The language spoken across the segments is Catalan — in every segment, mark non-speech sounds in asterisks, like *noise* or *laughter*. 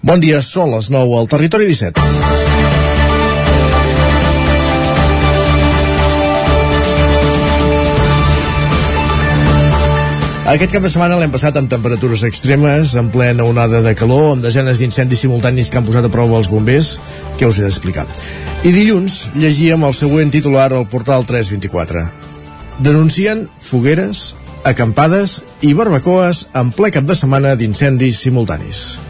Bon dia, són les 9 al Territori 17. Aquest cap de setmana l'hem passat amb temperatures extremes, en plena onada de calor, amb desenes d'incendis simultanis que han posat a prova els bombers, que us he d'explicar. I dilluns llegíem el següent titular al portal 324. Denuncien fogueres, acampades i barbacoes en ple cap de setmana d'incendis simultanis.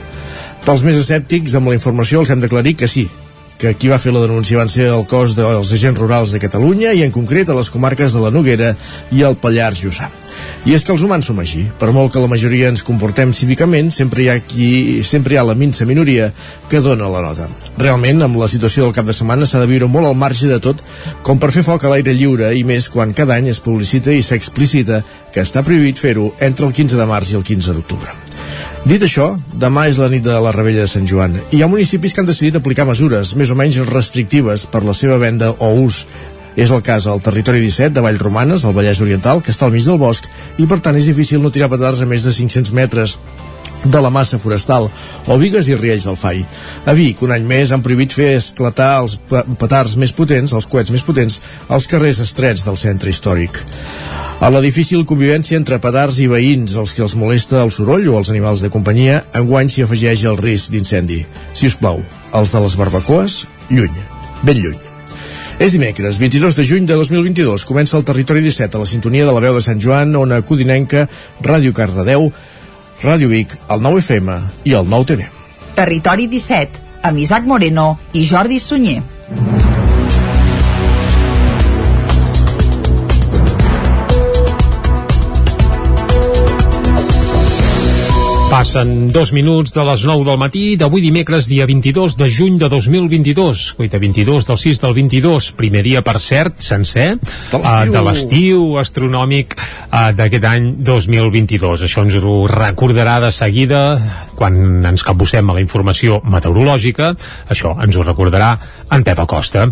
Pels més escèptics, amb la informació els hem d'aclarir que sí, que qui va fer la denúncia van ser el cos dels agents rurals de Catalunya i en concret a les comarques de la Noguera i el Pallars Jussà. I és que els humans som així. Per molt que la majoria ens comportem cívicament, sempre hi ha qui, sempre hi ha la minsa minoria que dona la nota. Realment, amb la situació del cap de setmana s'ha de viure molt al marge de tot, com per fer foc a l'aire lliure i més quan cada any es publicita i s'explicita que està prohibit fer-ho entre el 15 de març i el 15 d'octubre. Dit això, demà és la nit de la Rebella de Sant Joan i hi ha municipis que han decidit aplicar mesures més o menys restrictives per la seva venda o ús. És el cas al territori 17 de Vallromanes, al Vallès Oriental, que està al mig del bosc i per tant és difícil no tirar petards a més de 500 metres de la massa forestal, o Vigues i Riells del Fai. A Vic, un any més, han prohibit fer esclatar els petards més potents, els coets més potents, als carrers estrets del centre històric. A la difícil convivència entre petards i veïns, els que els molesta el soroll o els animals de companyia, enguany s'hi afegeix el risc d'incendi. Si us plau, els de les barbacoes, lluny, ben lluny. És dimecres, 22 de juny de 2022. Comença el Territori 17 a la sintonia de la veu de Sant Joan, Ona Codinenca, Ràdio Cardedeu, Ràdio Vic, el 9 FM i el 9 TV. Territori 17, amb Isaac Moreno i Jordi Sunyer. Passen dos minuts de les 9 del matí d'avui dimecres, dia 22 de juny de 2022. Cuita, 22 del 6 del 22, primer dia, per cert, sencer, de l'estiu uh, astronòmic uh, d'aquest any 2022. Això ens ho recordarà de seguida quan ens capbussem a la informació meteorològica. Això ens ho recordarà en Pep Acosta.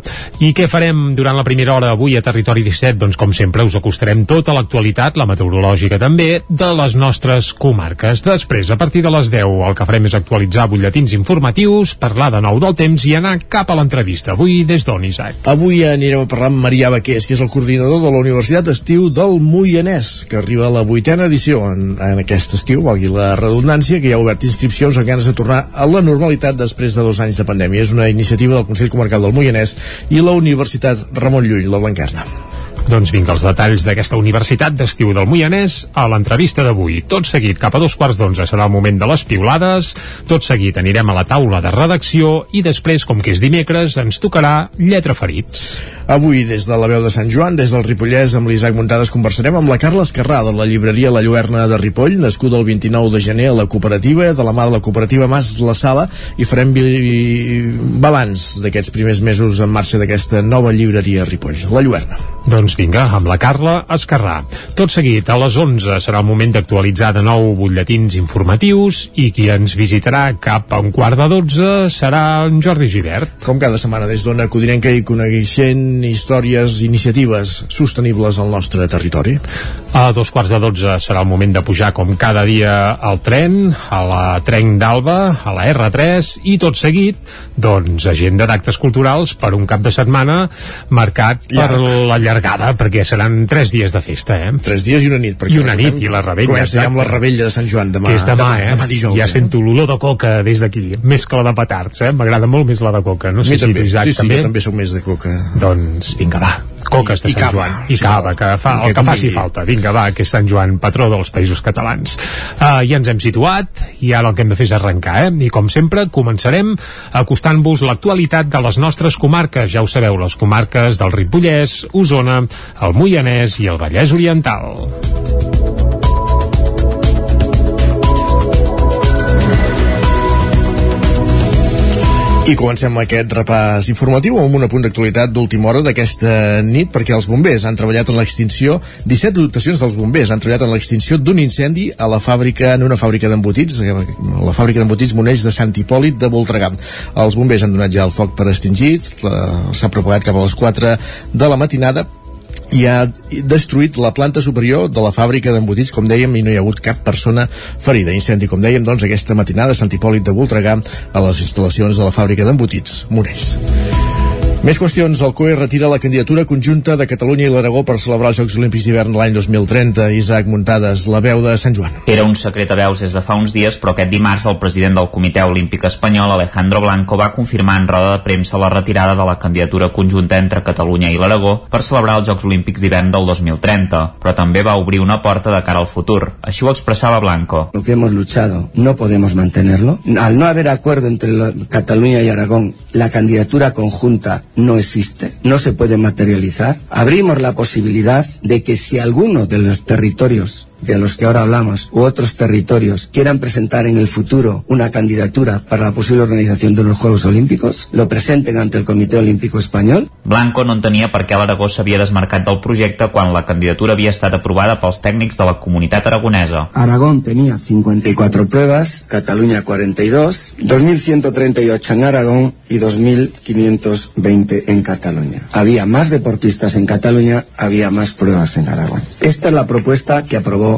I què farem durant la primera hora avui a Territori 17? Doncs, com sempre, us acostarem tota l'actualitat, la meteorològica també, de les nostres comarques. Després, a partir de les 10 el que farem és actualitzar butlletins informatius, parlar de nou del temps i anar cap a l'entrevista. Avui des d'on, Isaac? Avui anirem a parlar amb Marià Baqués, que és el coordinador de la Universitat Estiu del Moianès, que arriba a la vuitena edició en, en aquest estiu, valgui la redundància, que ja ha obert inscripcions amb ganes de tornar a la normalitat després de dos anys de pandèmia. És una iniciativa del Consell Comarcal del Moianès i la Universitat Ramon Llull, la Blanquerna. Doncs vinga, els detalls d'aquesta Universitat d'Estiu del Moianès a l'entrevista d'avui. Tot seguit, cap a dos quarts d'onze serà el moment de les piulades, tot seguit anirem a la taula de redacció i després, com que és dimecres, ens tocarà Lletra Ferits. Avui, des de la veu de Sant Joan, des del Ripollès, amb l'Isaac Muntades, conversarem amb la Carla Escarrà, de la llibreria La Lluerna de Ripoll, nascuda el 29 de gener a la cooperativa, de la mà de la cooperativa Mas La Sala, i farem balanç d'aquests primers mesos en marxa d'aquesta nova llibreria a Ripoll, La Lluerna. Doncs vinga, amb la Carla Escarrà. Tot seguit, a les 11 serà el moment d'actualitzar de nou butlletins informatius i qui ens visitarà cap a un quart de 12 serà en Jordi Givert. Com cada setmana des d'Ona Codinenca i coneixent històries, iniciatives sostenibles al nostre territori. A dos quarts de 12 serà el moment de pujar com cada dia al tren, a la Trenc d'Alba, a la R3 i tot seguit, doncs, agenda d'actes culturals per un cap de setmana marcat Llarg. per la llargada, perquè seran tres dies de festa, eh? Tres dies i una nit. I una nit, i la rebella. Comença amb la rebella de Sant Joan demà. Que és demà, demà eh? Demà dijous. Ja eh? sento l'olor de coca des d'aquí, més que la de petards, eh? M'agrada molt més la de coca. No sé si també. tu, Isaac, sí, sí, també. jo també soc més de coca. Doncs vinga, va. Coques de I Sant cava, Joan. I cava, que fa, el que faci falta. Vinga, va, que és Sant Joan, patró dels països catalans. Uh, ja ens hem situat, i ara el que hem de fer és arrencar, eh? I com sempre, començarem acostant-vos l'actualitat de les nostres comarques. Ja ho sabeu, les comarques del Ripollès, Osona, el Moianès i el Vallès Oriental. I comencem aquest repàs informatiu amb un apunt d'actualitat d'última hora d'aquesta nit perquè els bombers han treballat en l'extinció 17 dotacions dels bombers han treballat en l'extinció d'un incendi a la fàbrica en una fàbrica d'embotits la fàbrica d'embotits Monells de Sant Hipòlit de Voltregà. Els bombers han donat ja el foc per extingit, s'ha propagat cap a les 4 de la matinada i ha destruït la planta superior de la fàbrica d'embotits, com dèiem, i no hi ha hagut cap persona ferida. Incendi, com dèiem, doncs, aquesta matinada a Sant Hipòlit de Voltregà a les instal·lacions de la fàbrica d'embotits Monells. Més qüestions. El COE retira la candidatura conjunta de Catalunya i l'Aragó per celebrar els Jocs Olímpics d'hivern l'any 2030. Isaac Muntades, la veu de Sant Joan. Era un secret a veus des de fa uns dies, però aquest dimarts el president del Comitè Olímpic Espanyol, Alejandro Blanco, va confirmar en roda de premsa la retirada de la candidatura conjunta entre Catalunya i l'Aragó per celebrar els Jocs Olímpics d'hivern del 2030, però també va obrir una porta de cara al futur. Així ho expressava Blanco. Lo que hemos luchado no podemos mantenerlo. Al no haber acuerdo entre Cataluña y Aragón, la candidatura conjunta no existe, no se puede materializar. Abrimos la posibilidad de que si alguno de los territorios de los que ahora hablamos u otros territorios quieran presentar en el futuro una candidatura para la posible organización de los Juegos Olímpicos, lo presenten ante el Comité Olímpico Espanyol. Blanco no entenia per què l'Aragó s'havia desmarcat del projecte quan la candidatura havia estat aprovada pels tècnics de la comunitat aragonesa. Aragón tenía 54 pruebas, Cataluña 42, 2.138 en Aragón y 2.520 en Cataluña. Había más deportistas en Cataluña, había más pruebas en Aragón. Esta es la propuesta que aprobó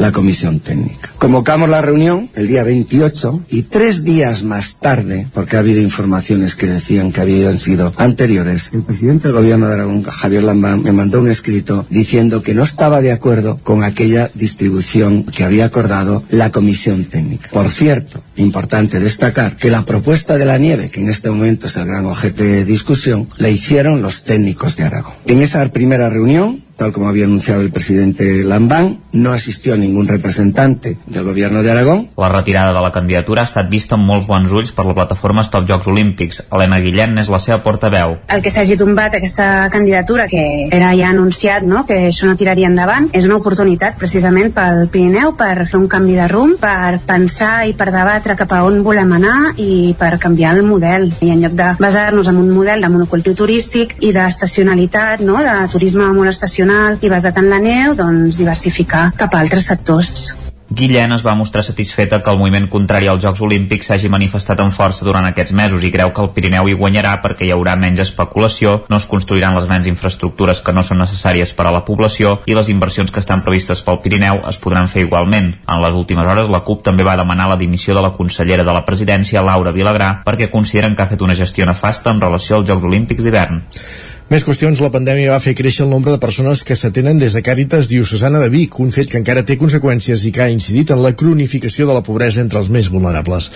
la comisión técnica. Convocamos la reunión el día 28 y tres días más tarde, porque ha habido informaciones que decían que habían sido anteriores, el presidente del gobierno de Aragón, Javier Lambán, me mandó un escrito diciendo que no estaba de acuerdo con aquella distribución que había acordado la comisión técnica. Por cierto, importante destacar que la propuesta de la nieve, que en este momento es el gran objeto de discusión, la hicieron los técnicos de Aragón. En esa primera reunión, tal como había anunciado el presidente Lambán, no asistió ningún representante del gobierno de Aragón. La retirada de la candidatura ha estat vista amb molts bons ulls per la plataforma Stop Jocs Olímpics. Helena Guillén és la seva portaveu. El que s'hagi tombat aquesta candidatura, que era ja anunciat no? que això no tiraria endavant, és una oportunitat precisament pel Pirineu per fer un canvi de rumb, per pensar i per debatre cap a on volem anar i per canviar el model. I en lloc de basar-nos en un model de monocultiu turístic i d'estacionalitat, no? de turisme molt estacional, i basat en la neu, doncs diversificar cap a altres sectors. Guillén es va mostrar satisfeta que el moviment contrari als Jocs Olímpics s'hagi manifestat amb força durant aquests mesos i creu que el Pirineu hi guanyarà perquè hi haurà menys especulació, no es construiran les grans infraestructures que no són necessàries per a la població i les inversions que estan previstes pel Pirineu es podran fer igualment. En les últimes hores la CUP també va demanar la dimissió de la consellera de la presidència, Laura Vilagrà, perquè consideren que ha fet una gestió nefasta en relació als Jocs Olímpics d'hivern. Més qüestions, la pandèmia va fer créixer el nombre de persones que s'atenen des de Càritas Diocesana de Vic, un fet que encara té conseqüències i que ha incidit en la cronificació de la pobresa entre els més vulnerables.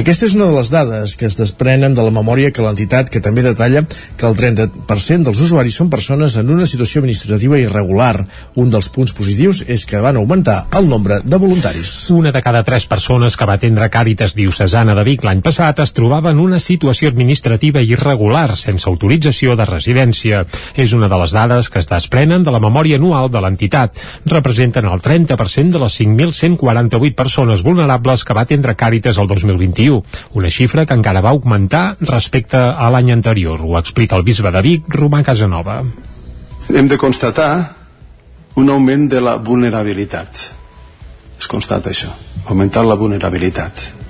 Aquesta és una de les dades que es desprenen de la memòria que l'entitat, que també detalla que el 30% dels usuaris són persones en una situació administrativa irregular. Un dels punts positius és que van augmentar el nombre de voluntaris. Una de cada tres persones que va atendre Càritas Diocesana de Vic l'any passat es trobava en una situació administrativa irregular, sense autorització de residència violència. És una de les dades que es desprenen de la memòria anual de l'entitat. Representen el 30% de les 5.148 persones vulnerables que va atendre Càritas el 2021, una xifra que encara va augmentar respecte a l'any anterior. Ho explica el bisbe de Vic, Romà Casanova. Hem de constatar un augment de la vulnerabilitat. Es constata això, augmentar la vulnerabilitat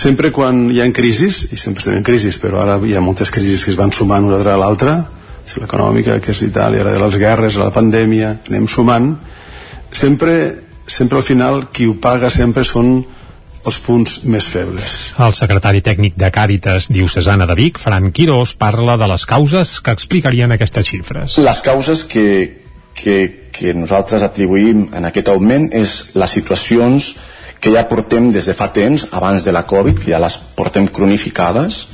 sempre quan hi ha crisis, i sempre estem en crisis, però ara hi ha moltes crisis que es van sumant una darrere l'altra, és l'econòmica, que és Itàlia, la de les guerres, la pandèmia, anem sumant, sempre, sempre al final qui ho paga sempre són els punts més febles. El secretari tècnic de Càritas Diocesana de Vic, Fran Quirós, parla de les causes que explicarien aquestes xifres. Les causes que, que, que nosaltres atribuïm en aquest augment és les situacions que ja portem des de fa temps, abans de la Covid, que ja les portem cronificades,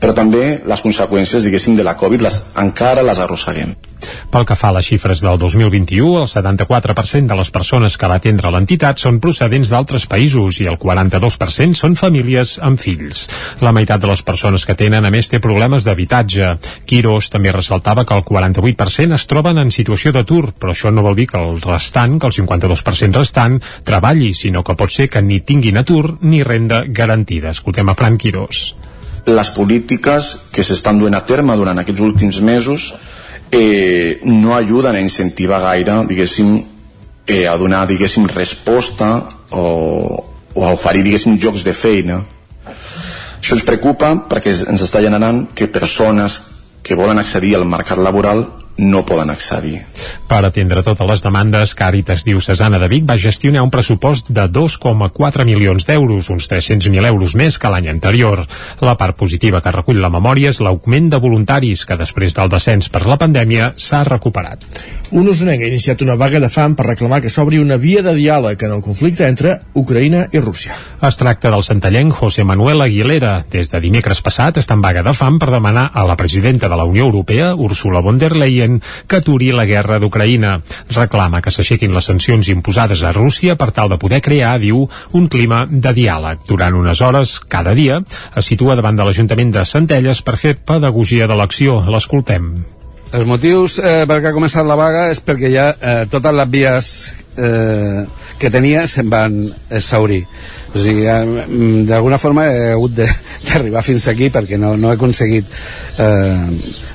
però també les conseqüències, diguéssim, de la Covid les, encara les arrosseguem. Pel que fa a les xifres del 2021, el 74% de les persones que va atendre l'entitat són procedents d'altres països i el 42% són famílies amb fills. La meitat de les persones que tenen, a més, té problemes d'habitatge. Quiros també ressaltava que el 48% es troben en situació d'atur, però això no vol dir que el restant, que el 52% restant, treballi, sinó que pot ser que ni tinguin atur ni renda garantida. Escoltem a Fran Quirós les polítiques que s'estan duent a terme durant aquests últims mesos eh, no ajuden a incentivar gaire, diguéssim, eh, a donar, diguéssim, resposta o, o a oferir, diguéssim, jocs de feina. Això ens preocupa perquè ens està generant que persones que volen accedir al mercat laboral no poden accedir. Per atendre totes les demandes, Càritas Diocesana de Vic va gestionar un pressupost de 2,4 milions d'euros, uns 300.000 euros més que l'any anterior. La part positiva que recull la memòria és l'augment de voluntaris, que després del descens per la pandèmia s'ha recuperat. Un usonenc ha iniciat una vaga de fam per reclamar que s'obri una via de diàleg en el conflicte entre Ucraïna i Rússia. Es tracta del centellenc José Manuel Aguilera. Des de dimecres passat està en vaga de fam per demanar a la presidenta de la Unió Europea, Ursula von der Leyen, que aturi la guerra d'Ucraïna. Reclama que s'aixequin les sancions imposades a Rússia per tal de poder crear, diu, un clima de diàleg. Durant unes hores, cada dia, es situa davant de l'Ajuntament de Centelles per fer pedagogia de l'acció. L'escoltem. Els motius eh, per què ha començat la vaga és perquè ja eh, totes les vies eh, que tenia se'n van exaurir. O sigui, eh, d'alguna forma he hagut *laughs* d'arribar fins aquí perquè no, no he aconseguit eh,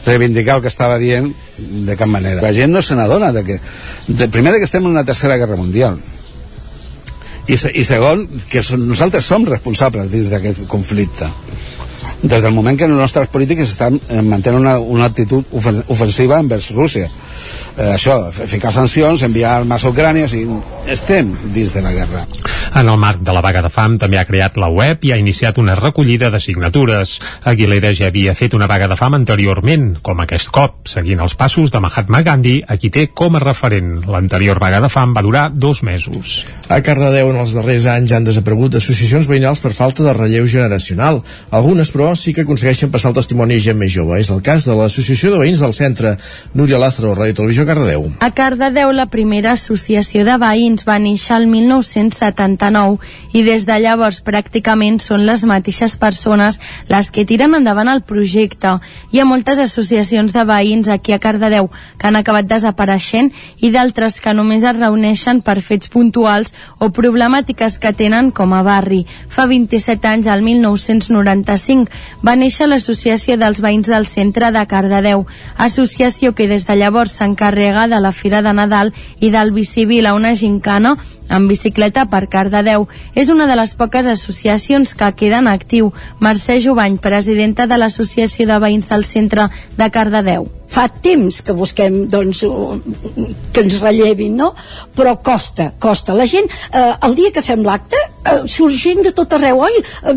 reivindicar el que estava dient de cap manera. La gent no se n'adona de que, de, primer que estem en una tercera guerra mundial i, i segon que som, nosaltres som responsables dins d'aquest conflicte des del moment que els nostres polítics estan eh, mantenen una, una actitud ofensiva envers Rússia eh, això, ficar sancions, enviar armes a Ucrània, o sigui, estem dins de la guerra. En el marc de la vaga de fam també ha creat la web i ha iniciat una recollida de signatures. Aguilera ja havia fet una vaga de fam anteriorment, com aquest cop, seguint els passos de Mahatma Gandhi, a qui té com a referent. L'anterior vaga de fam va durar dos mesos. A Cardedeu en els darrers anys han desaparegut associacions veïnals per falta de relleu generacional. Algunes, però, sí que aconsegueixen passar el testimoni a gent més jove. És el cas de l'Associació de Veïns del Centre. Núria Lázaro, Ràdio Televisió, Cardedeu. A Cardedeu, la primera associació de veïns va néixer el 1979 i des de llavors pràcticament són les mateixes persones les que tiren endavant el projecte. Hi ha moltes associacions de veïns aquí a Cardedeu que han acabat desapareixent i d'altres que només es reuneixen per fets puntuals o problemàtiques que tenen com a barri. Fa 27 anys, al 1995, va néixer l'Associació dels Veïns del Centre de Cardedeu, associació que des de llavors s'encarrega de la Fira de Nadal i del Bicivil a una gincana en bicicleta per Cardedeu. És una de les poques associacions que queden actiu. Mercè Jovany, presidenta de l'Associació de Veïns del Centre de Cardedeu fa temps que busquem doncs, que ens rellevin, no? Però costa, costa. La gent, eh, el dia que fem l'acte, eh, surt gent de tot arreu, oi, eh,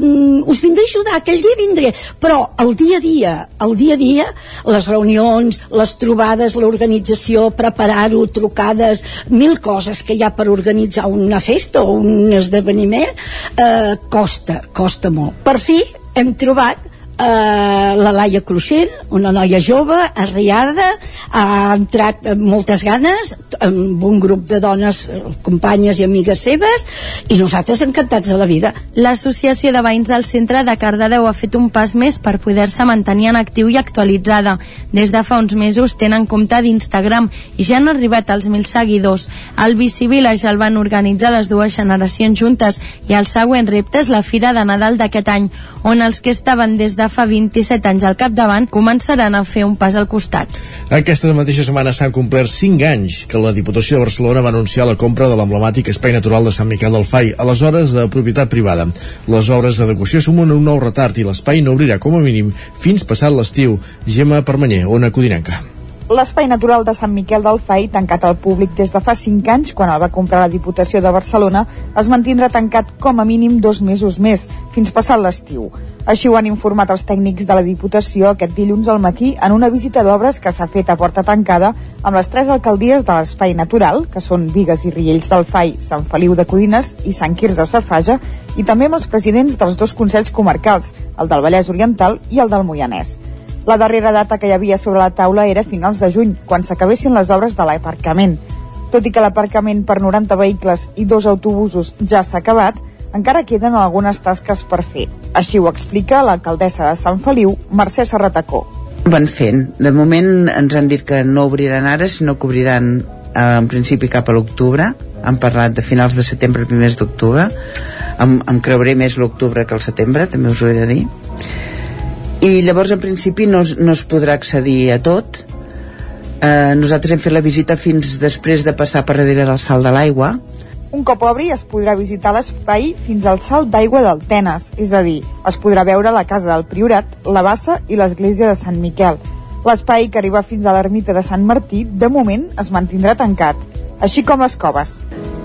us vindré a ajudar, aquell dia vindré. Però el dia a dia, el dia a dia, les reunions, les trobades, l'organització, preparar-ho, trucades, mil coses que hi ha per organitzar una festa o un esdeveniment, eh, costa, costa molt. Per fi hem trobat eh, la Laia Cruixent, una noia jove, arriada, ha entrat amb moltes ganes, amb un grup de dones, eh, companyes i amigues seves, i nosaltres encantats de la vida. L'Associació de Veïns del Centre de Cardedeu ha fet un pas més per poder-se mantenir en actiu i actualitzada. Des de fa uns mesos tenen compte d'Instagram i ja han arribat als mil seguidors. El Bicivillage el van organitzar les dues generacions juntes i el següent repte és la Fira de Nadal d'aquest any, on els que estaven des de fa 27 anys al capdavant començaran a fer un pas al costat. Aquesta mateixa setmana s'han complert 5 anys que la Diputació de Barcelona va anunciar la compra de l'emblemàtic Espai Natural de Sant Miquel del Fai, aleshores de propietat privada. Les obres d'adequació sumen un nou retard i l'espai no obrirà com a mínim fins passat l'estiu. Gemma Permanyer, Ona Codinenca. L'espai natural de Sant Miquel del Fai, tancat al públic des de fa 5 anys, quan el va comprar la Diputació de Barcelona, es mantindrà tancat com a mínim dos mesos més, fins passat l'estiu. Així ho han informat els tècnics de la Diputació aquest dilluns al matí en una visita d'obres que s'ha fet a porta tancada amb les tres alcaldies de l'espai natural, que són Vigues i Riells del Fai, Sant Feliu de Codines i Sant Quirze Safaja, i també amb els presidents dels dos consells comarcals, el del Vallès Oriental i el del Moianès. La darrera data que hi havia sobre la taula era finals de juny, quan s'acabessin les obres de l'aparcament. Tot i que l'aparcament per 90 vehicles i dos autobusos ja s'ha acabat, encara queden algunes tasques per fer. Així ho explica l'alcaldessa de Sant Feliu, Mercè Serratacó. Van fent. De moment ens han dit que no obriran ara, sinó que obriran eh, en principi cap a l'octubre. Han parlat de finals de setembre, primers d'octubre. Em, em creuré més l'octubre que el setembre, també us ho he de dir i llavors en principi no, no es podrà accedir a tot eh, nosaltres hem fet la visita fins després de passar per darrere del salt de l'aigua un cop obri es podrà visitar l'espai fins al salt d'aigua del Tenes, és a dir, es podrà veure la casa del Priorat, la bassa i l'església de Sant Miquel. L'espai que arriba fins a l'ermita de Sant Martí, de moment, es mantindrà tancat, així com les coves.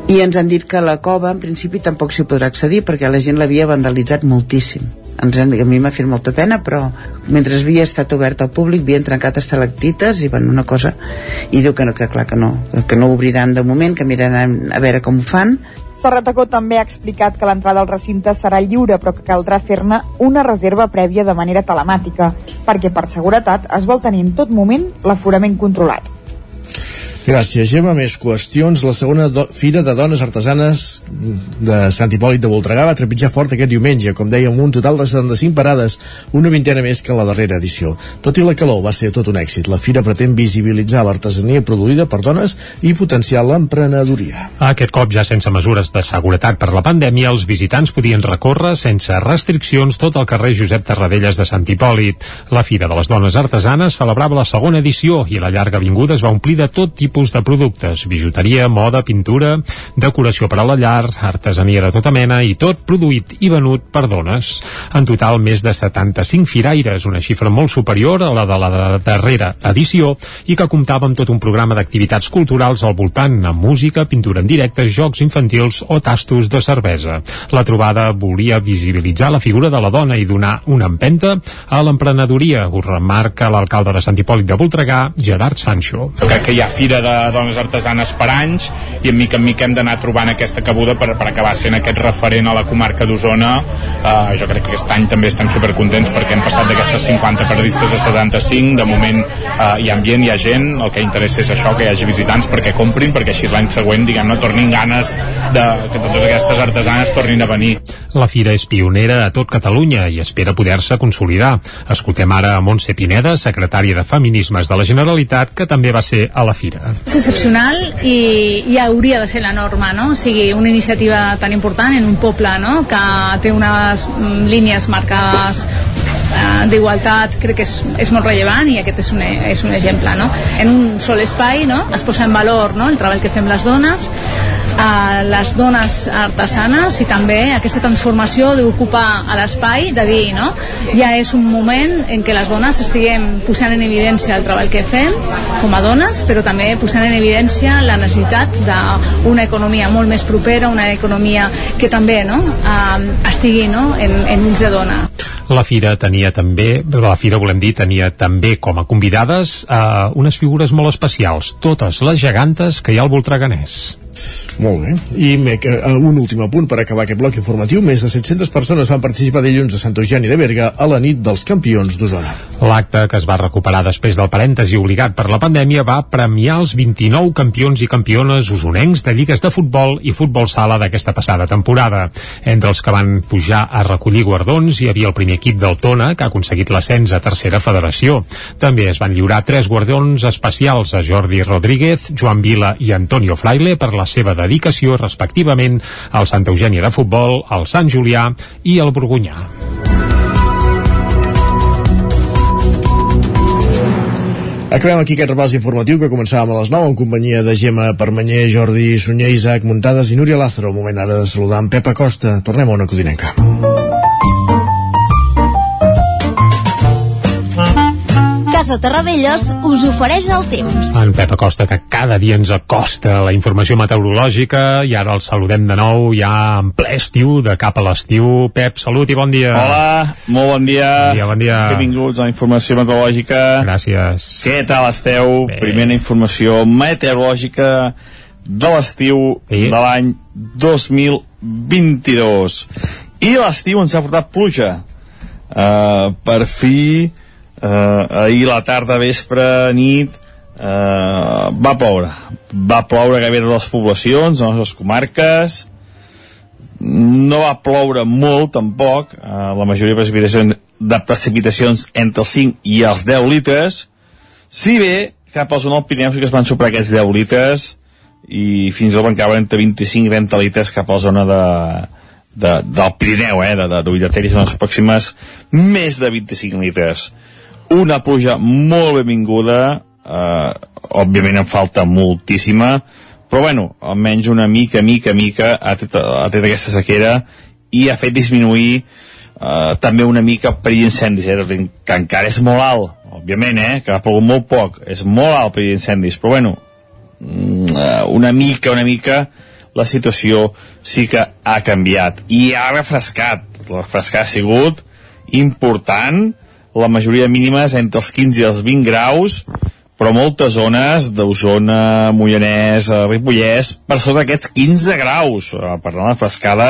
I ens han dit que la cova, en principi, tampoc s'hi podrà accedir perquè la gent l'havia vandalitzat moltíssim. Ens han, a mi m'ha fet molta pena, però mentre havia estat obert al públic havien trencat estalactites i bueno, una cosa i diu que, no, que clar que no, que no obriran de moment, que miraran a veure com ho fan Serratacó també ha explicat que l'entrada al recinte serà lliure però que caldrà fer-ne una reserva prèvia de manera telemàtica perquè per seguretat es vol tenir en tot moment l'aforament controlat. Gràcies, Gemma. Més qüestions. La segona Fira de Dones Artesanes de Sant Hipòlit de Voltregà va trepitjar fort aquest diumenge, com dèiem, un total de 75 parades, una vintena més que la darrera edició. Tot i la calor va ser tot un èxit. La Fira pretén visibilitzar l'artesania produïda per dones i potenciar l'emprenedoria. Aquest cop, ja sense mesures de seguretat per la pandèmia, els visitants podien recórrer sense restriccions tot el carrer Josep Tarradellas de Sant Hipòlit. La Fira de les Dones Artesanes celebrava la segona edició i la llarga avinguda es va omplir de tot tipus tipus de productes, bijuteria, moda, pintura, decoració per a la llar, artesania de tota mena i tot produït i venut per dones. En total, més de 75 firaires, una xifra molt superior a la de la darrera edició i que comptava amb tot un programa d'activitats culturals al voltant, amb música, pintura en directe, jocs infantils o tastos de cervesa. La trobada volia visibilitzar la figura de la dona i donar una empenta a l'emprenedoria, ho remarca l'alcalde de Sant Hipòlit de Voltregà, Gerard Sancho. Jo crec que hi ha fira de dones artesanes per anys i en mica en mica hem d'anar trobant aquesta cabuda per, per acabar sent aquest referent a la comarca d'Osona uh, jo crec que aquest any també estem supercontents perquè hem passat d'aquestes 50 periodistes a 75 de moment uh, hi ha ambient, hi ha gent el que interessa és això, que hi hagi visitants perquè comprin, perquè així l'any següent diguem-ne tornin ganes de que totes aquestes artesanes tornin a venir. La fira és pionera a tot Catalunya i espera poder-se consolidar. Escoltem ara a Montse Pineda, secretària de Feminismes de la Generalitat, que també va ser a la fira. És excepcional i, i hauria de ser la norma, no? O sigui, una iniciativa tan important en un poble, no?, que té unes mm, línies marcades eh, d'igualtat crec que és, és molt rellevant i aquest és un, és un exemple no? en un sol espai no? es posa en valor no? el treball que fem les dones a les dones artesanes i també aquesta transformació d'ocupar a l'espai, de dir, no? Ja és un moment en què les dones estiguem posant en evidència el treball que fem com a dones, però també posant en evidència la necessitat d'una economia molt més propera, una economia que també no? Estigui no? en, en ulls de dona. La fira tenia també, la fira volem dir, tenia també com a convidades uh, unes figures molt especials, totes les gegantes que hi ha al Voltreganès. Molt bé. I un últim apunt per acabar aquest bloc informatiu. Més de 700 persones van participar dilluns a Sant Eugeni de Berga a la nit dels campions d'Osona. L'acte, que es va recuperar després del parèntesi obligat per la pandèmia, va premiar els 29 campions i campiones usonencs de lligues de futbol i futbol sala d'aquesta passada temporada. Entre els que van pujar a recollir guardons hi havia el primer equip del Tona, que ha aconseguit l'ascens a tercera federació. També es van lliurar tres guardons especials a Jordi Rodríguez, Joan Vila i Antonio Fraile per la seva dedicació respectivament al Santa Eugènia de Futbol, al Sant Julià i al Borgunyà. Acabem aquí aquest repàs informatiu que començàvem a les 9 en companyia de Gemma Permanyer, Jordi Sunyer, Isaac Muntades i Núria Lázaro. Moment ara de saludar en Pep Acosta. Tornem a una codinenca. Casa Terradellos us ofereix el temps. En Pep Acosta, que cada dia ens acosta la informació meteorològica i ara el saludem de nou ja en ple estiu, de cap a l'estiu. Pep, salut i bon dia. Hola, molt bon dia. Bon dia, bon dia. Benvinguts a la informació meteorològica. Gràcies. Què tal esteu? Bé. Primera informació meteorològica de l'estiu sí. de l'any 2022. I l'estiu ens ha portat pluja. Uh, per fi eh, ahir la tarda, vespre, nit eh, va ploure. Va ploure gairebé a les poblacions a les comarques. No va ploure molt tampoc. Eh, la majoria de precipitacions, de precipitacions entre els 5 i els 10 litres. Si bé cap a la zona del Pirineu sí que es van superar aquests 10 litres i fins i tot van caure entre 25 i 30 litres cap a la zona de, de, del Pirineu, eh, de, de, de Villateris, les pròximes més de 25 litres una pluja molt benvinguda eh, òbviament en falta moltíssima però bueno, almenys una mica, mica, mica ha tret, ha tret aquesta sequera i ha fet disminuir eh, també una mica el perill d'incendis, eh, que encara és molt alt, òbviament, eh, que ha plogut molt poc, és molt alt per incendis, però bueno, mm, eh, una mica, una mica, la situació sí que ha canviat. I ha refrescat, refrescar ha sigut important, la majoria mínimes entre els 15 i els 20 graus, però moltes zones d'Osona, Moianès, eh, Ripollès, per sota d'aquests 15 graus. Eh, per tant, la frescada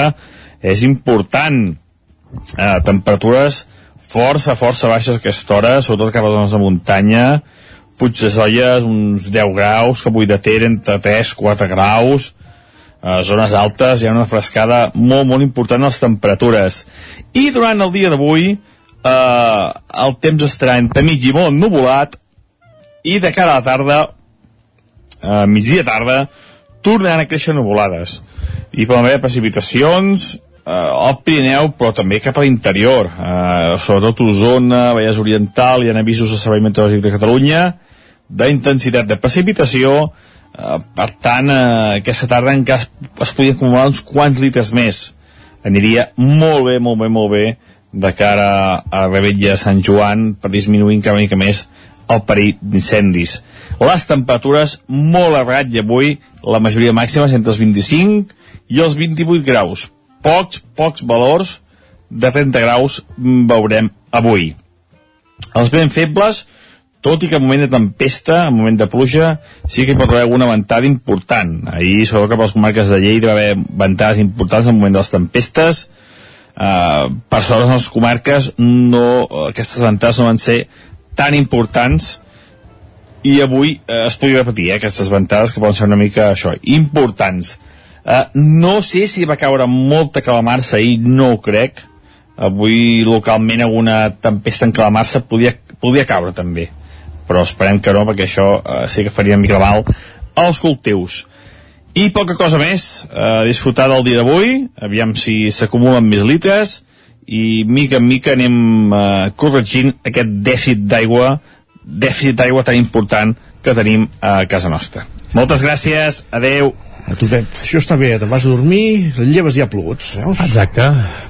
és important. Eh, temperatures força, força baixes aquesta hora, sobretot cap a zones de muntanya, Puigdesolles uns 10 graus, Capull de Ter entre 3 4 graus, a zones altes hi ha una frescada molt, molt important a les temperatures. I durant el dia d'avui eh, el temps estarà entre mig i molt nuvolat i de cara a la tarda, eh, migdia tarda, tornaran a créixer nuvolades. I poden haver precipitacions eh, al Pirineu, però també cap a l'interior, eh, sobretot Osona, Vallès Oriental, hi ha avisos de Servei Meteorològic de Catalunya, d'intensitat de precipitació, eh, per tant, eh, aquesta tarda encara es, es podien acumular uns quants litres més. Aniria molt bé, molt bé, molt bé, de cara a la Rebetlla de Sant Joan, per disminuir encara mica més el perill d'incendis. Les temperatures molt a ratll avui, la majoria màxima entre els 25 i els 28 graus. Pocs, pocs valors de 30 graus veurem avui. Els ben febles, tot i que en moment de tempesta, en moment de pluja, sí que hi pot haver alguna ventada important. Ahir, sobretot cap a les comarques de Lleida, va haver ventades importants en moment de les tempestes. Per sort, les comarques, no, aquestes ventades no van ser tan importants i avui eh, es podria repetir eh, aquestes ventades que poden ser una mica això, importants. Eh, no sé si va caure molta calamarsa ahir, no ho crec. Avui localment alguna tempesta en calamarsa podia, podia caure també. Però esperem que no perquè això eh, sí que faria mica mal als cultius i poca cosa més eh, disfrutar del dia d'avui aviam si s'acumulen més litres i mica en mica anem eh, corregint aquest dèficit d'aigua dèficit d'aigua tan important que tenim a casa nostra. Moltes gràcies, adeu. A tu, Pep. Això està bé, te'n vas a dormir, lleves ja ploguts, veus? Exacte.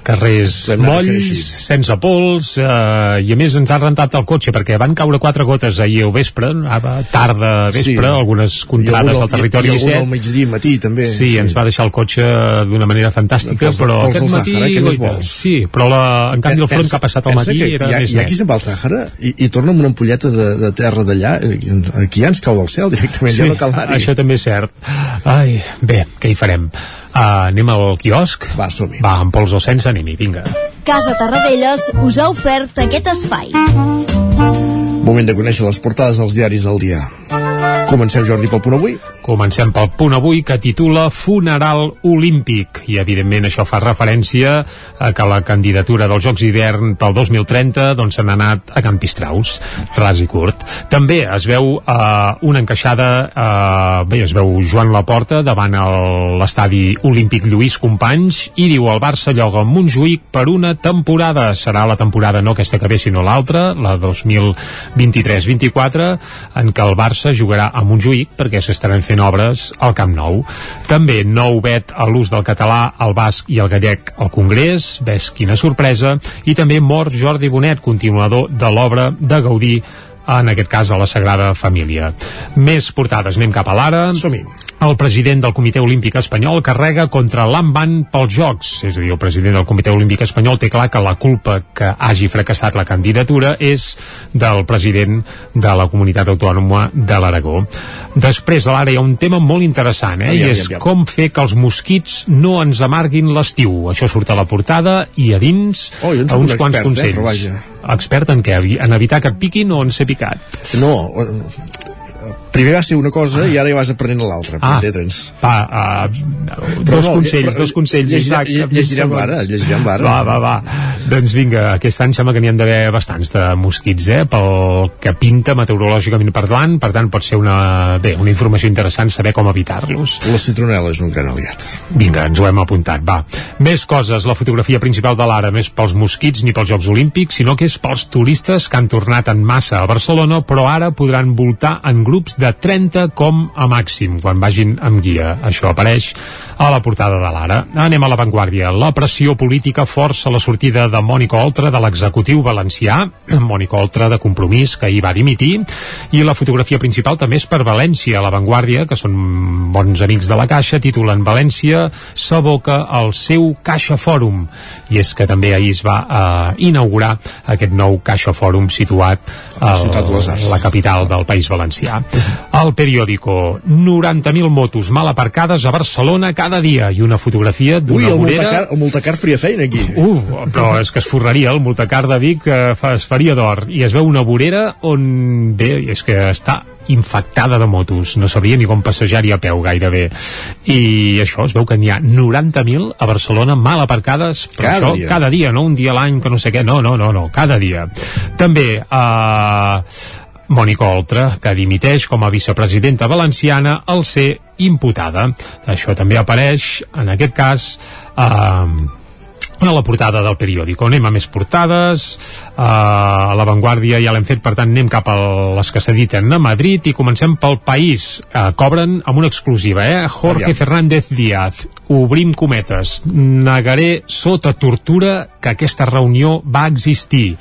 Carrers molls, sense pols, eh, i a més ens ha rentat el cotxe, perquè van caure quatre gotes ahir al vespre, tarda, vespre, sí. algunes contrades al territori I, i, i al migdia matí, també. Sí, sí, ens va deixar el cotxe d'una manera fantàstica, pols, però aquest matí... Sàhara, que vols? Sí, però la, en canvi el front que ha passat al matí era ha, més hi ha qui se'n va al Sàhara i, i torna amb una ampolleta de, de terra d'allà, aquí ja ens cau del cel directament, sí, ja no cal anar Això també és cert. Ai, bé, què hi farem? Uh, anem al quiosc? Va, som -hi. Va, amb pols o sense, anem-hi, vinga. Casa Tarradellas us ha ofert aquest espai. Moment de conèixer les portades dels diaris del dia. Comencem, Jordi, pel punt avui? Comencem pel punt avui que titula Funeral Olímpic i evidentment això fa referència a que la candidatura dels Jocs d'hivern pel 2030 doncs se n'ha anat a Can Pistraus, ras i curt. També es veu eh, una encaixada, eh, bé, es veu Joan Laporta davant l'estadi olímpic Lluís Companys i diu el Barça lloga Montjuïc per una temporada. Serà la temporada no aquesta que ve sinó l'altra, la 2023-24, en què el Barça jugarà a Montjuïc perquè s'estaran fent obres al Camp Nou. També nou vet a l'ús del català, el basc i el gallec al Congrés, ves quina sorpresa, i també mort Jordi Bonet, continuador de l'obra de Gaudí en aquest cas a la Sagrada Família. Més portades, anem cap a l'ara. Som-hi. El president del Comitè Olímpic Espanyol carrega contra l'Amban pels Jocs. És a dir, el president del Comitè Olímpic Espanyol té clar que la culpa que hagi fracassat la candidatura és del president de la comunitat autònoma de l'Aragó. Després a l'ara hi ha un tema molt interessant, eh? Aviam, I és aviam, com fer que els mosquits no ens amarguin l'estiu. Això surt a la portada i a dins Oh, a uns un quants expert, eh, consells. però vaja. Expert en què? En evitar que et piquin o en ser picat? No, primer va ser una cosa i ara ja vas aprenent l'altra, Ah. entendre'ns. Va, uh, dos no, consells, però dos consells. llegirem- cap llegirem ara, llegirem ara. Va, va, va. Doncs vinga, aquest any sembla que n'hi han d'haver bastants de mosquits, eh? Pel que pinta meteorològicament parlant, per tant pot ser una, bé, una informació interessant saber com evitar-los. La citronela és un gran aliat. Vinga, ens ho hem apuntat, va. Més coses, la fotografia principal de l'ara no és pels mosquits ni pels Jocs Olímpics, sinó que és pels turistes que han tornat en massa a Barcelona, però ara podran voltar en grups de 30 com a màxim, quan vagin amb guia. Això apareix a la portada de l'Ara. Anem a l'avantguàrdia. La pressió política força la sortida de Mònica Oltra de l'executiu valencià, *clears throat* Mònica Oltra de Compromís, que ahir va dimitir, i la fotografia principal també és per València, a l'avantguàrdia, que són bons amics de la Caixa, titulen València s'aboca al seu Caixa Fòrum. I és que també ahir es va eh, inaugurar aquest nou Caixa Fòrum situat a la capital del País Valencià. *laughs* El periòdico, 90.000 motos mal aparcades a Barcelona cada dia i una fotografia Ui, d'una el vorera... multacar, el multacar faria feina aquí. Uh, però és que es forraria, el multacar de Vic eh, fa, es faria d'or. I es veu una vorera on, bé, és que està infectada de motos, no sabria ni com passejar-hi a peu gairebé. I això, es veu que n'hi ha 90.000 a Barcelona mal aparcades, però Cada això dia. cada dia, no un dia a l'any que no sé què, no, no, no, no, cada dia. També, eh, Mònica Oltra, que dimiteix com a vicepresidenta valenciana al ser imputada. Això també apareix, en aquest cas, eh, a la portada del periòdic. Anem a més portades, uh, a l'avantguàrdia ja l'hem fet, per tant anem cap a les que s'editen a Madrid i comencem pel País. Cobren amb una exclusiva, eh? Jorge. Fernández Díaz, obrim cometes, negaré sota tortura que aquesta reunió va existir.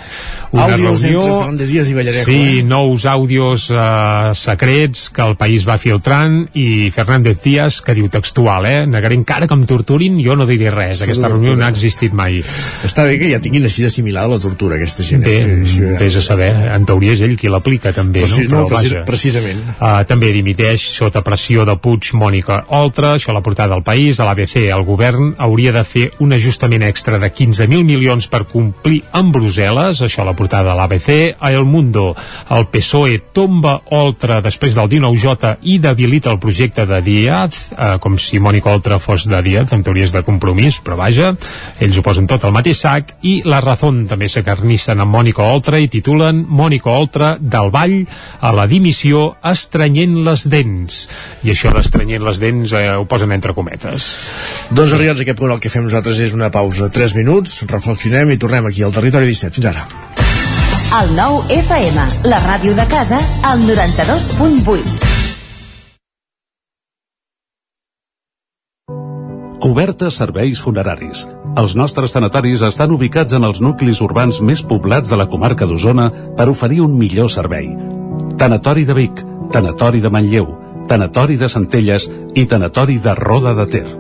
Àudios entre Fernández Díaz i Ballarejo, Sí, eh? nous àudios uh, secrets que el país va filtrant i Fernández Díaz que diu textual, eh? Negaré encara que em torturin, jo no diré res. Sí, Aquesta reunió no ha existit mai. Està bé que ja tinguin així d'assimilada la tortura, aquesta gent. Bé, eh? Sí, sí, vés a saber, en teoria és ell qui l'aplica també, Precis- no? no, precis- precisament. Uh, també dimiteix sota pressió de Puig Mònica Oltra, això a la portada del país, a l'ABC, el govern hauria de fer un ajustament extra de 15.000 milions per complir amb Brussel·les, això a la portada de l'ABC, a El Mundo, el PSOE tomba Oltra després del 19J i debilita el projecte de Díaz, uh, com si Mònica Oltra fos de Díaz, en teoria és de compromís, però vaja, ells ho posen tot al mateix sac, i La Razón també s'acarnissen amb Mònica Oltra i titulen Mònica Oltra del Vall a la dimissió estrenyent les dents. I això d'estrenyent les dents eh, ho posen entre cometes. Doncs arribats a aquest punt el que fem nosaltres és una pausa de 3 minuts, reflexionem i tornem aquí al Territori 17. Fins ara. El nou FM, la ràdio de casa, al 92.8. Cobertes serveis funeraris. Els nostres tanatoris estan ubicats en els nuclis urbans més poblats de la comarca d'Osona per oferir un millor servei. Tanatori de Vic, Tanatori de Manlleu, Tanatori de Centelles i Tanatori de Roda de Ter.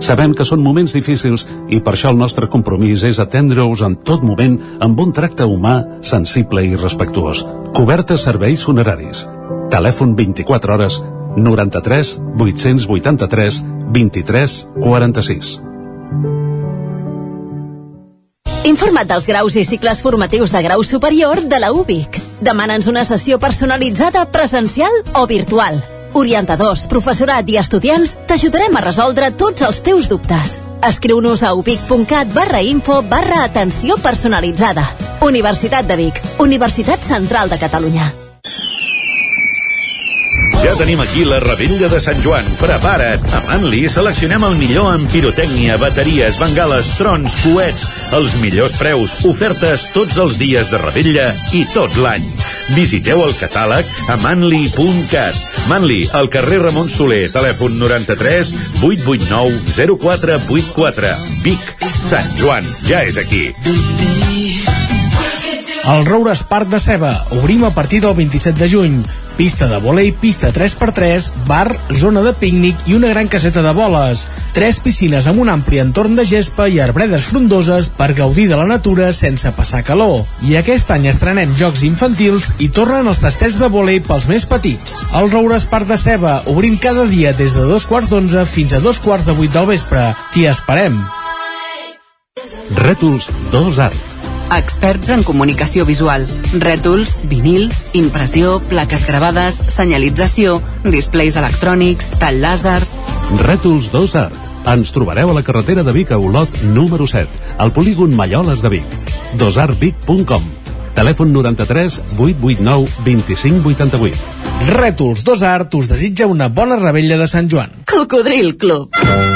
Sabem que són moments difícils i per això el nostre compromís és atendre-us en tot moment amb un tracte humà, sensible i respectuós. Cobertes serveis funeraris. Telèfon 24 hores 93 883 23 46. Informa't dels graus i cicles formatius de grau superior de la UBIC. Demana'ns una sessió personalitzada presencial o virtual. Orientadors, professorat i estudiants t'ajudarem a resoldre tots els teus dubtes. Escriu-nos a ubic.cat barra info barra atenció personalitzada. Universitat de Vic, Universitat Central de Catalunya. Ja tenim aquí la rebella de Sant Joan. Prepara't! A Manli seleccionem el millor en pirotècnia, bateries, bengales, trons, coets, els millors preus, ofertes tots els dies de rebella i tot l'any. Visiteu el catàleg a manli.cat. Manli, al carrer Ramon Soler, telèfon 93 889 0484. Vic, Sant Joan, ja és aquí. El Roures Parc de Ceba. Obrim a partir del 27 de juny. Pista de volei, pista 3x3, bar, zona de pícnic i una gran caseta de boles. Tres piscines amb un ampli entorn de gespa i arbredes frondoses per gaudir de la natura sense passar calor. I aquest any estrenem jocs infantils i tornen els tastets de volei pels més petits. El Roures Parc de Ceba. Obrim cada dia des de dos quarts d'onze fins a dos quarts de vuit del vespre. T'hi esperem. Rètols 2 Art. Experts en comunicació visual. Rètols, vinils, impressió, plaques gravades, senyalització, displays electrònics, tall làser... Rètols 2 Art. Ens trobareu a la carretera de Vic a Olot número 7, al polígon Malloles de Vic. dosartvic.com Telèfon 93 889 2588. Rètols 2 Art us desitja una bona rebella de Sant Joan. Cocodril Club.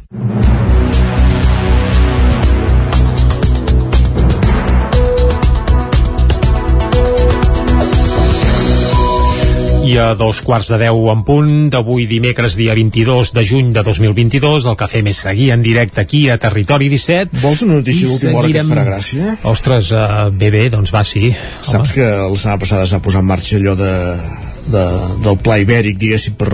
I a dos quarts de deu en punt. D'avui dimecres dia 22 de juny de 2022 el que fem és seguir en directe aquí a Territori 17 Vols una notícia d'última hora que et farà gràcia? Ostres, uh, bé, bé, doncs va, sí. Saps que la setmana passada s'ha posat en marxa allò de, de, del pla ibèric, diguéssim, per,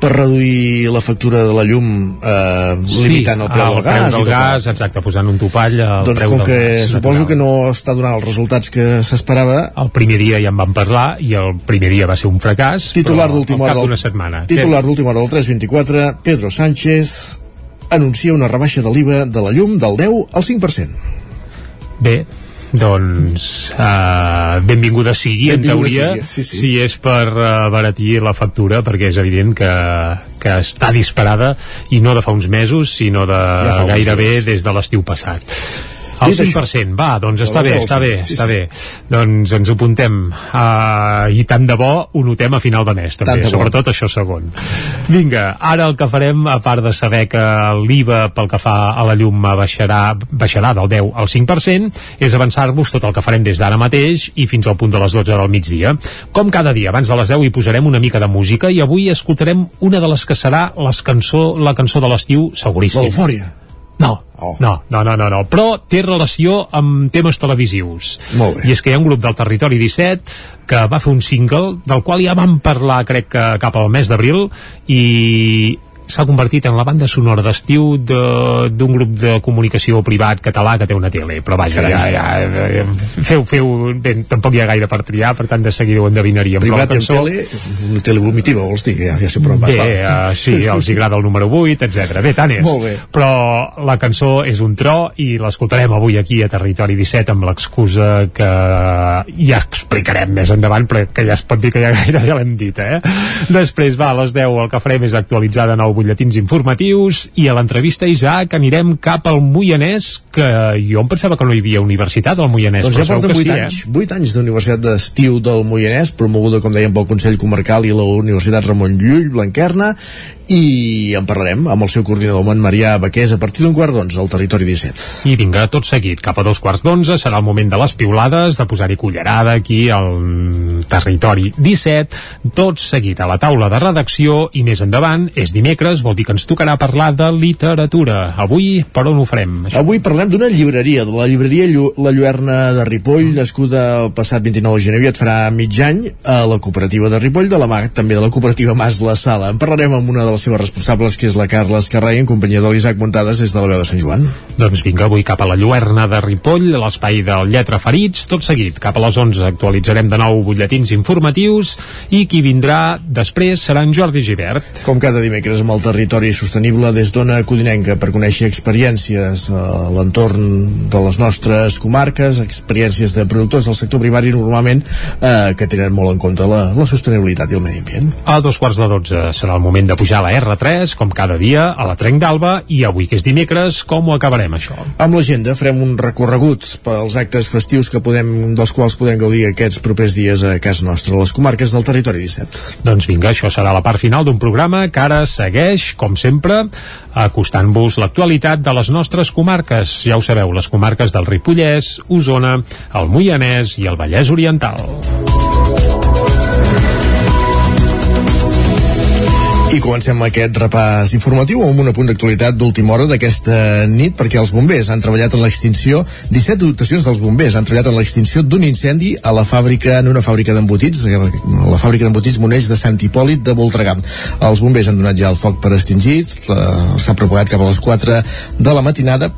per reduir la factura de la llum eh, limitant el preu el del gas. preu del gas, exacte, posant un topall al doncs preu com del que gas suposo natural. que no està donant els resultats que s'esperava el primer dia ja en vam parlar i el primer dia va ser un fracàs titular però d'última al cap hora d'una setmana titular d'última hora del 324 Pedro Sánchez anuncia una rebaixa de l'IVA de la llum del 10 al 5% Bé, doncs uh, benvinguda sigui en Benvinguda teoria sigui, sí, sí. si és per uh, abaratir la factura perquè és evident que, que està disparada i no de fa uns mesos sinó de Ja gairebé des de l'estiu passat el Dit això- 5%, va, doncs està bé, està bé, sí, està sí. bé. Doncs ens ho apuntem. Uh, I tant de bo ho notem a final de mes, també, de sobretot això segon. Vinga, ara el que farem, a part de saber que l'IVA pel que fa a la llum baixarà, baixarà del 10 al 5%, és avançar-vos tot el que farem des d'ara mateix i fins al punt de les 12 del migdia. Com cada dia, abans de les 10 hi posarem una mica de música i avui escoltarem una de les que serà les cançó, la cançó de l'estiu seguríssim. L'eufòria. No, oh. no, no, no, no, no, però té relació amb temes televisius. I és que hi ha un grup del Territori 17 que va fer un single del qual ja vam parlar, crec que cap al mes d'abril, i s'ha convertit en la banda sonora d'estiu de- d'un grup de comunicació privat català que té una tele, però vaja, ja, ja, ja, feu, feu, bé, tampoc hi ha gaire per triar, per tant de seguida ho endevinaríem. però privat en cançó- tele una tele vomitiva vols dir ja, ja sé per on vas Bé, uh, *laughs* sí, els agrada el número 8, etc. Bé, tant és. Molt bé. Però la cançó és un tro i l'escoltarem avui aquí a Territori 17 amb l'excusa que ja explicarem més endavant, però que ja es pot dir que ja *laughs* gairebé l'hem dit, eh? Després, va, a les 10 el que farem és actualitzar de nou butlletins informatius i a l'entrevista, Isaac, anirem cap al Moianès, que jo em pensava que no hi havia universitat al Moianès, Doncs ja porta segur 8 que sí, anys, 8 anys d'Universitat d'Estiu del Moianès, promoguda, com dèiem, pel Consell Comarcal i la Universitat Ramon Llull, Blanquerna, i en parlarem amb el seu coordinador, en Marià Baqués, a partir d'un quart d'onze, al territori 17. I vinga, tot seguit, cap a dos quarts d'onze serà el moment de les piulades, de posar-hi cullerada aquí al territori 17, tot seguit a la taula de redacció i més endavant, és dimecres, vol dir que ens tocarà parlar de literatura. Avui, per on ho farem? Això? Avui parlem d'una llibreria, de la llibreria Llu La Lluerna de Ripoll, nascuda el passat 29 de gener, aviat farà mig any, a la cooperativa de Ripoll, de la mà també de la cooperativa Mas La Sala. En parlarem amb una de les seves responsables, que és la Carla Escarrai, en companyia de l'Isaac Montades, des de la veu de Sant Joan. Doncs vinga, avui cap a la Lluerna de Ripoll, a l'espai del Lletra Ferits, tot seguit, cap a les 11 actualitzarem de nou butlletins informatius i qui vindrà després serà en Jordi Givert. Com cada dimecres amb el territori sostenible des d'Ona Codinenca per conèixer experiències a l'entorn de les nostres comarques, experiències de productors del sector primari normalment eh, que tenen molt en compte la, la sostenibilitat i el medi ambient. A dos quarts de dotze serà el moment de pujar a la R3, com cada dia, a la Trenc d'Alba, i avui que és dimecres, com ho acabarem això? Amb l'agenda farem un recorregut pels actes festius que podem, dels quals podem gaudir aquests propers dies a casa nostra, a les comarques del territori 17. Doncs vinga, això serà la part final d'un programa que ara segueix, com sempre, acostant-vos l'actualitat de les nostres comarques. Ja ho sabeu, les comarques del Ripollès, Osona, el Moianès i el Vallès Oriental. I comencem aquest repàs informatiu amb un apunt d'actualitat d'última hora d'aquesta nit perquè els bombers han treballat en l'extinció 17 dotacions dels bombers han treballat en l'extinció d'un incendi a la fàbrica en una fàbrica d'embotits a la fàbrica d'embotits Moneix de Sant Hipòlit de Voltregà. Els bombers han donat ja el foc per extingit, s'ha propagat cap a les 4 de la matinada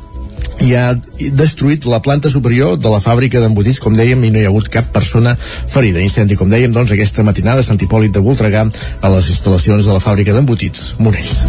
i ha destruït la planta superior de la fàbrica d'embotits, com dèiem, i no hi ha hagut cap persona ferida. Incendi, com dèiem, doncs, aquesta matinada a Sant Hipòlit de Voltregà a les instal·lacions de la fàbrica d'embotits, Monells.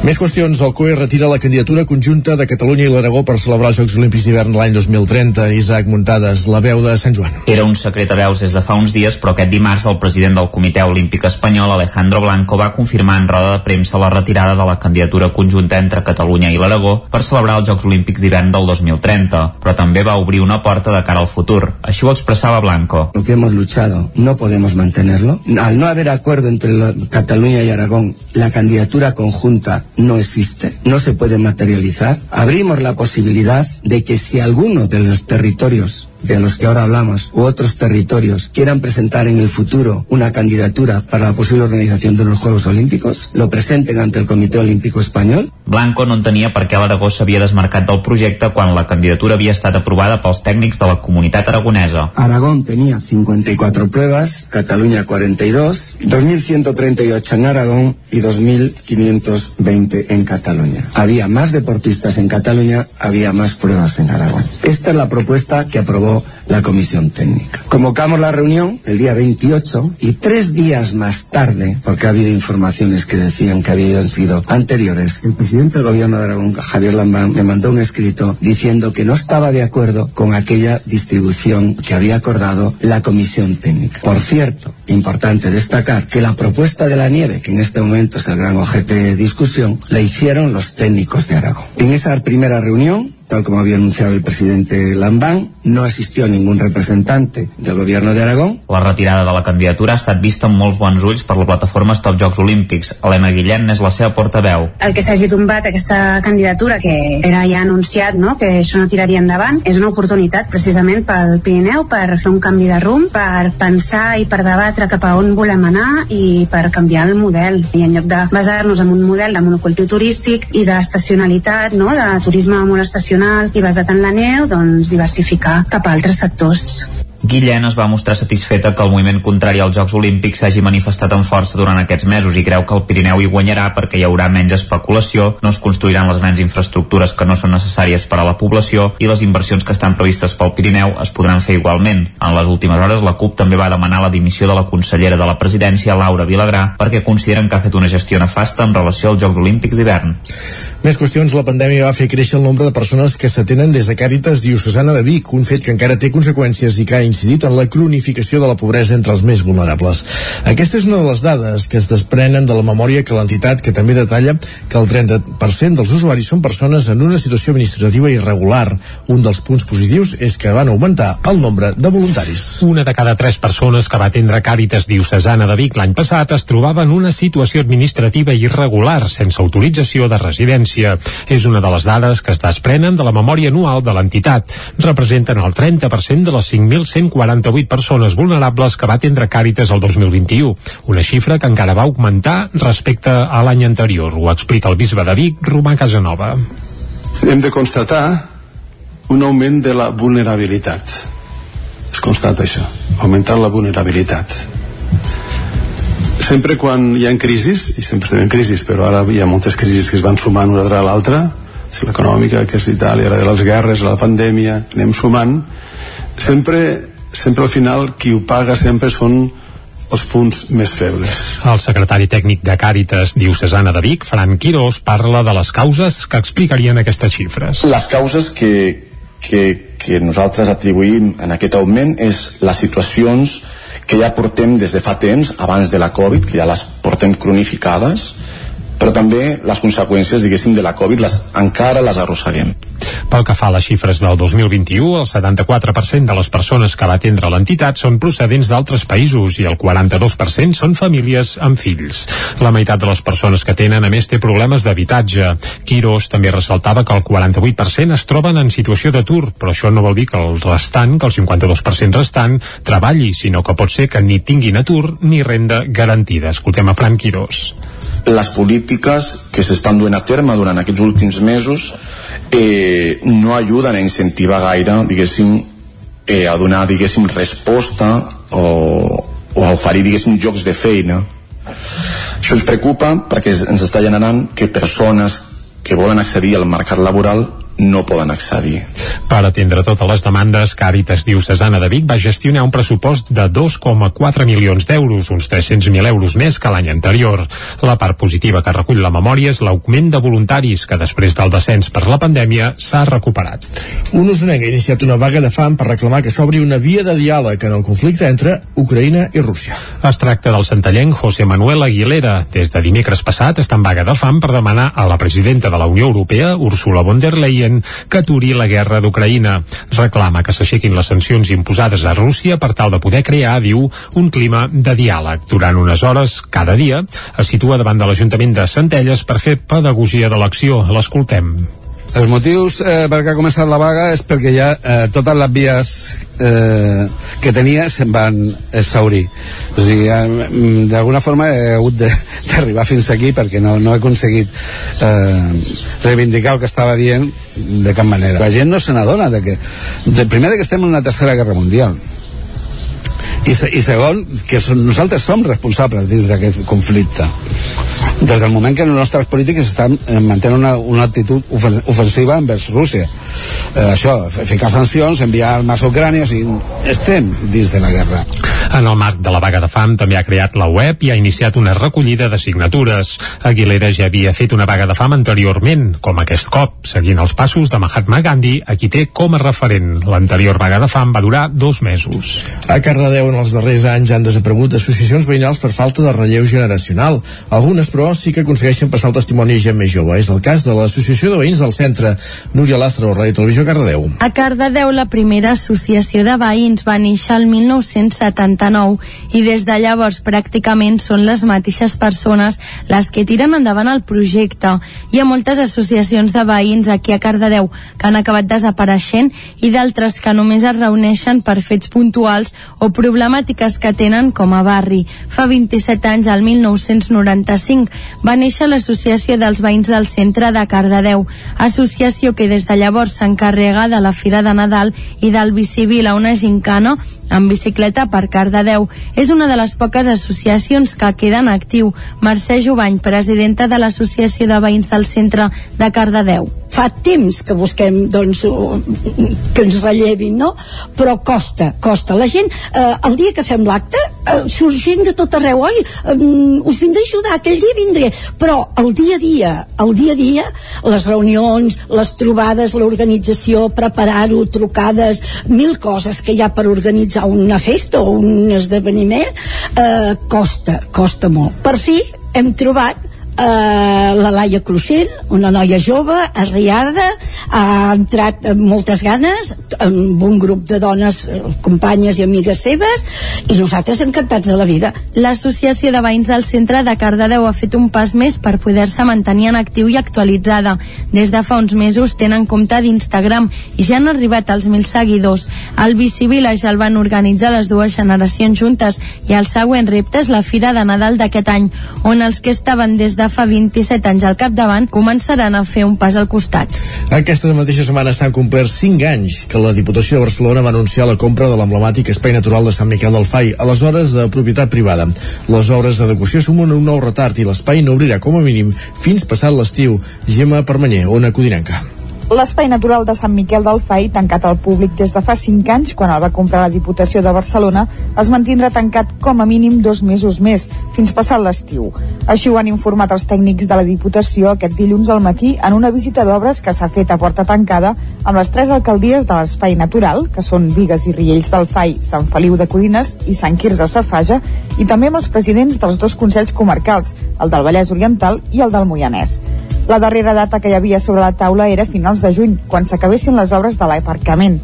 Més qüestions. El COE retira la candidatura conjunta de Catalunya i l'Aragó per celebrar els Jocs Olímpics d'hivern l'any 2030. Isaac Muntades, la veu de Sant Joan. Era un secret a veus des de fa uns dies, però aquest dimarts el president del Comitè Olímpic Espanyol, Alejandro Blanco, va confirmar en roda de premsa la retirada de la candidatura conjunta entre Catalunya i l'Aragó per celebrar els Jocs Olímpics d'hivern del 2030, però també va obrir una porta de cara al futur. Així ho expressava Blanco. Lo que hemos luchado no podemos mantenerlo. Al no haber acuerdo entre Cataluña y Aragón, la candidatura conjunta no existe, no se puede materializar. Abrimos la posibilidad de que si alguno de los territorios de los que ahora hablamos u otros territorios quieran presentar en el futuro una candidatura para la posible organización de los Juegos Olímpicos, lo presenten ante el Comité Olímpico Español Blanco no entenia per què l'Aragó s'havia desmarcat del projecte quan la candidatura havia estat aprovada pels tècnics de la comunitat aragonesa. Aragón tenía 54 pruebas, Cataluña 42, 2.138 en Aragón y 2.520 en Cataluña. Había más deportistas en Cataluña, había más pruebas en Aragón. Esta es la propuesta que aprobó la comisión técnica. Convocamos la reunión el día 28 y tres días más tarde, porque ha habido informaciones que decían que habían sido anteriores, el presidente del gobierno de Aragón, Javier Lambán, me mandó un escrito diciendo que no estaba de acuerdo con aquella distribución que había acordado la comisión técnica. Por cierto, importante destacar que la propuesta de la nieve, que en este momento es el gran objeto de discusión, la hicieron los técnicos de Aragón. En esa primera reunión, tal como había anunciado el presidente Lambán, no asistió ningún representante del gobierno de Aragón. La retirada de la candidatura ha estat vista amb molts bons ulls per la plataforma Stop Jocs Olímpics. Helena Guillén és la seva portaveu. el que s'hagi tombat aquesta candidatura que era ja anunciat no? que això no tiraria endavant és una oportunitat precisament pel Pirineu per fer un canvi de rumb, per pensar i per debatre cap a on volem anar i per canviar el model i en lloc de basar-nos en un model de monocultiu turístic i d'estacionalitat, no? de turisme molt estacional i basat en la neu, doncs diversificar cap a altres sectors. Guillén es va mostrar satisfeta que el moviment contrari als Jocs Olímpics s'hagi manifestat amb força durant aquests mesos i creu que el Pirineu hi guanyarà perquè hi haurà menys especulació, no es construiran les grans infraestructures que no són necessàries per a la població i les inversions que estan previstes pel Pirineu es podran fer igualment. En les últimes hores la CUP també va demanar la dimissió de la consellera de la presidència, Laura Vilagrà, perquè consideren que ha fet una gestió nefasta en relació als Jocs Olímpics d'hivern. Més qüestions, la pandèmia va fer créixer el nombre de persones que s'atenen des de Càritas Diocesana de Vic, un fet que encara té conseqüències i que ha incidit en la cronificació de la pobresa entre els més vulnerables. Aquesta és una de les dades que es desprenen de la memòria que l'entitat, que també detalla que el 30% dels usuaris són persones en una situació administrativa irregular. Un dels punts positius és que van augmentar el nombre de voluntaris. Una de cada tres persones que va atendre Càritas Diocesana de Vic l'any passat es trobava en una situació administrativa irregular, sense autorització de residència. És una de les dades que es desprenen de la memòria anual de l'entitat. Representen el 30% de les 5.148 persones vulnerables que va atendre Càritas el 2021, una xifra que encara va augmentar respecte a l'any anterior. Ho explica el bisbe de Vic, Romà Casanova. hem de constatar un augment de la vulnerabilitat es constata això augmentar la vulnerabilitat sempre quan hi ha crisis i sempre estem en crisis però ara hi ha moltes crisis que es van sumant una darrere l'altra si l'econòmica, que és Itàlia, ara de les guerres, la pandèmia, anem sumant sempre, sempre al final qui ho paga sempre són els punts més febles. El secretari tècnic de Càritas Diocesana de Vic, Fran Quirós, parla de les causes que explicarien aquestes xifres. Les causes que, que, que nosaltres atribuïm en aquest augment és les situacions que ja portem des de fa temps, abans de la Covid, que ja les portem cronificades, però també les conseqüències, diguéssim, de la Covid les, encara les arrosseguem. Pel que fa a les xifres del 2021, el 74% de les persones que va atendre l'entitat són procedents d'altres països i el 42% són famílies amb fills. La meitat de les persones que tenen, a més, té problemes d'habitatge. Quirós també ressaltava que el 48% es troben en situació d'atur, però això no vol dir que el restant, que el 52% restant, treballi, sinó que pot ser que ni tinguin atur ni renda garantida. Escoltem a Fran Quirós les polítiques que s'estan duent a terme durant aquests últims mesos eh, no ajuden a incentivar gaire, diguéssim, eh, a donar, diguéssim, resposta o, o a oferir, diguéssim, jocs de feina. Això ens preocupa perquè ens està generant que persones que volen accedir al mercat laboral no poden accedir. Per atendre totes les demandes, Càritas Diocesana de Vic va gestionar un pressupost de 2,4 milions d'euros, uns 300.000 euros més que l'any anterior. La part positiva que recull la memòria és l'augment de voluntaris, que després del descens per la pandèmia s'ha recuperat. Un usonenc ha iniciat una vaga de fam per reclamar que s'obri una via de diàleg en el conflicte entre Ucraïna i Rússia. Es tracta del centellenc José Manuel Aguilera. Des de dimecres passat està en vaga de fam per demanar a la presidenta de la Unió Europea, Ursula von der Leyen, que aturi la guerra d'Ucraïna. Reclama que s'aixequin les sancions imposades a Rússia per tal de poder crear, diu, un clima de diàleg. Durant unes hores, cada dia, es situa davant de l'Ajuntament de Centelles per fer pedagogia de l'acció. L'escoltem. Els motius eh, per què ha començat la vaga és perquè ja eh, totes les vies eh, que tenia se'n van exaurir. O sigui, eh, d'alguna forma he hagut *laughs* d'arribar fins aquí perquè no, no he aconseguit eh, reivindicar el que estava dient de cap manera. La gent no se n'adona de que, de, primer de que estem en una tercera guerra mundial i, i segon, que som, nosaltres som responsables dins d'aquest conflicte. Des del moment que els nostres polítics estan eh, mantenen una, una actitud ofensiva envers Rússia eh, això, ficar sancions, enviar armes a Ucrània o sigui, estem dins de la guerra En el marc de la vaga de fam també ha creat la web i ha iniciat una recollida de signatures. Aguilera ja havia fet una vaga de fam anteriorment, com aquest cop, seguint els passos de Mahatma Gandhi, a qui té com a referent. L'anterior vaga de fam va durar dos mesos. A Cardedeu en els darrers anys han desaparegut associacions veïnals per falta de relleu generacional. Algunes, però, sí que aconsegueixen passar el testimoni a gent més jove. És el cas de l'Associació de Veïns del Centre. Núria Lázaro, Ràdio Televisió Cardedeu. A Cardedeu, la primera associació de veïns va néixer el 1979 i des de llavors pràcticament són les mateixes persones les que tiren endavant el projecte. Hi ha moltes associacions de veïns aquí a Cardedeu que han acabat desapareixent i d'altres que només es reuneixen per fets puntuals o problemàtiques que tenen com a barri. Fa 27 anys, al 1995, va néixer l'Associació dels Veïns del Centre de Cardedeu, associació que des de llavors s'encarrega de la Fira de Nadal i del Bicivil a una gincana en bicicleta per Cardedeu. És una de les poques associacions que queden actiu. Mercè Jovany, presidenta de l'Associació de Veïns del Centre de Cardedeu. Fa temps que busquem doncs, que ens rellevin, no? Però costa, costa. La gent, eh, el dia que fem l'acte, eh, surt gent de tot arreu, oi, eh, us vindré a ajudar, aquell dia vindré. Però el dia a dia, el dia a dia, les reunions, les trobades, l'organització, preparar-ho, trucades, mil coses que hi ha per organitzar una festa o un esdeveniment, eh, costa, costa molt. Per fi hem trobat eh, la Laia Cruixent, una noia jove, arriada, ha entrat amb moltes ganes, amb un grup de dones, eh, companyes i amigues seves, i nosaltres encantats de la vida. L'Associació de Veïns del Centre de Cardedeu ha fet un pas més per poder-se mantenir en actiu i actualitzada. Des de fa uns mesos tenen compte d'Instagram i ja han arribat als mil seguidors. El Bicivila ja el van organitzar les dues generacions juntes i el següent repte és la Fira de Nadal d'aquest any, on els que estaven des de fa 27 anys al capdavant començaran a fer un pas al costat. Aquesta mateixa setmana s'han complert 5 anys que la Diputació de Barcelona va anunciar la compra de l'emblemàtic Espai Natural de Sant Miquel del Fai, aleshores de propietat privada. Les obres d'adequació sumen un nou retard i l'espai no obrirà com a mínim fins passat l'estiu. Gemma Permanyer, Ona Codinenca. L'espai natural de Sant Miquel del Fai, tancat al públic des de fa 5 anys, quan el va comprar la Diputació de Barcelona, es mantindrà tancat com a mínim dos mesos més, fins passat l'estiu. Així ho han informat els tècnics de la Diputació aquest dilluns al matí en una visita d'obres que s'ha fet a porta tancada amb les tres alcaldies de l'espai natural, que són Vigues i Riells del Fai, Sant Feliu de Codines i Sant Quirze Safaja, i també amb els presidents dels dos consells comarcals, el del Vallès Oriental i el del Moianès. La darrera data que hi havia sobre la taula era finals de juny, quan s'acabessin les obres de l'aparcament.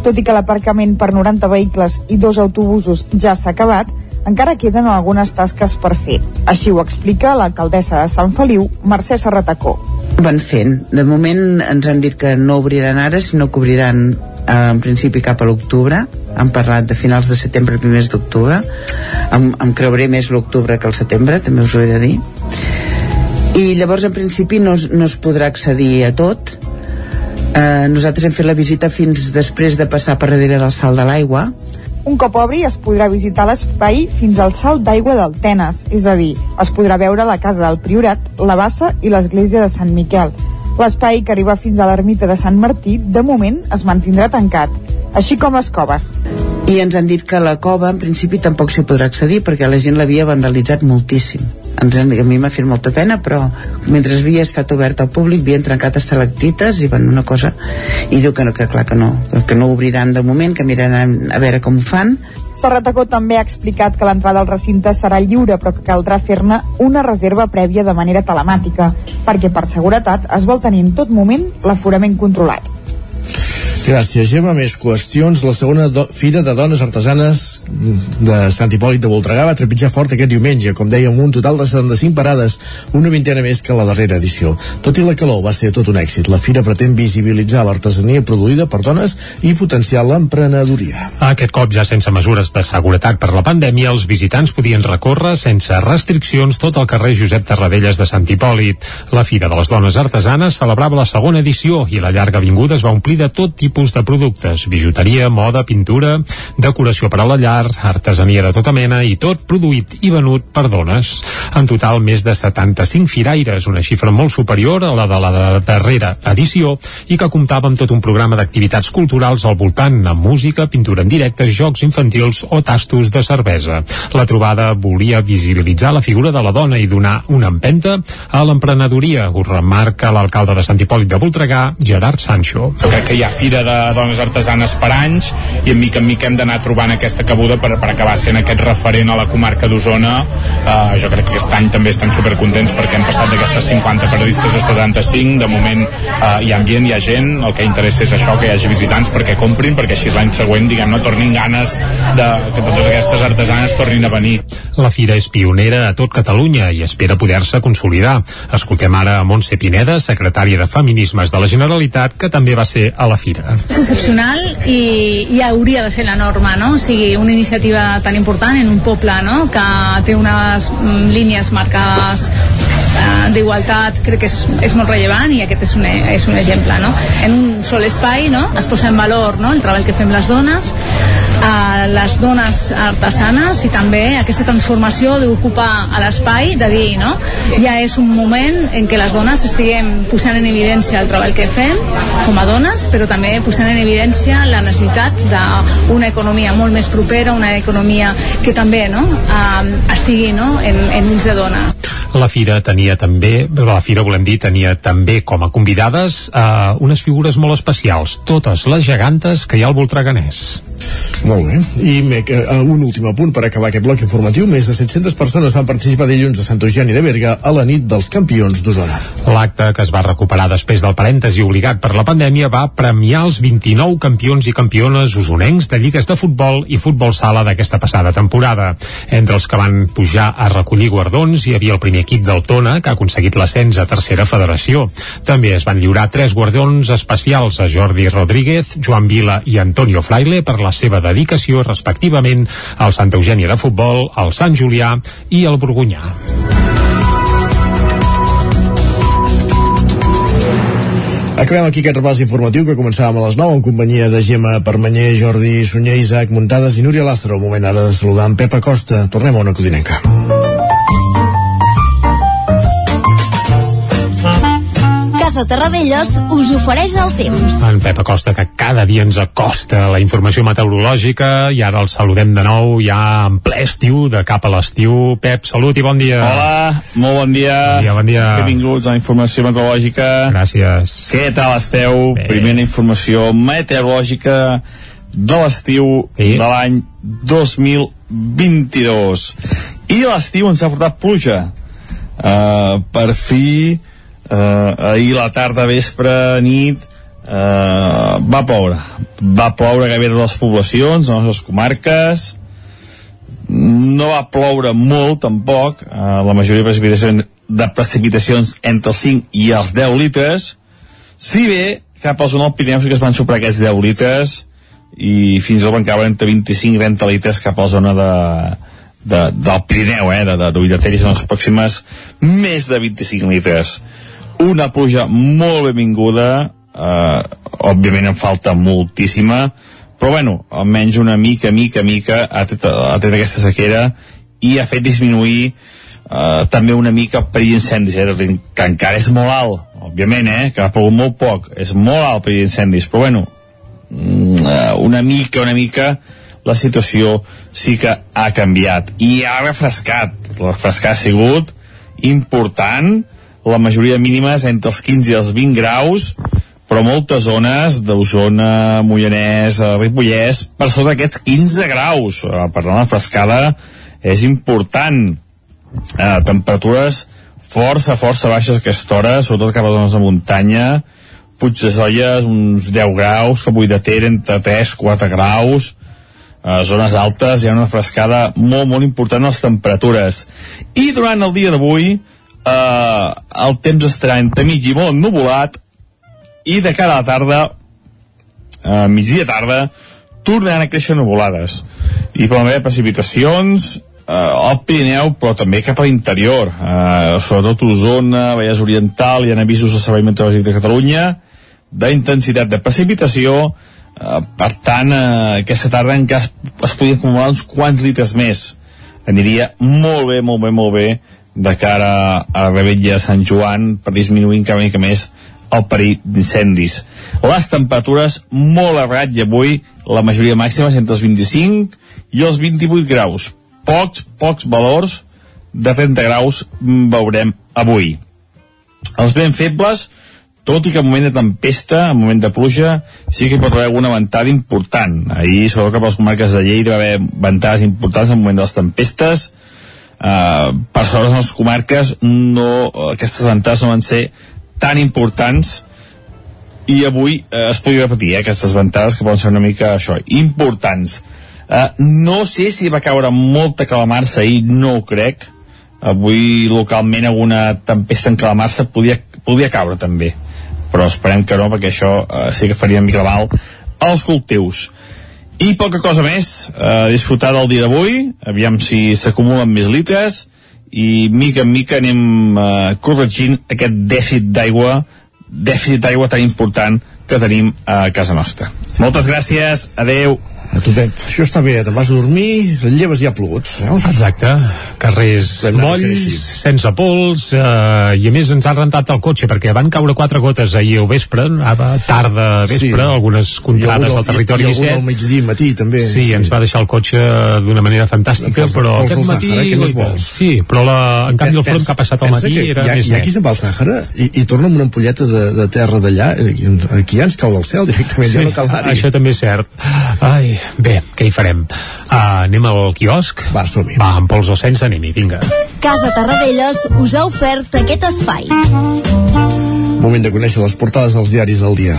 Tot i que l'aparcament per 90 vehicles i dos autobusos ja s'ha acabat, encara queden algunes tasques per fer. Així ho explica l'alcaldessa de Sant Feliu, Mercè Serratacó. Van fent. De moment ens han dit que no obriran ara, sinó que obriran eh, en principi cap a l'octubre han parlat de finals de setembre primers d'octubre em, em creuré més l'octubre que el setembre també us ho he de dir i llavors en principi no, no es podrà accedir a tot eh, nosaltres hem fet la visita fins després de passar per darrere del salt de l'aigua un cop obri es podrà visitar l'espai fins al salt d'aigua del Tenes, és a dir, es podrà veure la casa del Priorat, la bassa i l'església de Sant Miquel. L'espai que arriba fins a l'ermita de Sant Martí, de moment, es mantindrà tancat, així com les coves. I ens han dit que la cova, en principi, tampoc s'hi podrà accedir perquè la gent l'havia vandalitzat moltíssim. Ens han, a mi m'ha fet molta pena, però mentre havia estat obert al públic havien trencat estalactites i van una cosa i diu que, no, que clar que no, que no obriran de moment, que miraran a veure com ho fan Serratacó també ha explicat que l'entrada al recinte serà lliure però que caldrà fer-ne una reserva prèvia de manera telemàtica perquè per seguretat es vol tenir en tot moment l'aforament controlat. Gràcies, Gemma. Més qüestions. La segona Fira de Dones Artesanes de Sant Hipòlit de Voltregà va trepitjar fort aquest diumenge, com dèiem, un total de 75 parades, una vintena més que la darrera edició. Tot i la calor va ser tot un èxit. La Fira pretén visibilitzar l'artesania produïda per dones i potenciar l'emprenedoria. Aquest cop, ja sense mesures de seguretat per la pandèmia, els visitants podien recórrer sense restriccions tot el carrer Josep Tarradellas de Sant Hipòlit. La Fira de les Dones Artesanes celebrava la segona edició i la llarga avinguda es va omplir de tot tipus de productes, bijuteria, moda, pintura, decoració per a la llar, artesania de tota mena i tot produït i venut per dones. En total, més de 75 firaires, una xifra molt superior a la de la darrera edició i que comptava amb tot un programa d'activitats culturals al voltant, amb música, pintura en directe, jocs infantils o tastos de cervesa. La trobada volia visibilitzar la figura de la dona i donar una empenta a l'emprenedoria, ho remarca l'alcalde de Sant Hipòlit de Voltregà, Gerard Sancho. Jo crec que hi ha fira de dones artesanes per anys i en mica en mica hem d'anar trobant aquesta cabuda per, per acabar sent aquest referent a la comarca d'Osona uh, jo crec que aquest any també estem supercontents perquè hem passat d'aquestes 50 periodistes a 75 de moment uh, hi ha ambient, hi ha gent el que interessa és això, que hi hagi visitants perquè comprin, perquè així l'any següent diguem no tornin ganes de que totes aquestes artesanes tornin a venir La fira és pionera a tot Catalunya i espera poder-se consolidar. Escoltem ara a Montse Pineda, secretària de Feminismes de la Generalitat, que també va ser a la fira. És excepcional i, i hauria de ser la norma, no? O sigui, una iniciativa tan important en un poble, no?, que té unes mm, línies marcades eh, d'igualtat crec que és, és molt rellevant i aquest és un, és un exemple no? en un sol espai no? es posa en valor no? el treball que fem les dones a les dones artesanes i també aquesta transformació d'ocupar l'espai, de dir, no? Ja és un moment en què les dones estiguem posant en evidència el treball que fem com a dones, però també posant en evidència la necessitat d'una economia molt més propera, una economia que també no? Uh, estigui no? en, en ulls de dona. La fira tenia també, la fira volem dir, tenia també com a convidades uh, unes figures molt especials, totes les gegantes que hi ha al Voltreganès. Molt bé. I me, uh, un últim apunt per acabar aquest bloc informatiu. Més de 700 persones van participar dilluns a Sant Eugeni de Berga a la nit dels campions d'Osona. L'acte, que es va recuperar després del parèntesi obligat per la pandèmia, va premiar els 29 campions i campiones usonencs de lligues de futbol i futbol sala d'aquesta passada temporada. Entre els que van pujar a recollir guardons hi havia el primer equip del Tona, que ha aconseguit l'ascens a tercera federació. També es van lliurar tres guardons especials a Jordi Rodríguez, Joan Vila i Antonio Fraile per la seva dedicació respectivament al Santa Eugènia de Futbol, al Sant Julià i al Borgunyà. Acabem aquí aquest repàs informatiu que començàvem a les 9 en companyia de Gemma Permanyer, Jordi Sunyer, Isaac Muntades i Núria Lázaro. Moment ara de saludar en Pep Acosta. Tornem a una codinenca. Casa Terradellos us ofereix el temps. En Pep Acosta, que cada dia ens acosta la informació meteorològica i ara el saludem de nou ja en ple estiu, de cap a l'estiu. Pep, salut i bon dia. Hola, molt bon dia. Bon dia, bon dia. Benvinguts a la informació meteorològica. Gràcies. Què tal esteu? Bé. Primera informació meteorològica de l'estiu Sí. de l'any 2022. I l'estiu ens ha portat pluja. Uh, per fi, uh, ahir la tarda, vespre, nit, uh, va ploure. Va ploure gairebé a les poblacions, a les nostres comarques, no va ploure molt tampoc. Uh, la majoria de precipitacions, de precipitacions entre els 5 i els 10 litres. Si bé cap al zona del que es van superar aquests 10 litres i fins i tot van caure entre 25 i 30 litres cap a la zona de, de, del Pirineu, eh, de, de, de Villateris en les pròximes més de 25 litres una pluja molt benvinguda eh, òbviament en falta moltíssima però bueno, almenys una mica, mica, mica ha tret, ha tret aquesta sequera i ha fet disminuir eh, també una mica el perill d'incendis, eh, que encara és molt alt òbviament, eh, que ha plogut molt poc, és molt alt per incendis, però bueno, mm, eh, una mica, una mica, la situació sí que ha canviat. I ha refrescat. El refrescar ha sigut important, la majoria mínimes entre els 15 i els 20 graus, però moltes zones d'Osona, Moianès, eh, Ripollès, per sota d'aquests 15 graus. Eh, per tant, la frescada és important. Eh, temperatures força, força baixes aquesta hora, sobretot cap a zones de muntanya, Puig de uns 10 graus, Capull de Ter, entre 3 4 graus, a zones altes hi ha una frescada molt, molt important a les temperatures. I durant el dia d'avui eh, el temps estarà entre mig i molt nuvolat i de cara a la tarda, eh, migdia tarda, tornaran a créixer nuvolades. I poden haver precipitacions eh, al Pirineu, però també cap a l'interior, eh, sobretot Osona, Vallès Oriental, hi ha avisos del Servei Meteorològic de Catalunya, d'intensitat de precipitació, Uh, per tant, uh, aquesta tarda encara es, es podien acumular uns quants litres més. Aniria molt bé, molt bé, molt bé de cara a la rebetlla de Sant Joan per disminuir encara mica més el perill d'incendis. Les temperatures molt a ratll avui, la majoria màxima entre els 25 i els 28 graus. Pocs, pocs valors de 30 graus veurem avui. Els ben febles, tot i que en moment de tempesta, en moment de pluja, sí que hi pot haver alguna ventada important. Ahir, sobretot cap a les comarques de Lleida, va haver ventades importants en moment de les tempestes. Uh, per sort, les comarques, no, aquestes ventades no van ser tan importants i avui uh, es podria repetir, eh, aquestes ventades que poden ser una mica això, importants. Uh, no sé si va caure molta calamarsa ahir, no ho crec. Avui localment alguna tempesta en calamarsa podia, podia caure també però esperem que no perquè això eh, sí que faria mica mal als cultius i poca cosa més eh, disfrutar del dia d'avui. Aviam si s'acumulen més litres. I mica en mica anem eh, corregint aquest dèficit d'aigua dèficit d'aigua tan important que tenim a casa nostra. Moltes gràcies, adeu a totet. Això està bé, te'n vas a dormir, et lleves i ha plogut, veus? Exacte, carrers molls, sense pols, eh, i a més ens han rentat el cotxe perquè van caure quatre gotes ahir al vespre, a tarda, vespre, sí. algunes contrades del territori I, i 17. I al migdia matí també. Sí, sí, ens va deixar el cotxe d'una manera fantàstica, els, però aquest matí... Sàhara, què més vols? Sí, però la, en canvi el front que ha passat al matí era ha, més net. I aquí se'n va al Sàhara i, i torna amb una ampolleta de, de terra d'allà, aquí ja ens cau del cel directament, sí, ja no cal anar-hi. Això també és cert. Ai, Bé, què hi farem? Uh, anem al quiosc? Va, som -hi. Va, amb pols o sense, anem-hi, vinga. Casa Tarradellas us ha ofert aquest espai. Moment de conèixer les portades dels diaris del dia.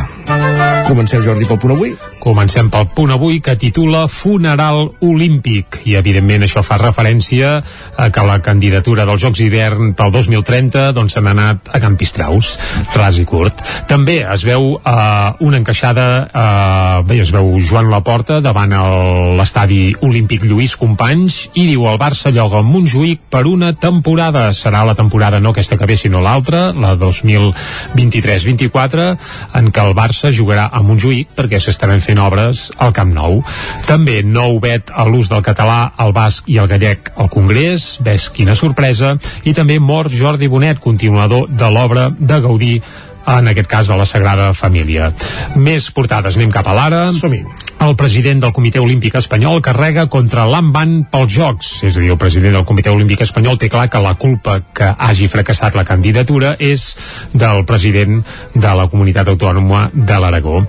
Comencem, Jordi, pel punt avui. Comencem pel punt avui que titula Funeral Olímpic i evidentment això fa referència a que la candidatura dels Jocs d'hivern pel 2030 doncs se n'ha anat a Can Pistraus, ras i curt. També es veu uh, una encaixada, uh, bé, es veu Joan Laporta davant l'estadi olímpic Lluís Companys i diu el Barça lloga Montjuïc per una temporada. Serà la temporada no aquesta que ve sinó l'altra, la 2023-24, en què el Barça jugarà a Montjuïc perquè s'estaran fent obres al Camp Nou. També nou vet a l'ús del català, el basc i el gallec al Congrés, ves quina sorpresa, i també mort Jordi Bonet, continuador de l'obra de Gaudí en aquest cas a la Sagrada Família. Més portades, anem cap a l'ara. El president del Comitè Olímpic Espanyol carrega contra l'Amban pels Jocs. És a dir, el president del Comitè Olímpic Espanyol té clar que la culpa que hagi fracassat la candidatura és del president de la comunitat autònoma de l'Aragó.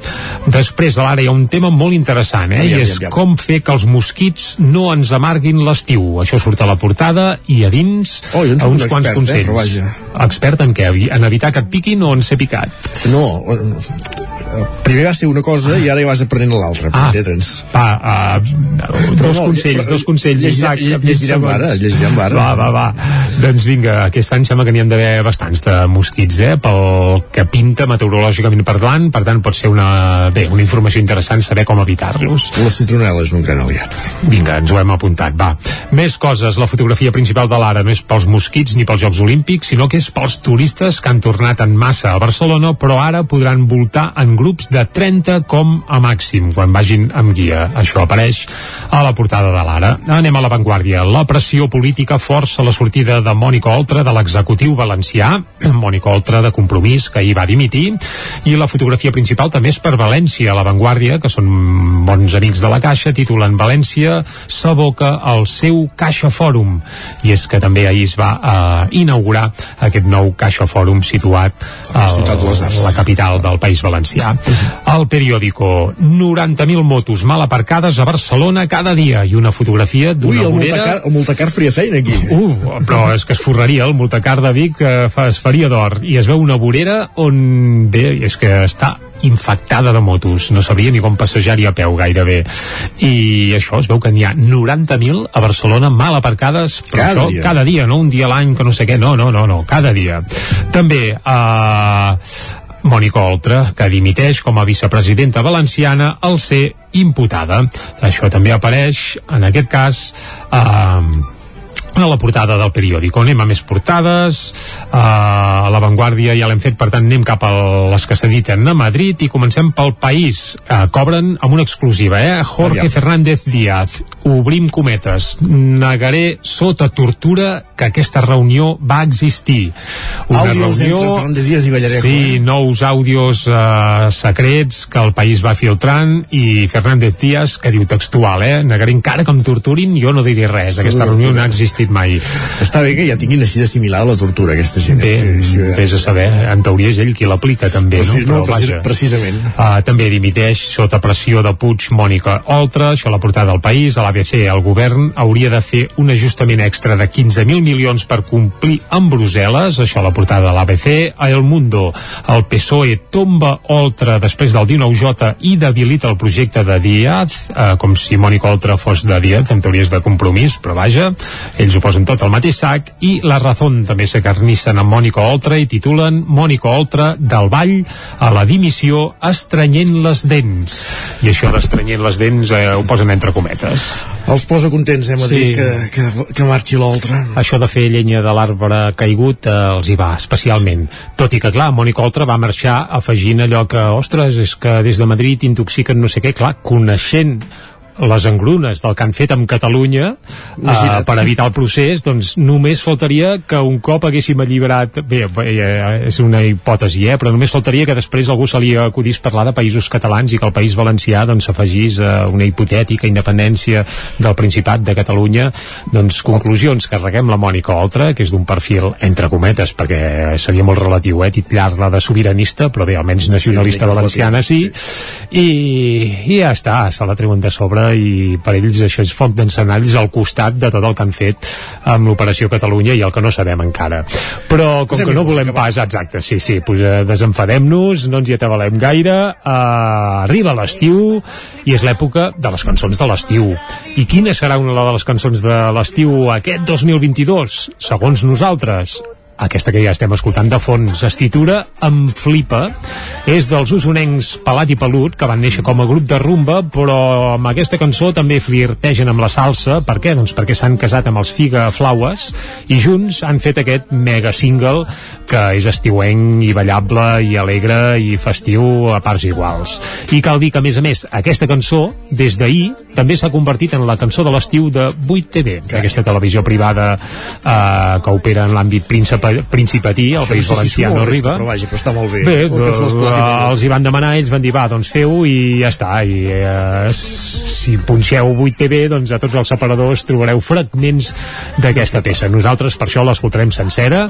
Després de l'ara hi ha un tema molt interessant, eh? Aviam, I és aviam, com fer que els mosquits no ens amarguin l'estiu. Això surt a la portada i a dins Oh, a uns un quants expert, eh, consells. però vaja. Expert en què? En evitar que et piquin o en ser picat? No, eh, primer va ser una cosa i ara ja vas aprenent l'altra, Ah. entendre'ns. Va, uh, dos no, consells, dos consells. Isaac, llegirem ara, llegirem ara. Va, va, va. Doncs vinga, aquest any sembla que n'hi hem d'haver bastants de mosquits, eh? Pel que pinta meteorològicament parlant, per tant pot ser una, bé, una informació interessant saber com evitar-los. La citronela és un gran aliat. Vinga, ens ho hem apuntat, va. Més coses, la fotografia principal de l'ara no és pels mosquits ni pels Jocs Olímpics, sinó que és pels turistes que han tornat en massa a Barcelona, però ara podran voltar en grups de 30 com a màxim, quan vagin amb guia. Això apareix a la portada de l'ara. Anem a l'avantguàrdia. La pressió política força la sortida de Mònica Oltra de l'executiu valencià, *clears throat* Mònica Oltra de Compromís, que ahir va dimitir, i la fotografia principal també és per València, a La Vanguardia, que són bons amics de la Caixa, titulen València s'aboca al seu Caixa Fòrum. I és que també ahir es va eh, inaugurar aquest nou Caixa Fòrum situat a la capital del País Valencià. El periòdico, 90.000 motos mal aparcades a Barcelona cada dia i una fotografia Ui, d'una el vorera... multacar, el multacar faria feina aquí. Uh, però és que es forraria el multacar de Vic eh, fa, es faria d'or i es veu una vorera on bé, és que està infectada de motos, no sabria ni com passejar-hi a peu gairebé. I això es veu que n'hi ha 90.000 a Barcelona mal aparcades però Cada això, dia. cada dia, no? Un dia a l'any que no sé què, no, no, no, no, cada dia. També eh, Mònica Oltra, que dimiteix com a vicepresidenta valenciana al ser imputada. Això també apareix, en aquest cas, eh, a la portada del periòdic. Anem a més portades, a l'avantguàrdia ja l'hem fet, per tant anem cap a les que s'editen a Madrid i comencem pel país. Cobren amb una exclusiva, eh? Jorge Aviam. Fernández Díaz, obrim cometes, negaré sota tortura que aquesta reunió va existir. Àudios entre Fernández Díaz i Vallarejo, Sí, eh? nous àudios uh, secrets que el país va filtrant i Fernández Díaz, que diu textual, eh? Negaré encara que em torturin, jo no diré res. Aquesta reunió no ha existit mai. Està bé que ja tinguin així d'assimilar la tortura, aquesta gent. Bé, Sí, sí, ja. vés a saber, en teoria és ell qui l'aplica també, no? Precis- no, precis- precisament. Uh, també dimiteix sota pressió de Puig Mònica Oltra, això a la portada del país, a l'ABC el govern hauria de fer un ajustament extra de 15.000 milions per complir amb Brussel·les, això a la portada de l'ABC, a El Mundo, el PSOE tomba Oltra després del 19J i debilita el projecte de Díaz, uh, com si Mònica Oltra fos de Díaz, en teoria és de compromís, però vaja, ells ho posen tot al mateix sac, i La Razón també s'acarnissen amb Mònica Oltra i titulen Mònica Oltra del Vall a la dimissió estrenyent les dents. I això d'estrenyent les dents eh, ho posen entre cometes. Els posa contents, eh, Madrid, Sí. que, que, que marxi l'altre. Això de fer llenya de l'arbre caigut eh, els hi va especialment. Tot i que, clar, Mònica Oltra va marxar afegint allò que, ostres, és que des de Madrid intoxiquen no sé què, clar, coneixent les engrunes del que han fet amb Catalunya eh, Imagina't. per evitar el procés doncs només faltaria que un cop haguéssim alliberat bé, eh, és una hipòtesi eh, però només faltaria que després algú se li acudís parlar de països catalans i que el País Valencià doncs s'afegís a una hipotètica independència del Principat de Catalunya. Doncs conclusions, carreguem la Mònica Oltra que és d'un perfil entre cometes perquè seria molt relatiu eh, titllar-la de sobiranista però bé, almenys nacionalista mica valenciana sí, i, i ja està, se la treuen de sobre i per ells això és foc d'encenalls al costat de tot el que han fet amb l'Operació Catalunya i el que no sabem encara. Però com que no volem pas exacte, sí, sí, pues, eh, desenfadem-nos no ens hi atabalem gaire. Uh, arriba l'estiu i és l'època de les cançons de l'estiu. I quina serà una de les cançons de l'estiu aquest 2022 segons nosaltres aquesta que ja estem escoltant de fons es titula Em flipa. És dels usonencs Pelat i Pelut que van néixer com a grup de rumba però amb aquesta cançó també flirtegen amb la salsa. Per què? Doncs perquè s'han casat amb els Figa Flaues i junts han fet aquest mega single que és estiuenc i ballable i alegre i festiu a parts iguals. I cal dir que a més a més aquesta cançó des d'ahir també s'ha convertit en la cançó de l'estiu de 8TV aquesta televisió privada eh, que opera en l'àmbit príncipe, principatí al País no sé Valencià no arriba Però vaja, però està molt bé. Bé, El que ens les eh, els hi van demanar, ells van dir, va, doncs feu i ja està. I eh, si punxeu 8TV, doncs a tots els separadors trobareu fragments d'aquesta peça. Nosaltres per això l'escoltarem sencera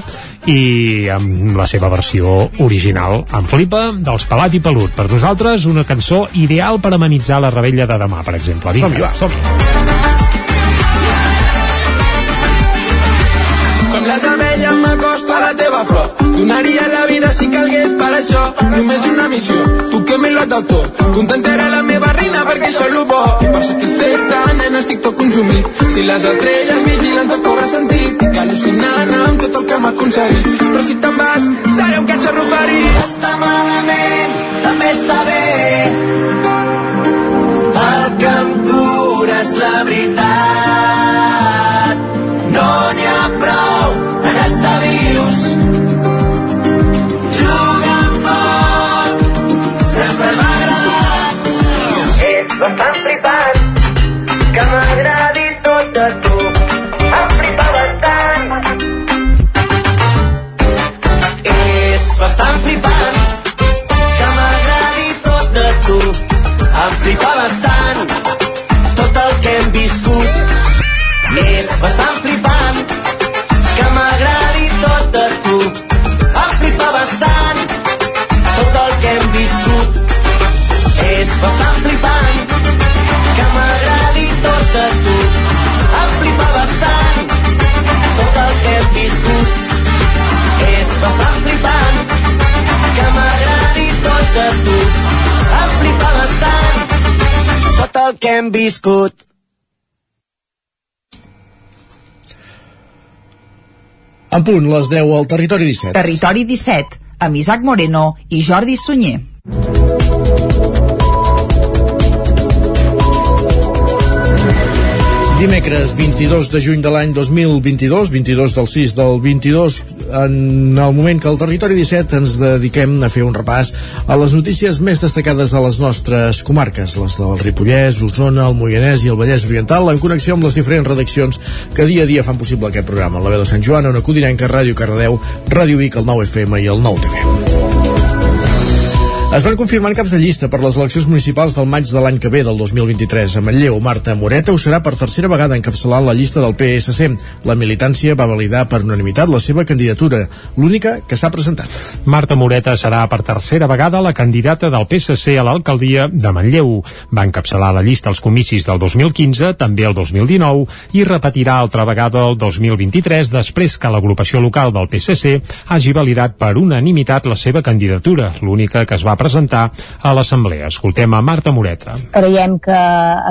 i amb la seva versió original. En flipa, dels Pelat i Pelut. Per nosaltres, una cançó ideal per amenitzar la rebella de demà, per exemple. Vinga, Som-hi, va. som Com Donaria la vida si calgués per això. Només una missió, tu que me lo dado tot. Contentarà la meva reina perquè això és lo bo. I per satisfer-te, nena, estic tot consumit. Si les estrelles vigilen tot cobra sentit. Estic al·lucinant amb tot el que hem aconseguit. Però si te'n vas, seré un catxarro ferit. Està malament, també està bé. El que em cura és la veritat. bastant flipant que m'agradi tot de tu em flipa bastant tot el que hem viscut és bastant flipant que m'agradi tot de tu em flipa bastant tot el que hem viscut En punt, les 10 al Territori 17. Territori 17, amb Isaac Moreno i Jordi Sunyer. Dimecres 22 de juny de l'any 2022, 22 del 6 del 22, en el moment que al Territori 17 ens dediquem a fer un repàs a les notícies més destacades de les nostres comarques, les del Ripollès, Osona, el Moianès i el Vallès Oriental, en connexió amb les diferents redaccions que dia a dia fan possible aquest programa. La veu de Sant Joan, una Codinenca, Ràdio Cardedeu, Ràdio Vic, el 9 FM i el 9 TV. Es van confirmar caps de llista per les eleccions municipals del maig de l'any que ve, del 2023. A Manlleu, Marta Moreta ho serà per tercera vegada encapçalant la llista del PSC. La militància va validar per unanimitat la seva candidatura, l'única que s'ha presentat. Marta Moreta serà per tercera vegada la candidata del PSC a l'alcaldia de Manlleu. Va encapçalar la llista als comicis del 2015, també el 2019, i repetirà altra vegada el 2023 després que l'agrupació local del PSC hagi validat per unanimitat la seva candidatura, l'única que es va presentar a l'Assemblea. Escoltem a Marta Moreta. Creiem que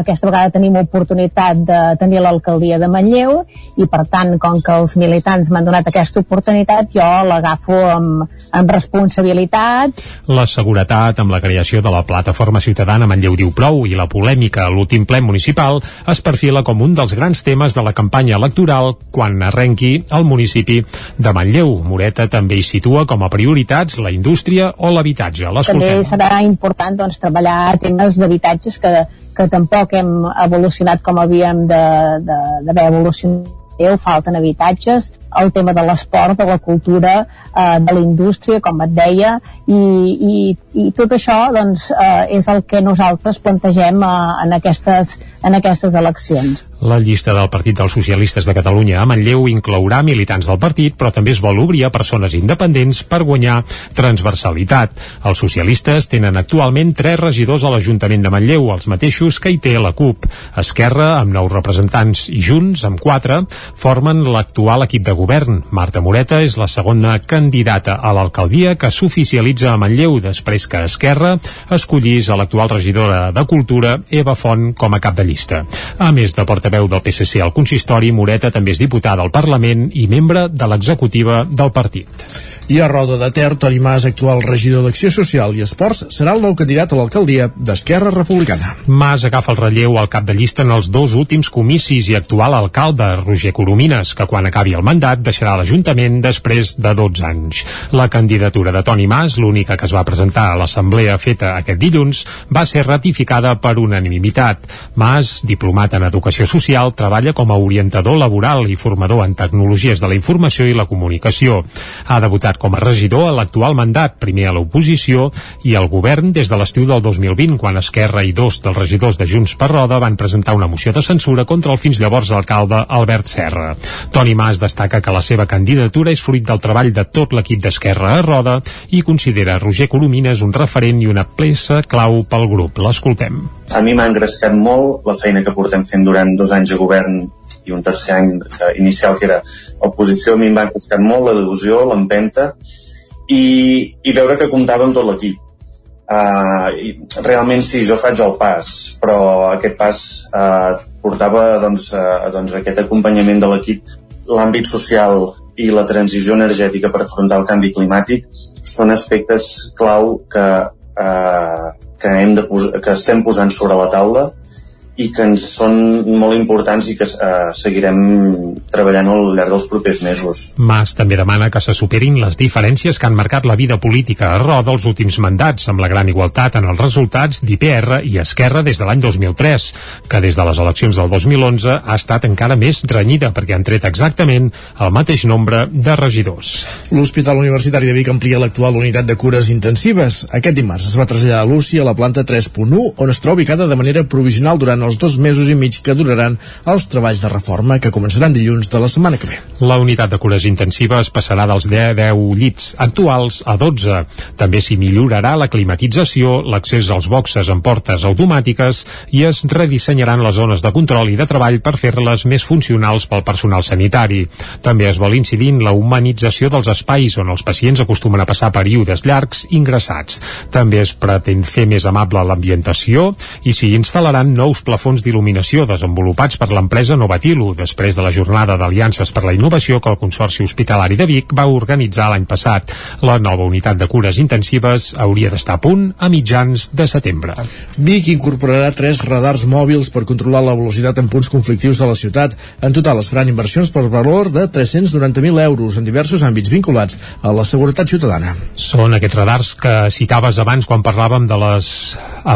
aquesta vegada tenim oportunitat de tenir l'alcaldia de Manlleu i per tant, com que els militants m'han donat aquesta oportunitat, jo l'agafo amb, amb responsabilitat. La seguretat amb la creació de la plataforma ciutadana Manlleu diu prou i la polèmica a l'últim ple municipal es perfila com un dels grans temes de la campanya electoral quan arrenqui el municipi de Manlleu. Moreta també hi situa com a prioritats la indústria o l'habitatge. També serà important doncs, treballar temes d'habitatges que, que tampoc hem evolucionat com havíem d'haver evolucionat. Falten habitatges, el tema de l'esport, de la cultura, eh, de la indústria, com et deia, i, i, i tot això doncs, eh, és el que nosaltres plantegem eh, en, aquestes, en aquestes eleccions. La llista del Partit dels Socialistes de Catalunya a Manlleu inclourà militants del partit, però també es vol obrir a persones independents per guanyar transversalitat. Els socialistes tenen actualment tres regidors a l'Ajuntament de Manlleu, els mateixos que hi té la CUP. Esquerra, amb nou representants, i Junts, amb quatre, formen l'actual equip de govern. Marta Moreta és la segona candidata a l'alcaldia que s'oficialitza a Manlleu després que Esquerra escollís a l'actual regidora de Cultura, Eva Font, com a cap de llista. A més de portaveu del PSC al consistori, Moreta també és diputada al Parlament i membre de l'executiva del partit. I a Roda de Ter, Toni Mas, actual regidor d'Acció Social i Esports, serà el nou candidat a l'alcaldia d'Esquerra Republicana. Mas agafa el relleu al cap de llista en els dos últims comicis i actual alcalde, Roger Coromines, que quan acabi el mandat deixarà l'Ajuntament després de 12 anys. La candidatura de Toni Mas, l'única que es va presentar a l'assemblea feta aquest dilluns, va ser ratificada per unanimitat. Mas, diplomat en Educació Social, treballa com a orientador laboral i formador en tecnologies de la informació i la comunicació. Ha debutat com a regidor a l'actual mandat, primer a l'oposició i al govern des de l'estiu del 2020, quan Esquerra i dos dels regidors de Junts per Roda van presentar una moció de censura contra el fins llavors alcalde Albert Serra. Toni Mas destaca que la seva candidatura és fruit del treball de tot l'equip d'Esquerra a Roda i considera Roger Coromines un referent i una peça clau pel grup. L'escoltem. A mi m'ha engrescat molt la feina que portem fent durant dos anys de govern i un tercer any inicial que era oposició, a mi em va engrescat molt la delusió, l'empenta i, i veure que comptava amb tot l'equip. Uh, realment sí, jo faig el pas, però aquest pas uh, portava doncs, uh, doncs aquest acompanyament de l'equip, l'àmbit social i la transició energètica per afrontar el canvi climàtic són aspectes clau que, uh, que, hem de que estem posant sobre la taula i que ens són molt importants i que eh, seguirem treballant al llarg dels propers mesos. Mas també demana que se superin les diferències que han marcat la vida política a Roda els últims mandats, amb la gran igualtat en els resultats d'IPR i Esquerra des de l'any 2003, que des de les eleccions del 2011 ha estat encara més renyida perquè han tret exactament el mateix nombre de regidors. L'Hospital Universitari de Vic amplia l'actual unitat de cures intensives. Aquest dimarts es va traslladar a l'UCI a la planta 3.1, on es troba ubicada de manera provisional durant els dos mesos i mig que duraran els treballs de reforma que començaran dilluns de la setmana que ve. La unitat de cures intensives passarà dels 10, 10 llits actuals a 12. També s'hi millorarà la climatització, l'accés als boxes amb portes automàtiques i es redissenyaran les zones de control i de treball per fer-les més funcionals pel personal sanitari. També es vol incidir en la humanització dels espais on els pacients acostumen a passar períodes llargs ingressats. També es pretén fer més amable l'ambientació i s'hi instal·laran nous plafons d'il·luminació desenvolupats per l'empresa Novatilu, després de la jornada d'aliances per la innovació que el Consorci Hospitalari de Vic va organitzar l'any passat. La nova unitat de cures intensives hauria d'estar a punt a mitjans de setembre. Vic incorporarà tres radars mòbils per controlar la velocitat en punts conflictius de la ciutat. En total es faran inversions per valor de 390.000 euros en diversos àmbits vinculats a la seguretat ciutadana. Són aquests radars que citaves abans quan parlàvem de les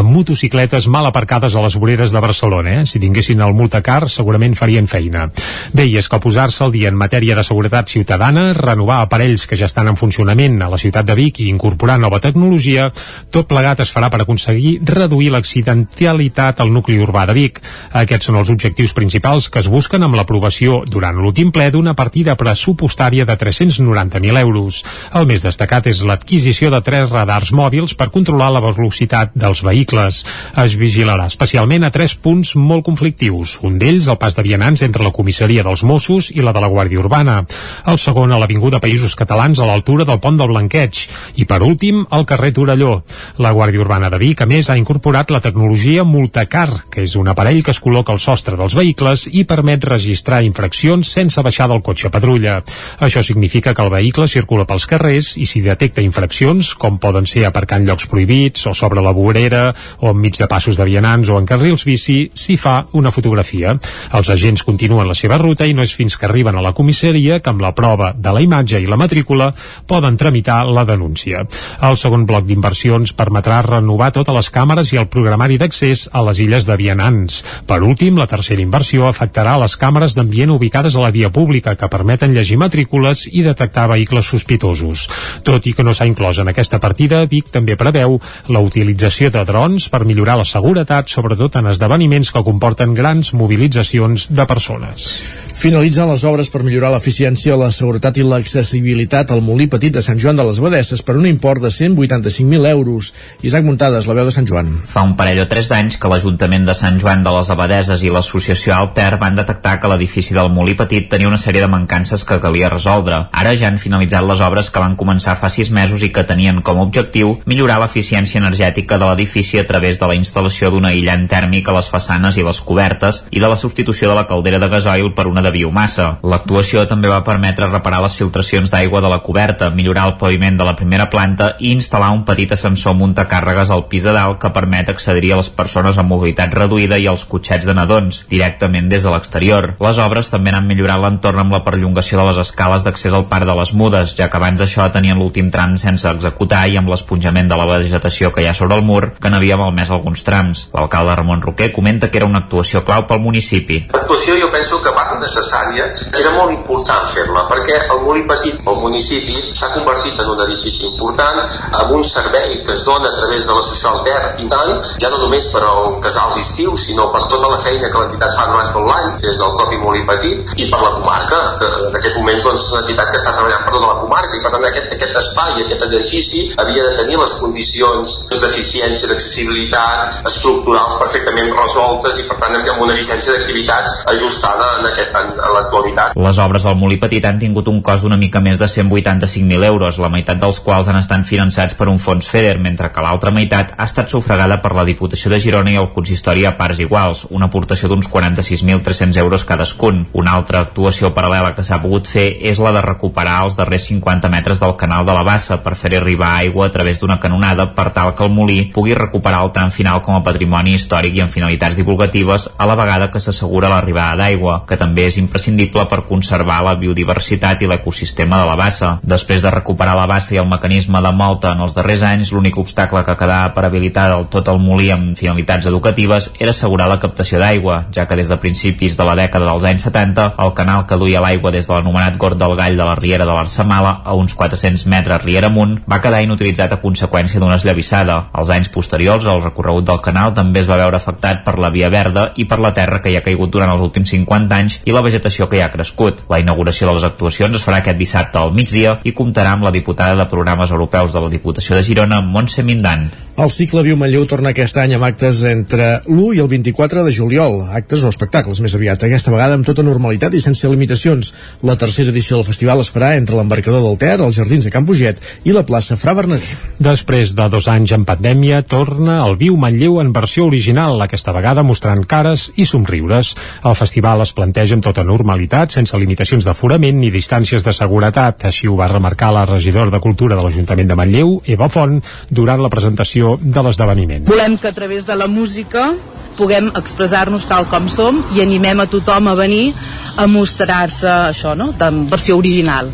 motocicletes mal aparcades a les voreres de Barcelona. Eh? Si tinguessin el multacar, segurament farien feina. Bé, i és que posar-se al dia en matèria de seguretat ciutadana, renovar aparells que ja estan en funcionament a la ciutat de Vic i incorporar nova tecnologia, tot plegat es farà per aconseguir reduir l'accidentalitat al nucli urbà de Vic. Aquests són els objectius principals que es busquen amb l'aprovació durant l'últim ple d'una partida pressupostària de 390.000 euros. El més destacat és l'adquisició de tres radars mòbils per controlar la velocitat dels vehicles. Es vigilarà especialment a tres punts molt conflictius. Un d'ells, el pas de vianants entre la comissaria dels Mossos i la de la Guàrdia Urbana. El segon, a l'Avinguda Països Catalans, a l'altura del pont del Blanqueig. I per últim, al carrer Torelló. La Guàrdia Urbana de Vic, a més, ha incorporat la tecnologia Multacar, que és un aparell que es col·loca al sostre dels vehicles i permet registrar infraccions sense baixar del cotxe patrulla. Això significa que el vehicle circula pels carrers i si detecta infraccions, com poden ser aparcant llocs prohibits o sobre la vorera o enmig de passos de vianants o en carrils bici, s'hi fa una fotografia. Els agents continuen la seva ruta i no és fins que arriben a la comissaria que amb la prova de la imatge i la matrícula poden tramitar la denúncia. El segon bloc d'inversions permetrà renovar totes les càmeres i el programari d'accés a les illes de vianants. Per últim, la tercera inversió afectarà les càmeres d'ambient ubicades a la via pública que permeten llegir matrícules i detectar vehicles sospitosos. Tot i que no s'ha inclòs en aquesta partida, Vic també preveu la utilització de drons per millorar la seguretat, sobretot en esdeveniments que comporten grans mobilitzacions de persones. Finalitzen les obres per millorar l'eficiència, la seguretat i l'accessibilitat al molí petit de Sant Joan de les Abadesses per un import de 185.000 euros. Isaac Muntades, la veu de Sant Joan. Fa un parell o tres d'anys que l'Ajuntament de Sant Joan de les Abadeses i l'associació Alter van detectar que l'edifici del molí petit tenia una sèrie de mancances que calia resoldre. Ara ja han finalitzat les obres que van començar fa sis mesos i que tenien com a objectiu millorar l'eficiència energètica de l'edifici a través de la instal·lació d'un aïllant tèrmic a les façanes i les cobertes i de la substitució de la caldera de gasoil per una de biomassa. L'actuació també va permetre reparar les filtracions d'aigua de la coberta, millorar el paviment de la primera planta i instal·lar un petit ascensor muntacàrregues al pis de dalt que permet accedir a les persones amb mobilitat reduïda i als cotxets de nadons, directament des de l'exterior. Les obres també han millorat l'entorn amb la perllongació de les escales d'accés al parc de les Mudes, ja que abans d'això tenien l'últim tram sense executar i amb l'esponjament de la vegetació que hi ha sobre el mur, que n'havia malmès alguns trams. L'alcalde Ramon Roquer comenta que era una actuació clau pel municipi. L'actuació jo penso que va necessària, era molt important fer-la, perquè el molí petit, el municipi, s'ha convertit en un edifici important, amb un servei que es dona a través de la social verd i tant, ja no només per al casal d'estiu, sinó per tota la feina que l'entitat fa durant tot l'any, des del propi molí petit, i per la comarca, que en aquests moments doncs, és una entitat que està treballant per tota la comarca, i per tant aquest, aquest espai, aquest edifici, havia de tenir les condicions d'eficiència, d'accessibilitat, estructurals perfectament resoltes, i per tant amb una llicència d'activitats ajustada en, aquest, en, en l'actualitat. Les obres al Molí Petit han tingut un cost d'una mica més de 185.000 euros, la meitat dels quals han estat finançats per un fons FEDER, mentre que l'altra meitat ha estat sufragada per la Diputació de Girona i el consistori a parts iguals, una aportació d'uns 46.300 euros cadascun. Una altra actuació paral·lela que s'ha pogut fer és la de recuperar els darrers 50 metres del canal de la Bassa per fer arribar aigua a través d'una canonada per tal que el molí pugui recuperar el tram final com a patrimoni històric i amb finalitats divulgatives a la vegada que s'assegura l'arribada d'aigua, que també és imprescindible per conservar la biodiversitat i l'ecosistema de la bassa. Després de recuperar la bassa i el mecanisme de molta en els darrers anys, l'únic obstacle que quedava per habilitar del tot el molí amb finalitats educatives era assegurar la captació d'aigua, ja que des de principis de la dècada dels anys 70 el canal que duia l'aigua des de l'anomenat Gord del Gall de la Riera de l'Arsamala a uns 400 metres riera amunt va quedar inutilitzat a conseqüència d'una esllavissada. Als anys posteriors, el recorregut del canal també es va veure afectat per la via verda i per la terra que hi ha caigut durant els últims 50 anys i la vegetació que hi ha crescut. La inauguració de les actuacions es farà aquest dissabte al migdia i comptarà amb la diputada de programes europeus de la Diputació de Girona, Montse Mindan. El cicle Viu Manlleu torna aquest any amb actes entre l'1 i el 24 de juliol, actes o espectacles més aviat, aquesta vegada amb tota normalitat i sense limitacions. La tercera edició del festival es farà entre l'embarcador del Ter, els jardins de Can Puget i la plaça Fra Bernadí. Després de dos anys en pandèmia, torna el Viu Manlleu en versió original, aquesta vegada mostrant cares i somriures. El festival es planteja amb tota normalitat, sense limitacions d'aforament ni distàncies de seguretat. Així ho va remarcar la regidora de Cultura de l'Ajuntament de Manlleu, Eva Font, durant la presentació de l'esdeveniment. Volem que a través de la música puguem expressar-nos tal com som i animem a tothom a venir a mostrar-se això, no?, en versió original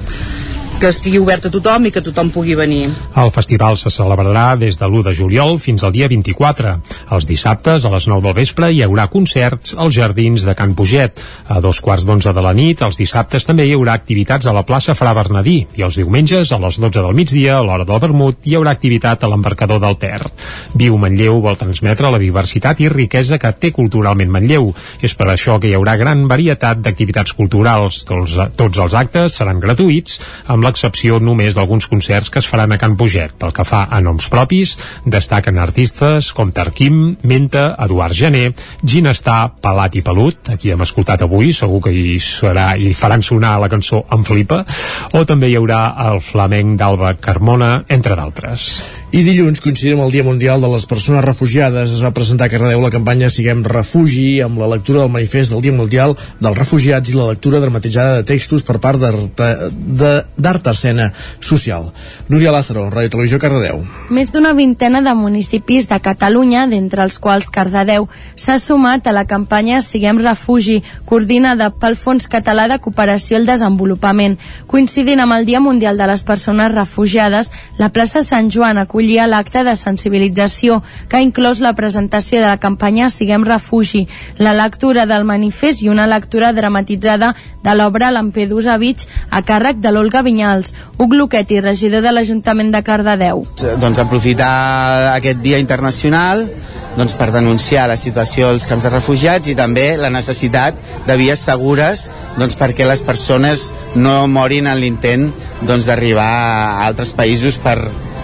que estigui obert a tothom i que tothom pugui venir. El festival se celebrarà des de l'1 de juliol fins al dia 24. Els dissabtes, a les 9 del vespre, hi haurà concerts als jardins de Can Puget. A dos quarts d'onze de la nit, els dissabtes també hi haurà activitats a la plaça Fra Bernadí i els diumenges, a les 12 del migdia, a l'hora del vermut, hi haurà activitat a l'embarcador del Ter. Viu Manlleu vol transmetre la diversitat i riquesa que té culturalment Manlleu. És per això que hi haurà gran varietat d'activitats culturals. Tots, tots els actes seran gratuïts, amb l'excepció només d'alguns concerts que es faran a Can Puget. Pel que fa a noms propis, destaquen artistes com Tarquim, Menta, Eduard Gené, Ginestar, Pelat i Pelut, aquí hem escoltat avui, segur que hi serà i faran sonar la cançó En Flipa, o també hi haurà el flamenc d'Alba Carmona, entre d'altres. I dilluns, coincidint amb el Dia Mundial de les Persones Refugiades, es va presentar a Cardedeu la campanya Siguem Refugi, amb la lectura del manifest del Dia Mundial dels Refugiats i la lectura dramatitzada de textos per part d'Art Escena Social. Núria Lázaro, Ràdio Televisió, Cardedeu. Més d'una vintena de municipis de Catalunya, d'entre els quals Cardedeu, s'ha sumat a la campanya Siguem Refugi, coordinada pel Fons Català de Cooperació al Desenvolupament. Coincidint amb el Dia Mundial de les Persones Refugiades, la plaça Sant Joan acollia l'acte de sensibilització que ha inclòs la presentació de la campanya Siguem Refugi, la lectura del manifest i una lectura dramatitzada de l'obra Lampedusa Beach a càrrec de l'Olga Vinyals, Huc Luquetti, regidor de l'Ajuntament de Cardedeu. Doncs aprofitar aquest dia internacional doncs, per denunciar la situació als camps de refugiats i també la necessitat de vies segures doncs, perquè les persones no morin en l'intent doncs, d'arribar a altres països per,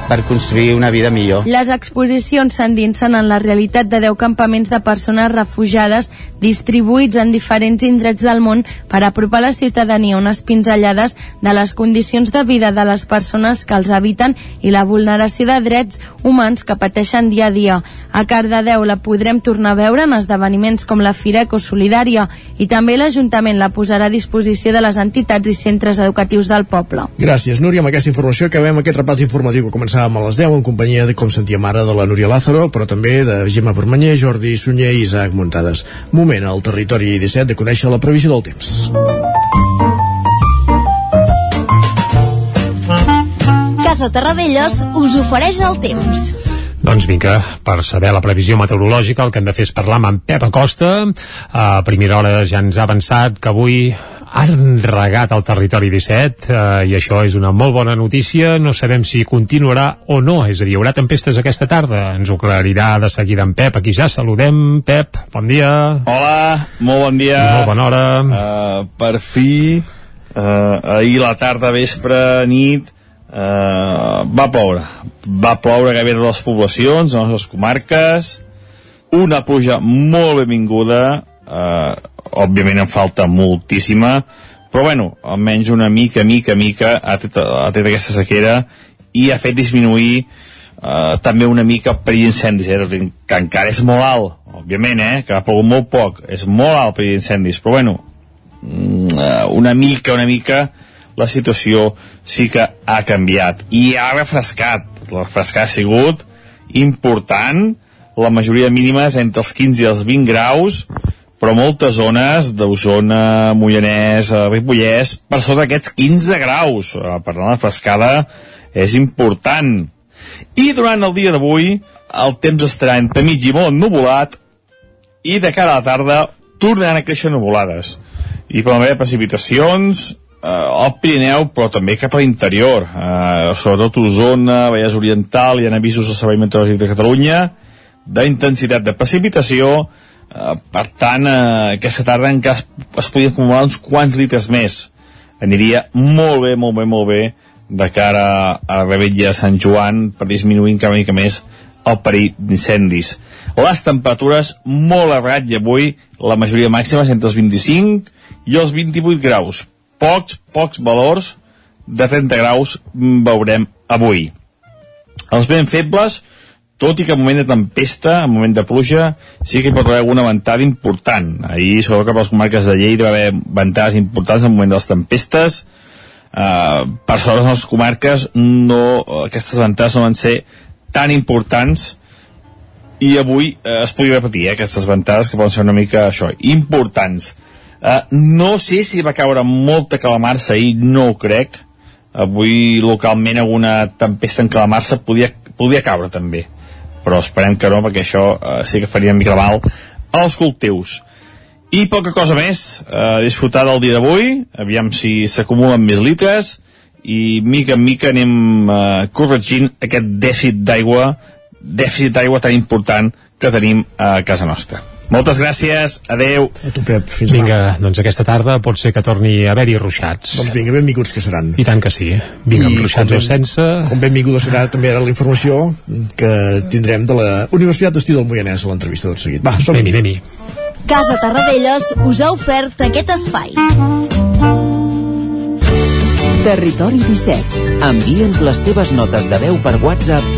per construir una vida millor. Les exposicions s'endinsen en la realitat de 10 campaments de persones refugiades distribuïts en diferents indrets del món per apropar la ciutadania unes pinzellades de les condicions de vida de les persones que els habiten i la vulneració de drets humans que pateixen dia a dia. A Cardedeu la podrem tornar a veure en esdeveniments com la Fira Ecosolidària i també l'Ajuntament la posarà a disposició de les entitats i centres educatius del poble. Gràcies, Núria. Amb aquesta informació acabem aquest repàs informatiu que començàvem a les 10 en companyia de, com sentíem ara, de la Núria Lázaro, però també de Gemma Permanyer, Jordi Sunyer i Isaac Muntades. Moment al territori 17 de conèixer la previsió del temps. Casa Terradellos us ofereix el temps. Doncs vinga, per saber la previsió meteorològica el que hem de fer és parlar amb en Pep Acosta. A primera hora ja ens ha avançat que avui han regat el territori 17 eh, i això és una molt bona notícia. No sabem si continuarà o no és a dir, hi haurà tempestes aquesta tarda. Ens ho aclarirà de seguida en Pep. Aquí ja saludem, Pep, bon dia. Hola, molt bon dia. Molt bona hora. Uh, per fi uh, ahir la tarda, vespre, nit uh, va ploure. Va ploure gairebé a les poblacions a les comarques. Una pluja molt benvinguda eh, òbviament en falta moltíssima però bueno, almenys una mica, mica, mica ha tret, ha tret aquesta sequera i ha fet disminuir eh, també una mica el perill d'incendis eh, que encara és molt alt òbviament, eh, que ha plogut molt poc és molt alt el perill d'incendis però bueno, mm, una mica, una mica la situació sí que ha canviat i ha refrescat. El refrescar ha sigut important la majoria mínima és entre els 15 i els 20 graus però moltes zones d'Osona, Moianès, Ripollès, per sota d'aquests 15 graus. Per tant, la frescada és important. I durant el dia d'avui, el temps estarà entre mig i molt ennubulat i de cara a la tarda tornaran a créixer nuvolades. I poden haver precipitacions eh, al Pirineu, però també cap a l'interior. Eh, sobretot Osona, Vallès Oriental, hi ha avisos del Servei Meteorològic de Catalunya d'intensitat de precipitació, Uh, per tant, uh, aquesta tarda encara es, es podien acumular uns quants litres més. Aniria molt bé, molt bé, molt bé de cara a la rebetlla de Sant Joan per disminuir encara mica més el perill d'incendis. Les temperatures molt a ratll avui, la majoria màxima entre els 25 i els 28 graus. Pocs, pocs valors de 30 graus veurem avui. Els ben febles, tot i que en moment de tempesta, en moment de pluja, sí que hi pot haver alguna ventada important. Ahir, sobretot cap a les comarques de Lleida, va haver ventades importants en moment de les tempestes. Uh, per sort, les nostres comarques, no, aquestes ventades no van ser tan importants i avui uh, es podria repetir eh, aquestes ventades que poden ser una mica això, importants. Uh, no sé si va caure molta calamarsa ahir, no ho crec. Avui localment alguna tempesta en calamarsa podia, podia caure també però esperem que no perquè això eh, sí que faria mica mal als cultius. I poca cosa més eh, disfrutar del dia d'avui aviam si s'acumulen més litres i mica en mica anem eh, corregint aquest dèficit d'aigua dèficit d'aigua tan important que tenim a casa nostra moltes gràcies, adeu. A tu, Pep, fins Vinga, demà. doncs aquesta tarda pot ser que torni a haver-hi ruixats. Doncs vinga, benvinguts que seran. I tant que sí. Vinga, amb ruixats o sense... Com benvinguda serà també ara la informació que tindrem de la Universitat d'Estiu del Moianès a l'entrevista tot seguit. Va, som Anem-hi, anem-hi. Casa Tarradellas us ha ofert aquest espai. Territori 17. Envia'ns les teves notes de veu per WhatsApp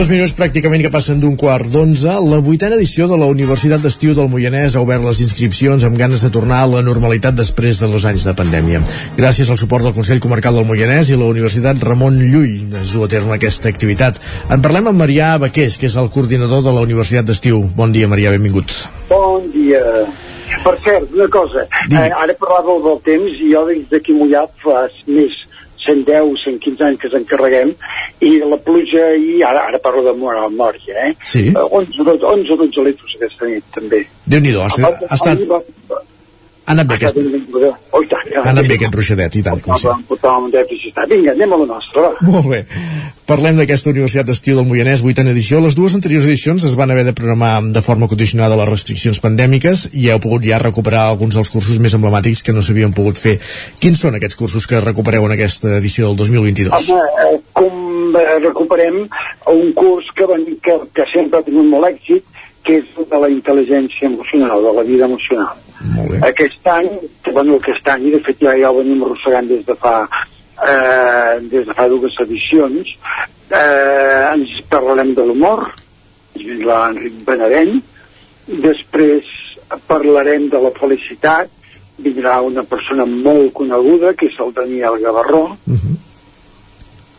Dos minuts pràcticament que passen d'un quart d'onze. La vuitena edició de la Universitat d'Estiu del Moianès ha obert les inscripcions amb ganes de tornar a la normalitat després de dos anys de pandèmia. Gràcies al suport del Consell Comarcal del Moianès i la Universitat Ramon Llull es du a terme aquesta activitat. En parlem amb Marià Baqués, que és el coordinador de la Universitat d'Estiu. Bon dia, Marià, benvingut. Bon dia. Per cert, una cosa, eh, ara parlàveu del temps i jo des d'aquí mullat fa més 110, 115 anys que ens encarreguem i la pluja i ara, ara parlo de memòria, eh? Sí. Eh, 11, 12, 11 o 12 litres aquesta nit també. Déu-n'hi-do, ha, ha estat... Ha anat bé aquest, Oh, tant, ja, ha anat bé aquest ruixadet, i tant, portar un dèficit. Vinga, anem a la nostra, va. Molt bé. Parlem d'aquesta Universitat d'Estiu del Moianès, vuitena edició. Les dues anteriors edicions es van haver de programar de forma condicionada a les restriccions pandèmiques i heu pogut ja recuperar alguns dels cursos més emblemàtics que no s'havien pogut fer. Quins són aquests cursos que recupereu en aquesta edició del 2022? Home, eh, com eh, recuperem un curs que, que, que sempre ha tingut molt èxit, que és de la intel·ligència emocional, de la vida emocional. Aquest any, bueno, aquest any, de fet ja, ja ho venim arrossegant des de fa eh, des de fa dues edicions, eh, ens parlarem de l'humor, l'Enric Benavent, després parlarem de la felicitat, vindrà una persona molt coneguda, que és el Daniel Gavarró, uh -huh.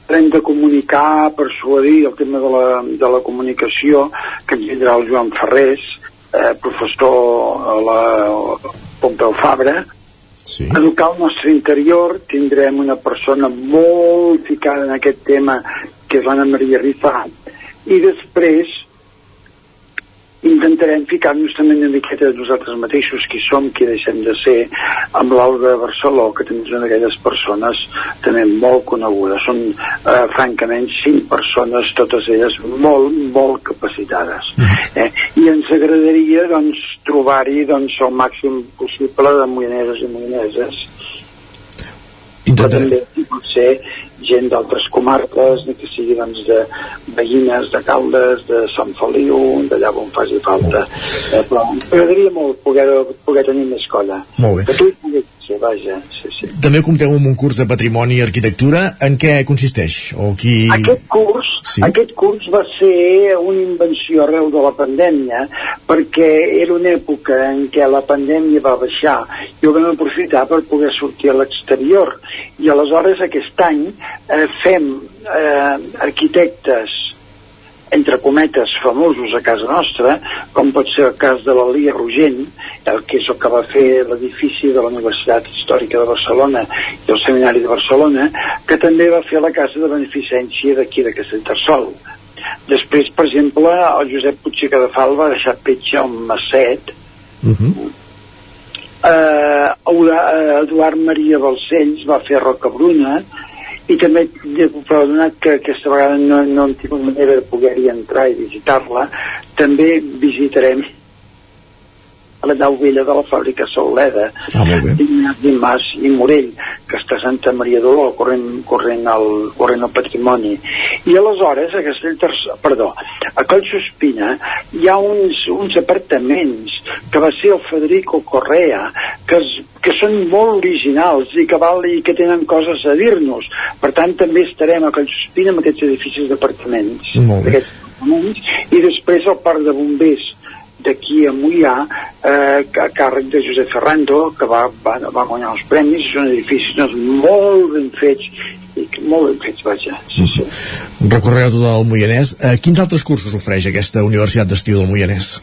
hem de comunicar, persuadir el tema de la, de la comunicació, que ens vindrà el Joan Ferrés, eh, professor a la Pompeu Fabra, sí. educar el nostre interior, tindrem una persona molt ficada en aquest tema, que és l'Anna Maria Rifà, i després intentarem ficar-nos també una miqueta de nosaltres mateixos, qui som, qui deixem de ser, amb l'Aura de Barceló, que també és una d'aquelles persones també molt conegudes. Són, eh, francament, cinc persones, totes elles molt, molt capacitades. Eh? I ens agradaria, doncs, trobar-hi, doncs, el màxim possible de moianeses i Però també, si pot ser, gent d'altres comarques, ni que sigui doncs, de veïnes de Caldes, de Sant Feliu, d'allà on faci falta. Eh, però m'agradaria molt poder, poder tenir més colla. Molt bé. Que tu hi puguis ser, vaja. Sí, sí. També compteu amb un curs de patrimoni i arquitectura. En què consisteix? O qui... Aquest curs, sí. aquest curs va ser una invenció arreu de la pandèmia perquè era una època en què la pandèmia va baixar i ho vam aprofitar per poder sortir a l'exterior i aleshores aquest any eh, fem eh, arquitectes entre cometes famosos a casa nostra, com pot ser el cas de l'Elia Rogent, el que és el que va fer l'edifici de la Universitat Històrica de Barcelona i el Seminari de Barcelona, que també va fer la casa de beneficència d'aquí de Castellterçol. Després, per exemple, el Josep Puigseca de Fal va deixar petja un Masset, Uh -huh. Eh, Eduard Maria Balcells va fer Rocabruna, i també però donat que aquesta vegada no, no hem tingut manera de poder-hi entrar i visitar-la, també visitarem a la nau vella de la fàbrica Sauleda ah, Mas i Morell que està a Santa Maria d'Oló corrent, corrent, el, corrent el patrimoni. I aleshores a Castellter perdó, a Collsospina hi ha uns, uns apartaments que va ser el Federico Correa que, es, que són molt originals i que, val, i que tenen coses a dir-nos. Per tant també estarem a Collsospina amb aquests edificis d'apartaments i després el parc de bombers d'aquí a Mollà eh, a càrrec de Josep Ferrando que va, va, va guanyar els premis són edificis doncs, molt ben fets i molt ben fets, vaja sí, sí. Recorreu tot el Moianès eh, quins altres cursos ofereix aquesta Universitat d'Estiu del Moianès?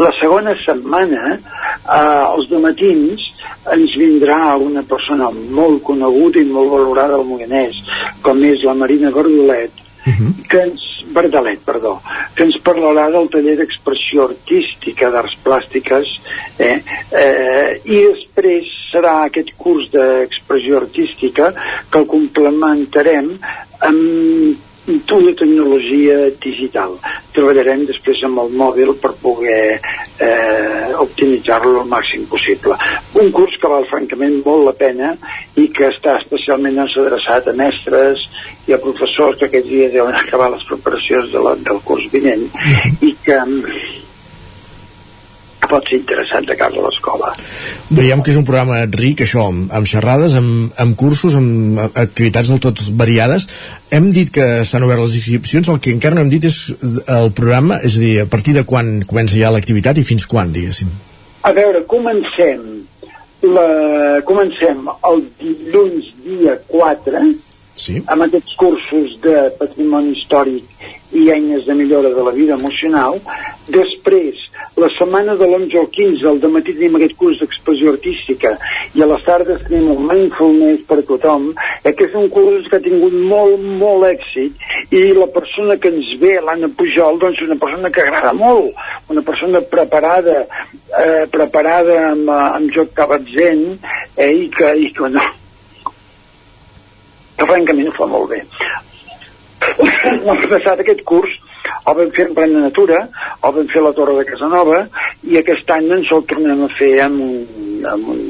La segona setmana eh, els matins ens vindrà una persona molt coneguda i molt valorada al Moianès com és la Marina Verdolet uh -huh. que ens Verdalet, perdó, que ens parlarà del taller d'expressió artística d'arts plàstiques eh? Eh, i després serà aquest curs d'expressió artística que el complementarem amb una tecnologia digital. Treballarem després amb el mòbil per poder eh, optimitzar-lo al màxim possible. Un curs que val francament molt la pena i que està especialment adreçat a mestres i a professors que aquests dies deuen acabar les preparacions de la, del curs vinent i que pot ser interessant de casa a l'escola. Veiem que és un programa ric, això, amb, amb xerrades, amb, amb cursos, amb activitats del tot variades. Hem dit que s'han obert les inscripcions, el que encara no hem dit és el programa, és a dir, a partir de quan comença ja l'activitat i fins quan, diguéssim. A veure, comencem la, comencem el dilluns dia 4 sí. amb aquests cursos de patrimoni històric i eines de millora de la vida emocional. Després, la setmana de l'11 al 15, al matí tenim aquest curs d'expressió artística i a les tardes tenim un mindfulness per tothom, eh, que és un curs que ha tingut molt, molt èxit i la persona que ens ve, l'Anna Pujol, doncs una persona que agrada molt, una persona preparada, eh, preparada amb, amb joc cabatzent eh, i que, i que no, que francament ho fa molt bé. L'any passat aquest curs el vam fer en plena natura, el vam fer a la Torre de Casanova i aquest any ens el tornem a fer amb un, amb un,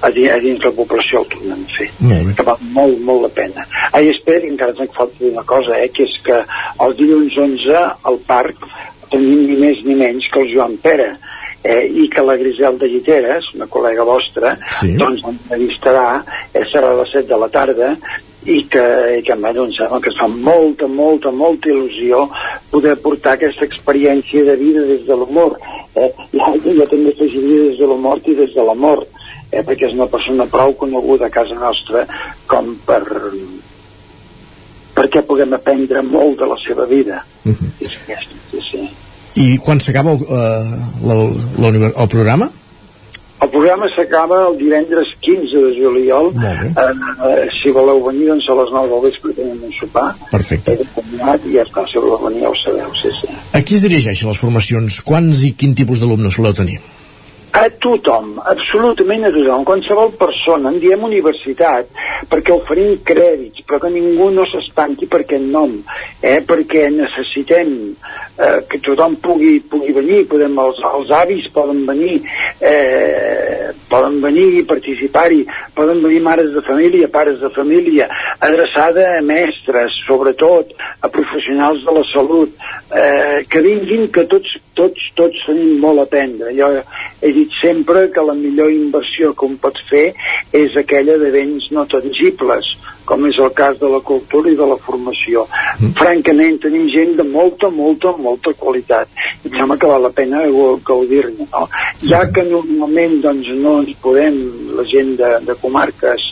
a, dins, a dins la població el tornem a fer. Que val molt, molt la pena. Ah, i espero, encara ens falta dir una cosa eh, que és que el dilluns 11 al parc tenim ni més ni menys que el Joan Pere eh, i que la Griselda Lliteres, una col·lega vostra, sí. doncs l'entrevistarà, eh, serà a les 7 de la tarda, i que, i que bueno, em sembla que es fa molta, molta, molta il·lusió poder portar aquesta experiència de vida des de l'humor. Eh? Jo, jo també afegiria des de la mort i des de la mort, eh? perquè és una persona prou coneguda a casa nostra com per perquè puguem aprendre molt de la seva vida. Uh -huh. sí, sí, sí. I quan s'acaba eh, el programa? El programa s'acaba el divendres 15 de juliol. Eh, eh, si voleu venir, doncs a les 9 del vespre tenim un sopar. Perfecte. I ja està, si voleu venir ja ho sabeu, sí, sí. A qui es dirigeixen les formacions? Quants i quin tipus d'alumnes soleu tenir? A tothom, absolutament a tothom, qualsevol persona, en diem universitat, perquè oferim crèdits, però que ningú no s'espanti per aquest nom, eh? perquè necessitem eh, que tothom pugui, pugui venir, podem, els, els avis poden venir, eh, poden venir i participar-hi, poden venir mares de família, pares de família, adreçada a mestres, sobretot, a professionals de la salut, eh, que vinguin, que tots, tots, tots tenim molt a aprendre. Jo he dit sempre que la millor inversió que un pot fer és aquella de béns no tangibles, com és el cas de la cultura i de la formació. Mm. Francament, tenim gent de molta, molta, molta qualitat. I em sembla que val la pena gaudir-ne, no? Ja que normalment doncs, no ens podem, la gent de, de comarques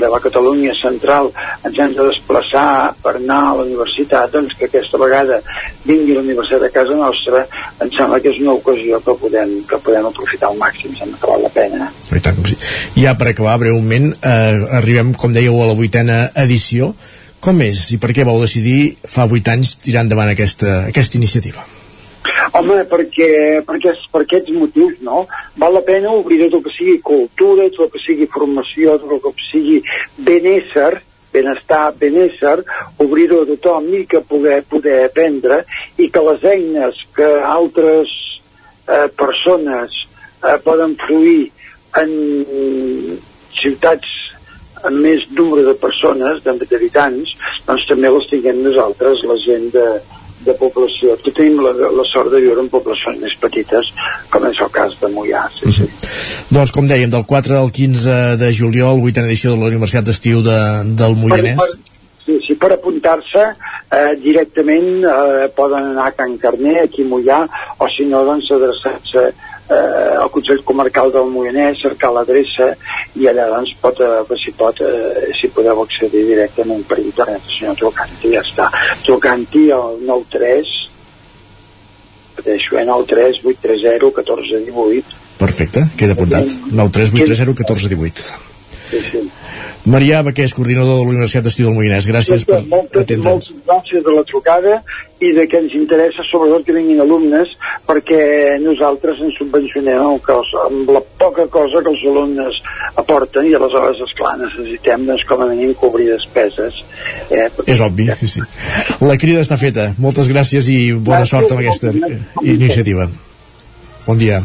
de la Catalunya central ens hem de desplaçar per anar a la universitat, doncs que aquesta vegada vingui la universitat a casa nostra, em sembla que és una ocasió que podem, que podem aprofitar al màxim, sembla que val la pena. I tant, sí. Ja per acabar breument, eh, arribem, com dèieu, a la vuitena edició. Com és i per què vau decidir fa 8 anys tirar endavant aquesta, aquesta iniciativa? Home, perquè, perquè per aquests motius, no? Val la pena obrir tot el que sigui cultura, tot el que sigui formació, tot el que sigui benésser, benestar, benésser, obrir-ho a tothom i que poder, poder aprendre i que les eines que altres eh, persones eh, poden fluir en ciutats amb més número de persones, d'habitants, doncs també les tinguem nosaltres, la gent de, de població. Aquí tenim la, la sort de viure en poblacions més petites, com és el cas de Mollà. Sí, sí. Doncs, com dèiem, del 4 al 15 de juliol, vuitena edició de la Universitat d'Estiu de, del Moianès. Per, per, sí, sí, per apuntar-se eh, directament eh, poden anar a Can Carner, aquí a Mollà, o si no, doncs adreçar-se eh, al Consell Comarcal del Moianès, cercar l'adreça i allà doncs pot, eh, si pot, eh, si podeu accedir directament per internet, senyor Trucanti, ja està. Trucanti al 93 repeteixo, eh, 93 830 14 18 Perfecte, queda apuntat. 93 830 14 18. Sí, sí. Marià Baqués, coordinador de la Universitat d'Estiu del Moianès, gràcies per atendre'ns. moltes gràcies de la trucada i de que ens interessa sobretot que vinguin alumnes perquè nosaltres ens subvencionem amb, cos, amb la poca cosa que els alumnes aporten i aleshores, esclar, necessitem doncs, com a mínim cobrir despeses. Eh, perquè... És obvi, sí, sí. La crida està feta. Moltes gràcies i bona Gràcies, sort amb aquesta iniciativa. Bon dia.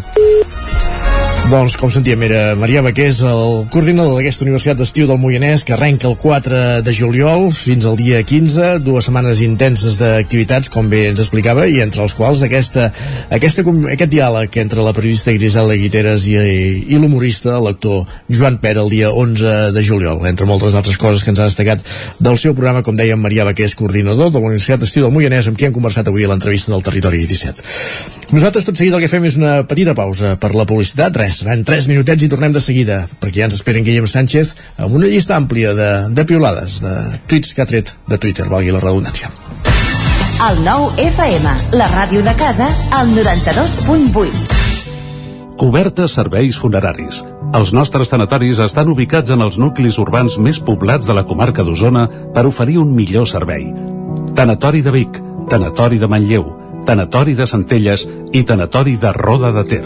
Doncs, com sentíem, era Maria Baqués, el coordinador d'aquesta Universitat d'Estiu del Moianès, que arrenca el 4 de juliol fins al dia 15, dues setmanes intenses d'activitats, com bé ens explicava, i entre els quals aquesta, aquesta, aquest diàleg entre la periodista Griselda Guiteres i, i l'humorista, l'actor Joan Pera, el dia 11 de juliol, entre moltes altres coses que ens ha destacat del seu programa, com dèiem, Maria Baqués, coordinador de la Universitat d'Estiu del Moianès, amb qui hem conversat avui a l'entrevista del Territori 17. Nosaltres tot seguit el que fem és una petita pausa per la publicitat, res, seran 3 minutets i tornem de seguida, perquè ja ens esperen Guillem Sánchez amb una llista àmplia de, de piolades, de tuits que ha tret de Twitter, valgui la redundància. El nou FM, la ràdio de casa, al 92.8. Cobertes serveis funeraris. Els nostres tanatoris estan ubicats en els nuclis urbans més poblats de la comarca d'Osona per oferir un millor servei. Tanatori de Vic, Tanatori de Manlleu, Tanatori de Centelles i Tanatori de Roda de Ter.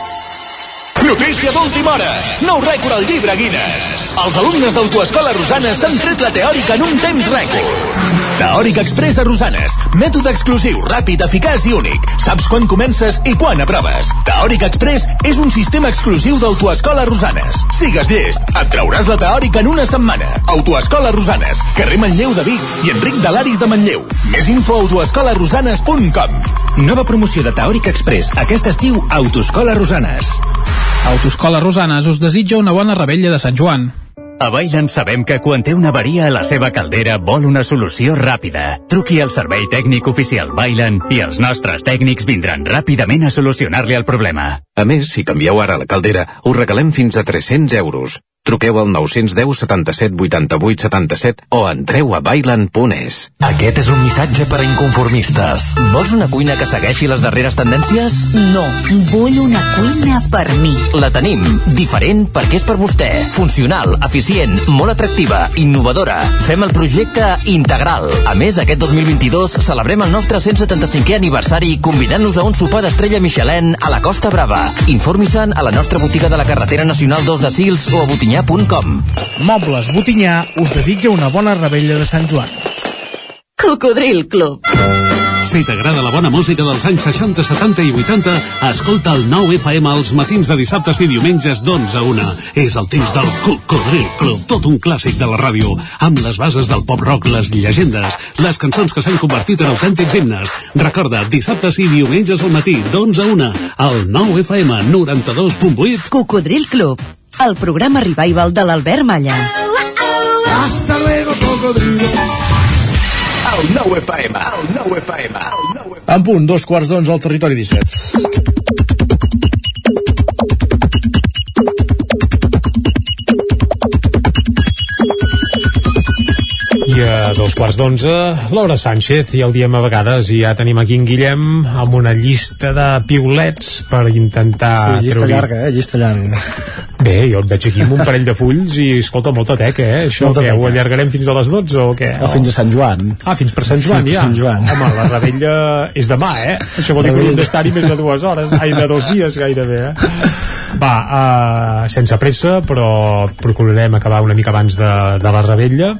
Notícia d'última hora. Nou rècord al llibre Guinness. Els alumnes d'Autoescola Rosanes s'han tret la teòrica en un temps rècord. Teòric Express a Rosanes. Mètode exclusiu, ràpid, eficaç i únic. Saps quan comences i quan aproves. Teòric Express és un sistema exclusiu d'Autoescola Rosanes. Sigues llest, et trauràs la teòrica en una setmana. Autoescola Rosanes, carrer Manlleu de Vic i Enric de l'Aris de Manlleu. Més info a autoescolarosanes.com Nova promoció de Teòric Express. Aquest estiu, Autoescola Rosanes. Autoscola Rosanes us desitja una bona rebella de Sant Joan. A Bailen sabem que quan té una avaria a la seva caldera vol una solució ràpida. Truqui al servei tècnic oficial Bailen i els nostres tècnics vindran ràpidament a solucionar-li el problema. A més, si canvieu ara la caldera, us regalem fins a 300 euros. Truqueu al 910 77 88 77 o entreu a bailan.es. Aquest és un missatge per a inconformistes. Vols una cuina que segueixi les darreres tendències? No, vull una cuina per mi. La tenim. Diferent perquè és per vostè. Funcional, eficient, molt atractiva, innovadora. Fem el projecte integral. A més, aquest 2022 celebrem el nostre 175è aniversari convidant-los a un sopar d'estrella Michelin a la Costa Brava. Informi-se'n a la nostra botiga de la carretera nacional 2 de Sils o a botinyà.com. Mobles Botinyà us desitja una bona rebella de Sant Joan. Cocodril Club. Si t'agrada la bona música dels anys 60, 70 i 80, escolta el 9 FM als matins de dissabtes i diumenges d'11 a 1. És el temps del Cocodril Club, tot un clàssic de la ràdio, amb les bases del pop-rock, les llegendes, les cançons que s'han convertit en autèntics himnes. Recorda, dissabtes i diumenges al matí, d'11 a 1, al 9 FM 92.8. Cocodril Club, el programa revival de l'Albert Malla. Hasta luego, cocodrilo. El 9 FM, el 9 FM, el 9 FM. En punt, dos quarts d'onze al territori 17. I a dos quarts d'onze, Laura Sánchez, ja ho diem a vegades, i ja tenim aquí en Guillem amb una llista de piulets per intentar Sí, llista treure- llarga, eh? Llista llarga. Bé, jo et veig aquí amb un parell de fulls i, escolta, molta teca, eh? Això Molta què, teca. ho allargarem fins a les 12 o què? O fins a Sant Joan. Ah, fins per Sant Joan, Fins per ja. Sant Joan. Home, la rebella és demà, eh? Això vol dir que hauríem rebella- d'estar-hi més de dues hores, ai, de dos dies gairebé, eh? Va, uh, sense pressa, però procurarem acabar una mica abans de, de la rebella.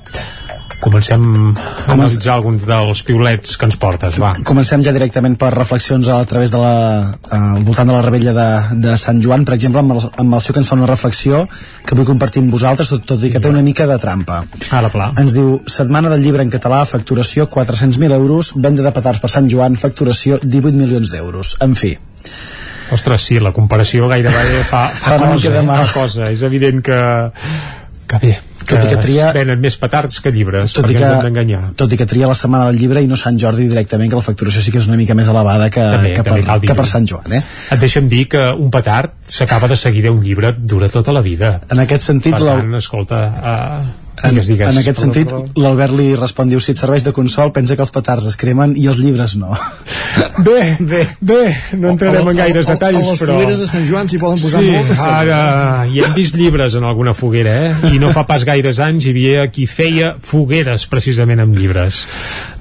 Comencem a analitzar alguns dels piulets que ens portes, va. Comencem ja directament per reflexions a través de la, eh, al voltant de la rebella de, de Sant Joan, per exemple, amb el, amb el seu que ens fa una reflexió que vull compartir amb vosaltres, tot, tot i que té una mica de trampa. Ara, pla. Ens diu, setmana del llibre en català, facturació 400.000 euros, venda de petards per Sant Joan, facturació 18 milions d'euros. En fi, Ostres, sí, la comparació gairebé fa, fa, Fa cosa, eh? fa cosa. És evident que, que bé, que, Tot i que tria- venen més petards que llibres, tot i, ens que, d'enganyar. tot i que tria la setmana del llibre i no Sant Jordi directament, que la facturació sí que és una mica més elevada que, També, que, també per, que per Sant Joan. Eh? Et deixa'm dir que un petard s'acaba de seguida un llibre dura tota la vida. En aquest sentit, Per la- tant, escolta, uh, En, digues, digues. en aquest sentit, l'Albert li respon, diu, si et serveix de consol, pensa que els petards es cremen i els llibres no. *laughs* Bé, bé, bé, no entrarem en gaires A- a- detalls, a les però... fogueres de Sant Joan s'hi poden posar sí, moltes coses. ara hi hem vist llibres en alguna foguera, eh? I no fa pas gaires anys hi havia qui feia fogueres precisament amb llibres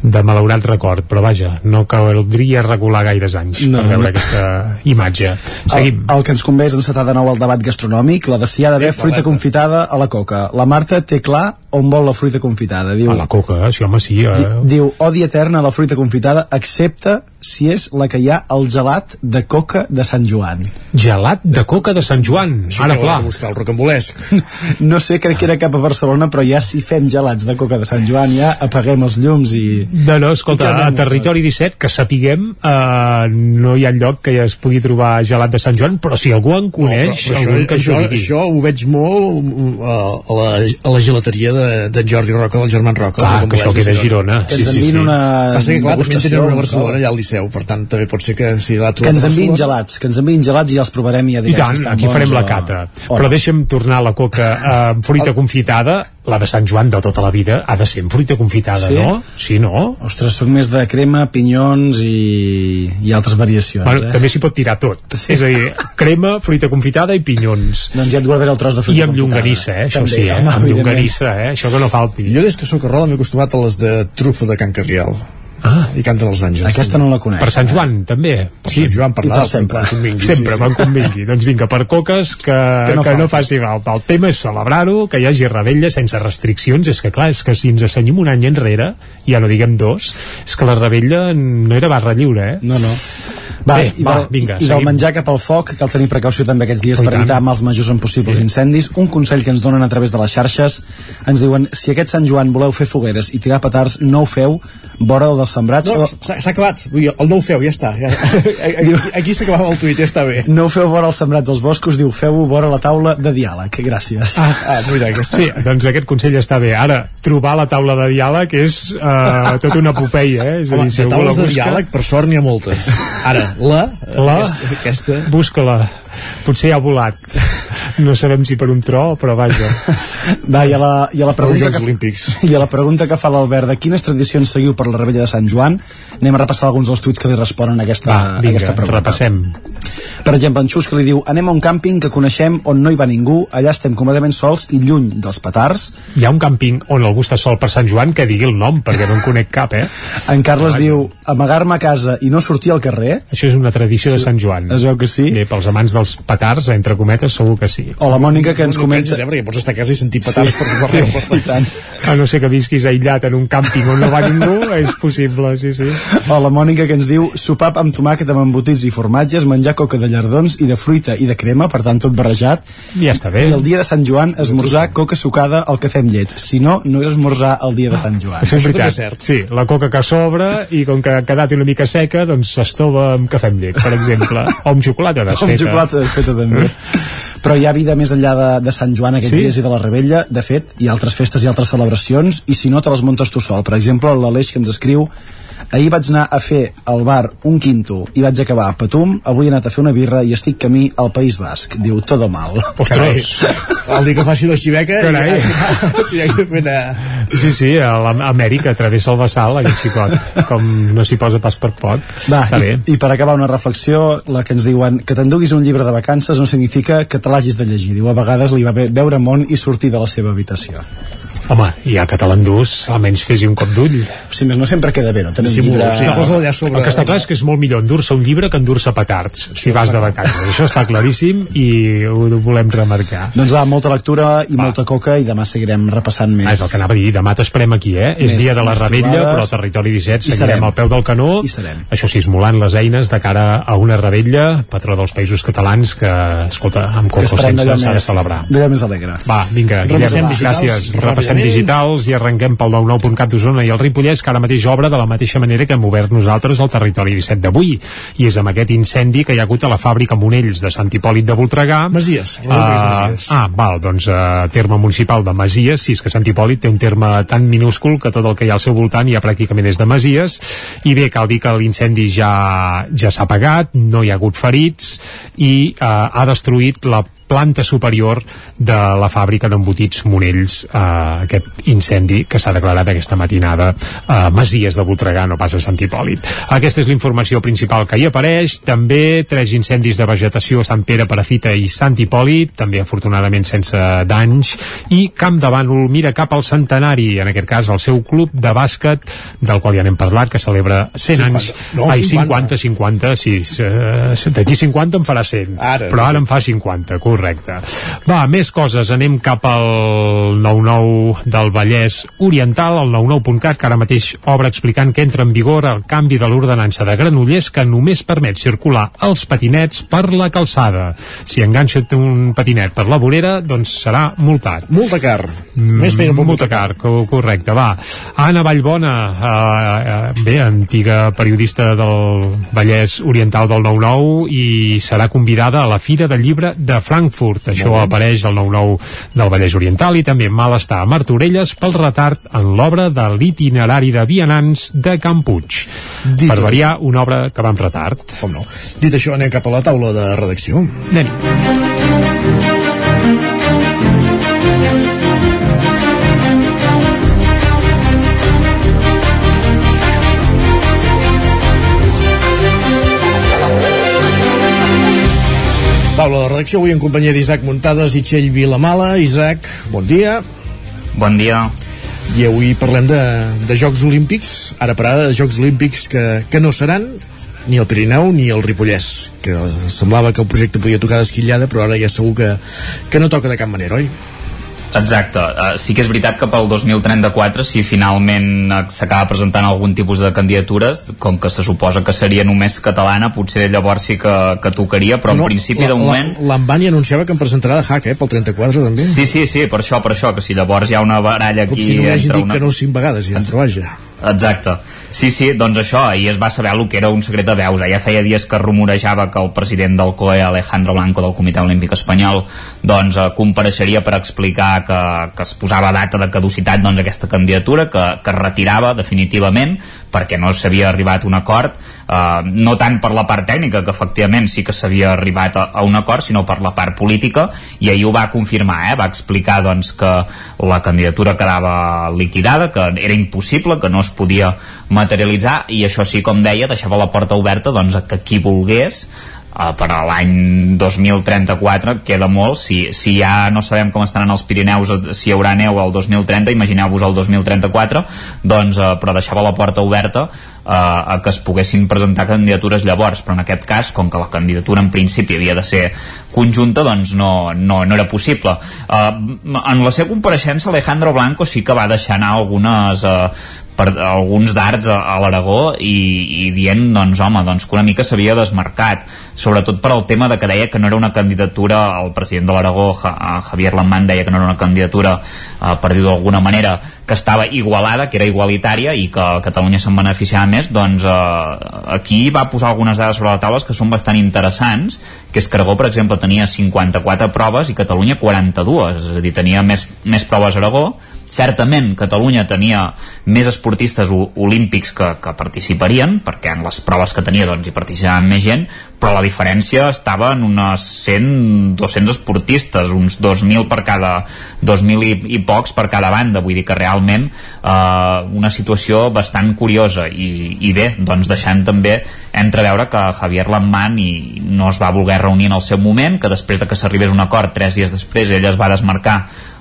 de malaurat record, però vaja, no caldria regular gaires anys No, per veure no. aquesta imatge. Seguim. El, el que ens convé és encetar de nou el debat gastronòmic, la de si hi ha d'haver Sí, fruita confitada a la coca. La Marta té clar up on vol la fruita confitada. Diu, A la coca, sí, home, sí. Eh? Di- Diu, odi eterna la fruita confitada, excepte si és la que hi ha al gelat de coca de Sant Joan. Gelat de coca de Sant Joan. Això Ara, que clar. buscar el rocambolesc. *laughs* No sé, crec que era cap a Barcelona, però ja si fem gelats de coca de Sant Joan, ja apaguem els llums i... No, no, escolta, que a Territori 17, que sapiguem, eh, no hi ha lloc que ja es pugui trobar gelat de Sant Joan, però si algú en coneix, però, algú que ens això, ho digui. això ho veig molt mm, a, a, la, a la gelateria de, de Jordi Roca, del germán Roca. Clar, els que això de queda a Girona. Que ens enviïn una Passa que, clar, també en tenen una a Barcelona, allà al Liceu, per tant, també pot ser que si l'ha Que trobat ens a enviïn Barcelona... gelats, que ens enviïn gelats i ja els provarem i ja I direm si tant, estan aquí bons farem la cata. o Però deixa'm tornar la coca eh, amb fruita confitada, la de Sant Joan de tota la vida, ha de ser amb fruita confitada, Sí? no? Sí, no? Ostres, soc més de crema, pinyons i, i altres variacions, Bueno, eh? també s'hi pot tirar tot. Sí. És a dir, crema, fruita confitada i pinyons. Doncs ja et guardaré el tros de fruita I amb confitada. llonganissa, eh? Això També, sí, eh? home, amb llonganissa, eh? Això que no falti. Jo des que sóc a Roda m'he acostumat a les de trufa de Can Carrial. Ah. I canten els àngels. Aquesta no la conec. Per Sant Joan, també. Per Sant Joan, per l'altre, sempre. convingui. Sempre, sí, quan convingui. Doncs vinga, per coques, que, Que no que no faci falta. El tema és celebrar-ho, que hi hagi rebella sense restriccions. És que, clar, és que si ens assenyim un any enrere, ja no diguem dos, és que la rebella no era barra lliure, eh? No, no. Va, Bé, i, va, del, vinga, i del menjar cap al foc cal tenir precaució també aquests dies Oh, per tant. evitar mals majors en possibles Sí. incendis un consell que ens donen a través de les xarxes ens diuen, si aquest Sant Joan voleu fer fogueres i tirar petards, no ho feu vora dels sembrats No, o s'ha acabat. Vull dir, el no ho feu, ja està. Ja, *laughs* aquí aquí s'acabava el tuit, ja està bé. no ho feu vora els sembrats dels boscos diu, feu-ho vora la taula de diàleg gràcies Ah, Ah, mira, aquesta. Sí, doncs aquest consell està bé. Ara, trobar la taula de diàleg és uh, tota una epopeia, eh? És a Home, dir, si de taules de busca, diàleg, per sort, n'hi ha moltes. Ara, la, La? aquesta, aquesta busca-la. Potser ja ha volat. No sabem si per un tro, però vaja. *laughs* Va, i a la, i a la pregunta que, Olímpics. *laughs* I a la pregunta que fa l'Albert de quines tradicions seguiu per la rebella de Sant Joan anem a repassar alguns dels tuits que li responen a aquesta, Va, a vinga, aquesta pregunta. repassem. Per exemple, en Xus que li diu anem a un càmping que coneixem on no hi va ningú, allà estem còmodament sols i lluny dels petards. Hi ha un càmping on algú està sol per Sant Joan que digui el nom, perquè no en conec cap, eh? En Carles Vaja. diu amagar-me a casa i no sortir al carrer. Això és una tradició de Sant Joan. Es veu que sí. Bé, pels amants dels petards, entre cometes, segur que sí. O la Mònica que ens no comenta... penses, eh, perquè pots estar a casa i sentir patades sí. per tot Sí, i tant. A no ser que visquis aïllat en un càmping on no va ningú, és possible, sí, sí. O la Mònica que ens diu sopar amb tomàquet amb embotits i formatges, menjar coca de llardons i de fruita i de crema, per tant tot barrejat. Ja està bé. I el dia de Sant Joan esmorzar coca sucada al cafè amb llet. Si no, no és esmorzar el dia de Sant Joan. Això és veritat. Sí, la coca que sobra i com que ha quedat una mica seca, doncs s'estova amb cafè amb llet, per exemple. O amb xocolata Amb desfeta. Xocolata desfeta també. Però hi ha vida més enllà de, de Sant Joan aquests Sí? dies i de la Rebella. De fet, hi ha altres festes i altres celebracions i si no te les muntes tu sol. Per exemple, l'Aleix que ens escriu Ahir vaig anar a fer al bar un quinto i vaig acabar a Patum, avui he anat a fer una birra i estic camí al País Basc. Diu, todo mal. Carai, el dia que faci la xiveca Carai. ja, directament a... Sí, sí, a l'Amèrica travessa el vessal, aquest xicot, com no s'hi posa pas per poc. Va, Està bé. i, i per acabar una reflexió, la que ens diuen que t'enduguis un llibre de vacances no significa que te l'hagis de llegir. Diu, a vegades li va bé veure món i sortir de la seva habitació. Home, ja que te l'endús, almenys fes-hi un cop d'ull. O sigui, més no sempre queda bé, no? Tenir un Sí, llibre... sí, posa allà sobre... El que està clar és que és molt millor endur-se un llibre que endur-se petards, si vas de vacances. Això està claríssim i ho volem remarcar. Doncs va, molta lectura i molta coca i demà seguirem repassant més. Ah, és el que anava a dir, demà t'esperem aquí, eh? és Més- dia de la rebella, trobades. però Territori 17 Hi seguirem al peu del canó. Hi serem. Això sí, esmolant les eines de cara a una rebella, patró dels països catalans, que, escolta, amb coco sense s'ha de celebrar. d'allò més alegre. Va, vinga, Guillem, gràcies. Repassem digitals i arrenquem pel 99.cat d'Osona i el Ripollès, que ara mateix obre de la mateixa manera que hem obert nosaltres el territori 17 d'avui. I és amb aquest incendi que hi ha hagut a la fàbrica Monells de Sant Hipòlit de Voltregà. Masies, Ah, Masies. ah, val, doncs uh, terme municipal de Masies, si és que Sant Hipòlit té un terme tan minúscul que tot el que hi ha al seu voltant ja pràcticament és de Masies, i bé, cal dir que l'incendi ja, ja s'ha apagat, no hi ha hagut ferits, i uh, ha destruït la planta superior de la fàbrica d'embotits Monells eh, aquest incendi que s'ha declarat aquesta matinada a Masies de Voltregà, no pas a Sant Hipòlit. Aquesta és la informació principal que hi apareix. També tres incendis de vegetació a Sant Pere, Perafita i Sant Hipòlit, també afortunadament sense danys. I Camp de Bànol mira cap al centenari, en aquest cas el seu club de bàsquet, del qual ja n'hem parlat, que celebra 100 anys. 50. No, Ai, 50. 50, 50, sí. eh, D'aquí 50 en farà 100. Ara, però ara en fa 50, correcte. Va, més coses. Anem cap al 99 del Vallès Oriental, al 99.cat, que ara mateix obre explicant que entra en vigor el canvi de l'ordenança de Granollers que només permet circular els patinets per la calçada. Si enganxa un patinet per la vorera, doncs serà multat. Multa car. Més feina pel Multa car, co- correcte, va. Anna Vallbona, eh, eh, bé, antiga periodista del Vallès Oriental del 99 i serà convidada a la Fira del Llibre de Frankfurt. Això apareix al 99 del Vallès Oriental i també malestar a Martorelles pel retard en l'obra de l'itinerari de vianants de Can Puig. Dit per variar, una obra que va amb retard. Com no. Dit això, anem cap a la taula de redacció. anem Taula de redacció avui en companyia d'Isaac Muntades i Txell Vilamala. Isaac, bon dia. Bon dia. I avui parlem de, de Jocs Olímpics, ara per ara de Jocs Olímpics que, que no seran ni el Pirineu ni el Ripollès, que semblava que el projecte podia tocar d'esquillada, però ara ja segur que, que no toca de cap manera, oi? Exacte, uh, sí que és veritat que pel 2034 si finalment uh, s'acaba presentant algun tipus de candidatures com que se suposa que seria només catalana potser llavors sí que, que tocaria però en principi de moment L'Ambani anunciava que em presentarà de hack, eh, pel 34 també. Sí, sí, sí, per això, per això, que si llavors hi ha una baralla Com aquí... si no hagi dit que no cinc vegades, ja, però vaja. Exacte. Sí, sí, doncs això, ahir es va saber el que era un secret de veus. Ja feia dies que rumorejava que el president del COE, Alejandro Blanco, del Comitè Olímpic Espanyol, doncs eh, compareixeria per explicar que, que es posava data de caducitat doncs, aquesta candidatura, que, que es retirava definitivament, perquè no s'havia arribat a un acord, eh, no tant per la part tècnica, que efectivament sí que s'havia arribat a, a un acord, sinó per la part política, i ahir ho va confirmar, eh? va explicar doncs, que la candidatura quedava liquidada, que era impossible, que no es podia materialitzar, i això sí, com deia, deixava la porta oberta doncs, a que qui volgués uh, per a l'any 2034 queda molt, si, si ja no sabem com estaran els Pirineus, si hi haurà neu al 2030, imagineu-vos el 2034 doncs, uh, però deixava la porta oberta uh, a que es poguessin presentar candidatures llavors, però en aquest cas, com que la candidatura en principi havia de ser conjunta, doncs no, no, no era possible. Uh, en la seva compareixença, Alejandro Blanco sí que va deixar anar algunes uh, per alguns darts a, a l'Aragó i, i dient, doncs, home, doncs, que una mica s'havia desmarcat, sobretot per al tema de que deia que no era una candidatura, el president de l'Aragó, Javier Lamán, deia que no era una candidatura, eh, per dir-ho d'alguna manera, que estava igualada, que era igualitària i que Catalunya se'n beneficiava més, doncs eh, aquí va posar algunes dades sobre la taula que són bastant interessants, que és que Aragó, per exemple, tenia 54 proves i Catalunya 42, és a dir, tenia més, més proves Aragó, certament Catalunya tenia més esportistes olímpics que, que participarien perquè en les proves que tenia doncs hi participaven més gent però la diferència estava en unes 100, 200 esportistes uns 2.000 per cada 2.000 i, i pocs per cada banda. Vull dir que realment eh, una situació bastant curiosa. I, i bé, doncs deixant també entreveure que Javier Lamman i no es va voler reunir en el seu moment que després de que s'arribés un acord tres dies després ell es va desmarcar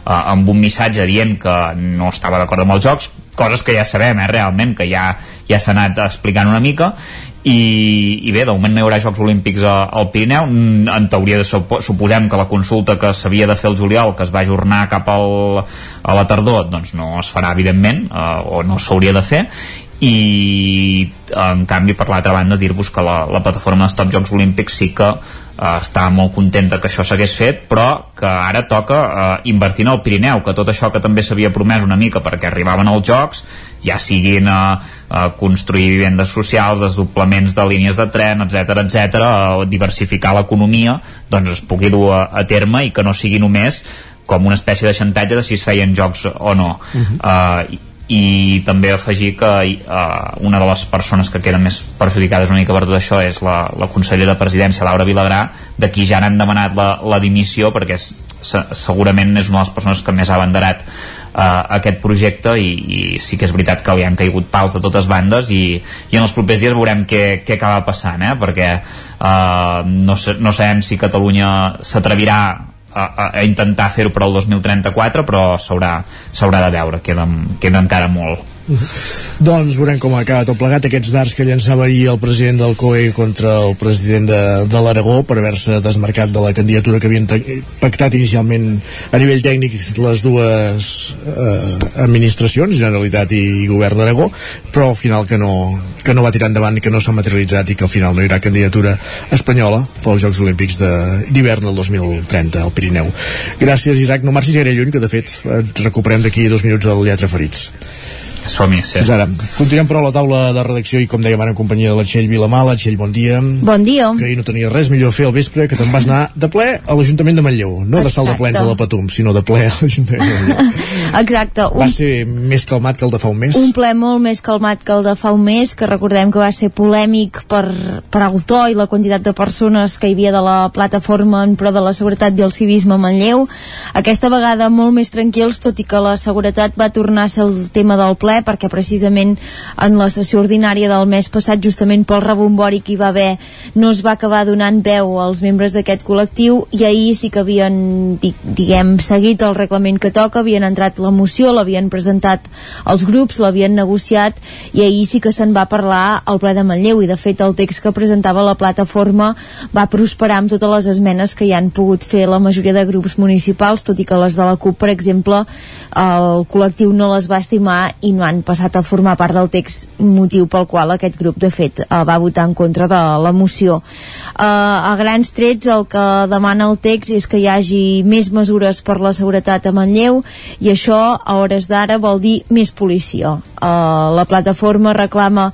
amb un missatge dient que no estava d'acord amb els jocs coses que ja sabem, eh, realment, que ja, ja s'ha anat explicant una mica i, i bé, de moment no hi haurà Jocs Olímpics a, al Pirineu. En teoria de, suposem que la consulta que s'havia de fer el juliol, que es va ajornar cap al, a la tardor doncs no es farà evidentment, eh, o no s'hauria de fer. I en canvi per l'altra banda dir-vos que la, la plataforma de Stop Jocs Olímpics sí que eh, està molt contenta que això s'hagués fet però que ara toca eh, invertir en el Pirineu que tot això que també s'havia promès una mica perquè arribaven els jocs ja siguin a, eh, a construir vivendes socials, desdoblaments de línies de tren, etc etc, a diversificar l'economia, doncs es pugui dur a, a terme i que no sigui només com una espècie de xantatge de si es feien jocs o no. Uh -huh. uh, i també afegir que uh, una de les persones que queden més perjudicades una mica per tot això és la, la consellera de presidència Laura Vilagrà de qui ja n'han demanat la, la dimissió perquè és, se, segurament és una de les persones que més ha abanderat uh, aquest projecte i, i sí que és veritat que li han caigut pals de totes bandes i, i en els propers dies veurem què, què acaba passant eh? perquè uh, no, no sabem si Catalunya s'atrevirà a, a intentar fer-ho per al 2034 però s'haurà de veure. Queda, queda encara molt doncs veurem com acaba tot plegat aquests darts que llançava ahir el president del COE contra el president de, de l'Aragó per haver-se desmarcat de la candidatura que havien pactat inicialment a nivell tècnic les dues eh, administracions, Generalitat i Govern d'Aragó, però al final que no, que no va tirar endavant i que no s'ha materialitzat i que al final no hi haurà candidatura espanyola pels Jocs Olímpics d'hivern del 2030 al Pirineu. Gràcies Isaac, no marxis gaire lluny que de fet recuperem d'aquí dos minuts el Lletra Ferits som-hi, sí. Fins ara. Continuem però a la taula de redacció i com dèiem ara en companyia de la Txell Vilamala. Txell, bon dia. Bon dia. Que ahir no tenia res millor a fer al vespre que te'n vas anar de ple a l'Ajuntament de Manlleu. No Exacte. de salt de plens a la Patum, sinó de ple a l'Ajuntament de Manlleu. *laughs* Exacte. Un... Va ser més calmat que el de fa un mes? Un ple molt més calmat que el de fa un mes, que recordem que va ser polèmic per, per el to i la quantitat de persones que hi havia de la plataforma en pro de la seguretat i el civisme a Manlleu. Aquesta vegada molt més tranquils, tot i que la seguretat va tornar a ser el tema del ple, perquè precisament en la sessió ordinària del mes passat justament pel rebombori que hi va haver no es va acabar donant veu als membres d'aquest col·lectiu i ahir sí que havien diguem seguit el reglament que toca havien entrat la moció, l'havien presentat als grups, l'havien negociat i ahir sí que se'n va parlar al ple de Manlleu i de fet el text que presentava la plataforma va prosperar amb totes les esmenes que hi han pogut fer la majoria de grups municipals, tot i que les de la CUP per exemple el col·lectiu no les va estimar i han passat a formar part del text motiu pel qual aquest grup de fet uh, va votar en contra de la moció. Uh, a grans trets el que demana el text és que hi hagi més mesures per la seguretat a Manlleu i això a hores d'ara vol dir més policia. Uh, la plataforma reclama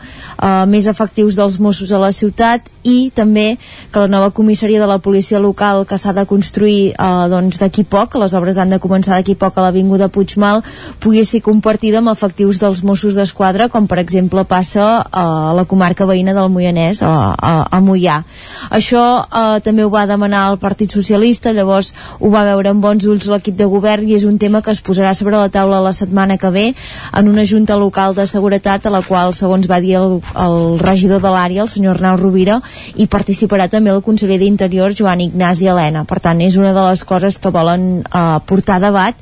més efectius dels Mossos a la ciutat i també que la nova comissaria de la policia local que s'ha de construir uh, doncs d'aquí poc, les obres han de començar d'aquí poc a l'Avinguda Puigmal pugui ser compartida amb efectius dels Mossos d'Esquadra com per exemple passa a la comarca veïna del Moianès, a, a, a Moià. Això eh, també ho va demanar el Partit Socialista, llavors ho va veure amb bons ulls l'equip de govern i és un tema que es posarà sobre la taula la setmana que ve en una junta local de seguretat a la qual, segons va dir el, el regidor de l'àrea, el senyor Arnau Rovira, hi participarà també el conseller d'Interior, Joan Ignasi Helena. Per tant, és una de les coses que volen eh, portar debat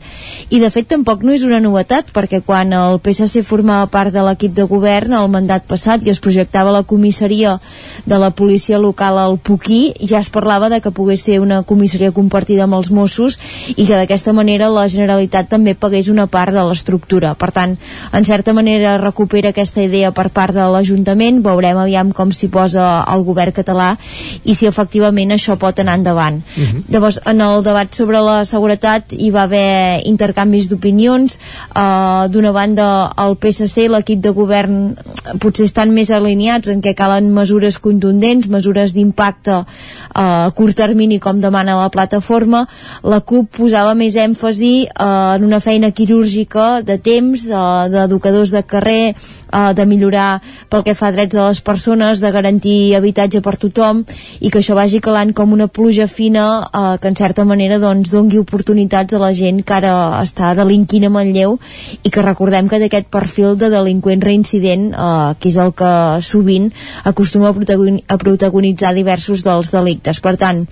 i, de fet, tampoc no és una novetat, perquè quan el PSC formava part de l'equip de govern el mandat passat i es projectava la comissaria de la policia local al Puquí, ja es parlava de que pogués ser una comissaria compartida amb els Mossos i que d'aquesta manera la Generalitat també pagués una part de l'estructura. Per tant, en certa manera recupera aquesta idea per part de l'Ajuntament, veurem aviam com s'hi posa el govern català i si efectivament això pot anar endavant. Uh Mhm. -huh. Llavors, en el debat sobre la seguretat hi va haver intercanvis d'opinions. Uh, D'una banda, el PSC i l'equip de govern potser estan més alineats en què calen mesures contundents, mesures d'impacte uh, a curt termini, com demana la plataforma. La CUP posava més èmfasi uh, en una feina quirúrgica de temps, de- d'educadors de, de carrer, uh, de millorar pel que fa a drets de les persones, de garantir habitatge per tothom i que això vagi calant com una pluja fina eh, que en certa manera doncs, dongui oportunitats a la gent que ara està delinquint a Manlleu i que recordem que d'aquest perfil de delinqüent reincident eh, que és el que sovint acostuma a protagonitzar diversos dels delictes. Per tant,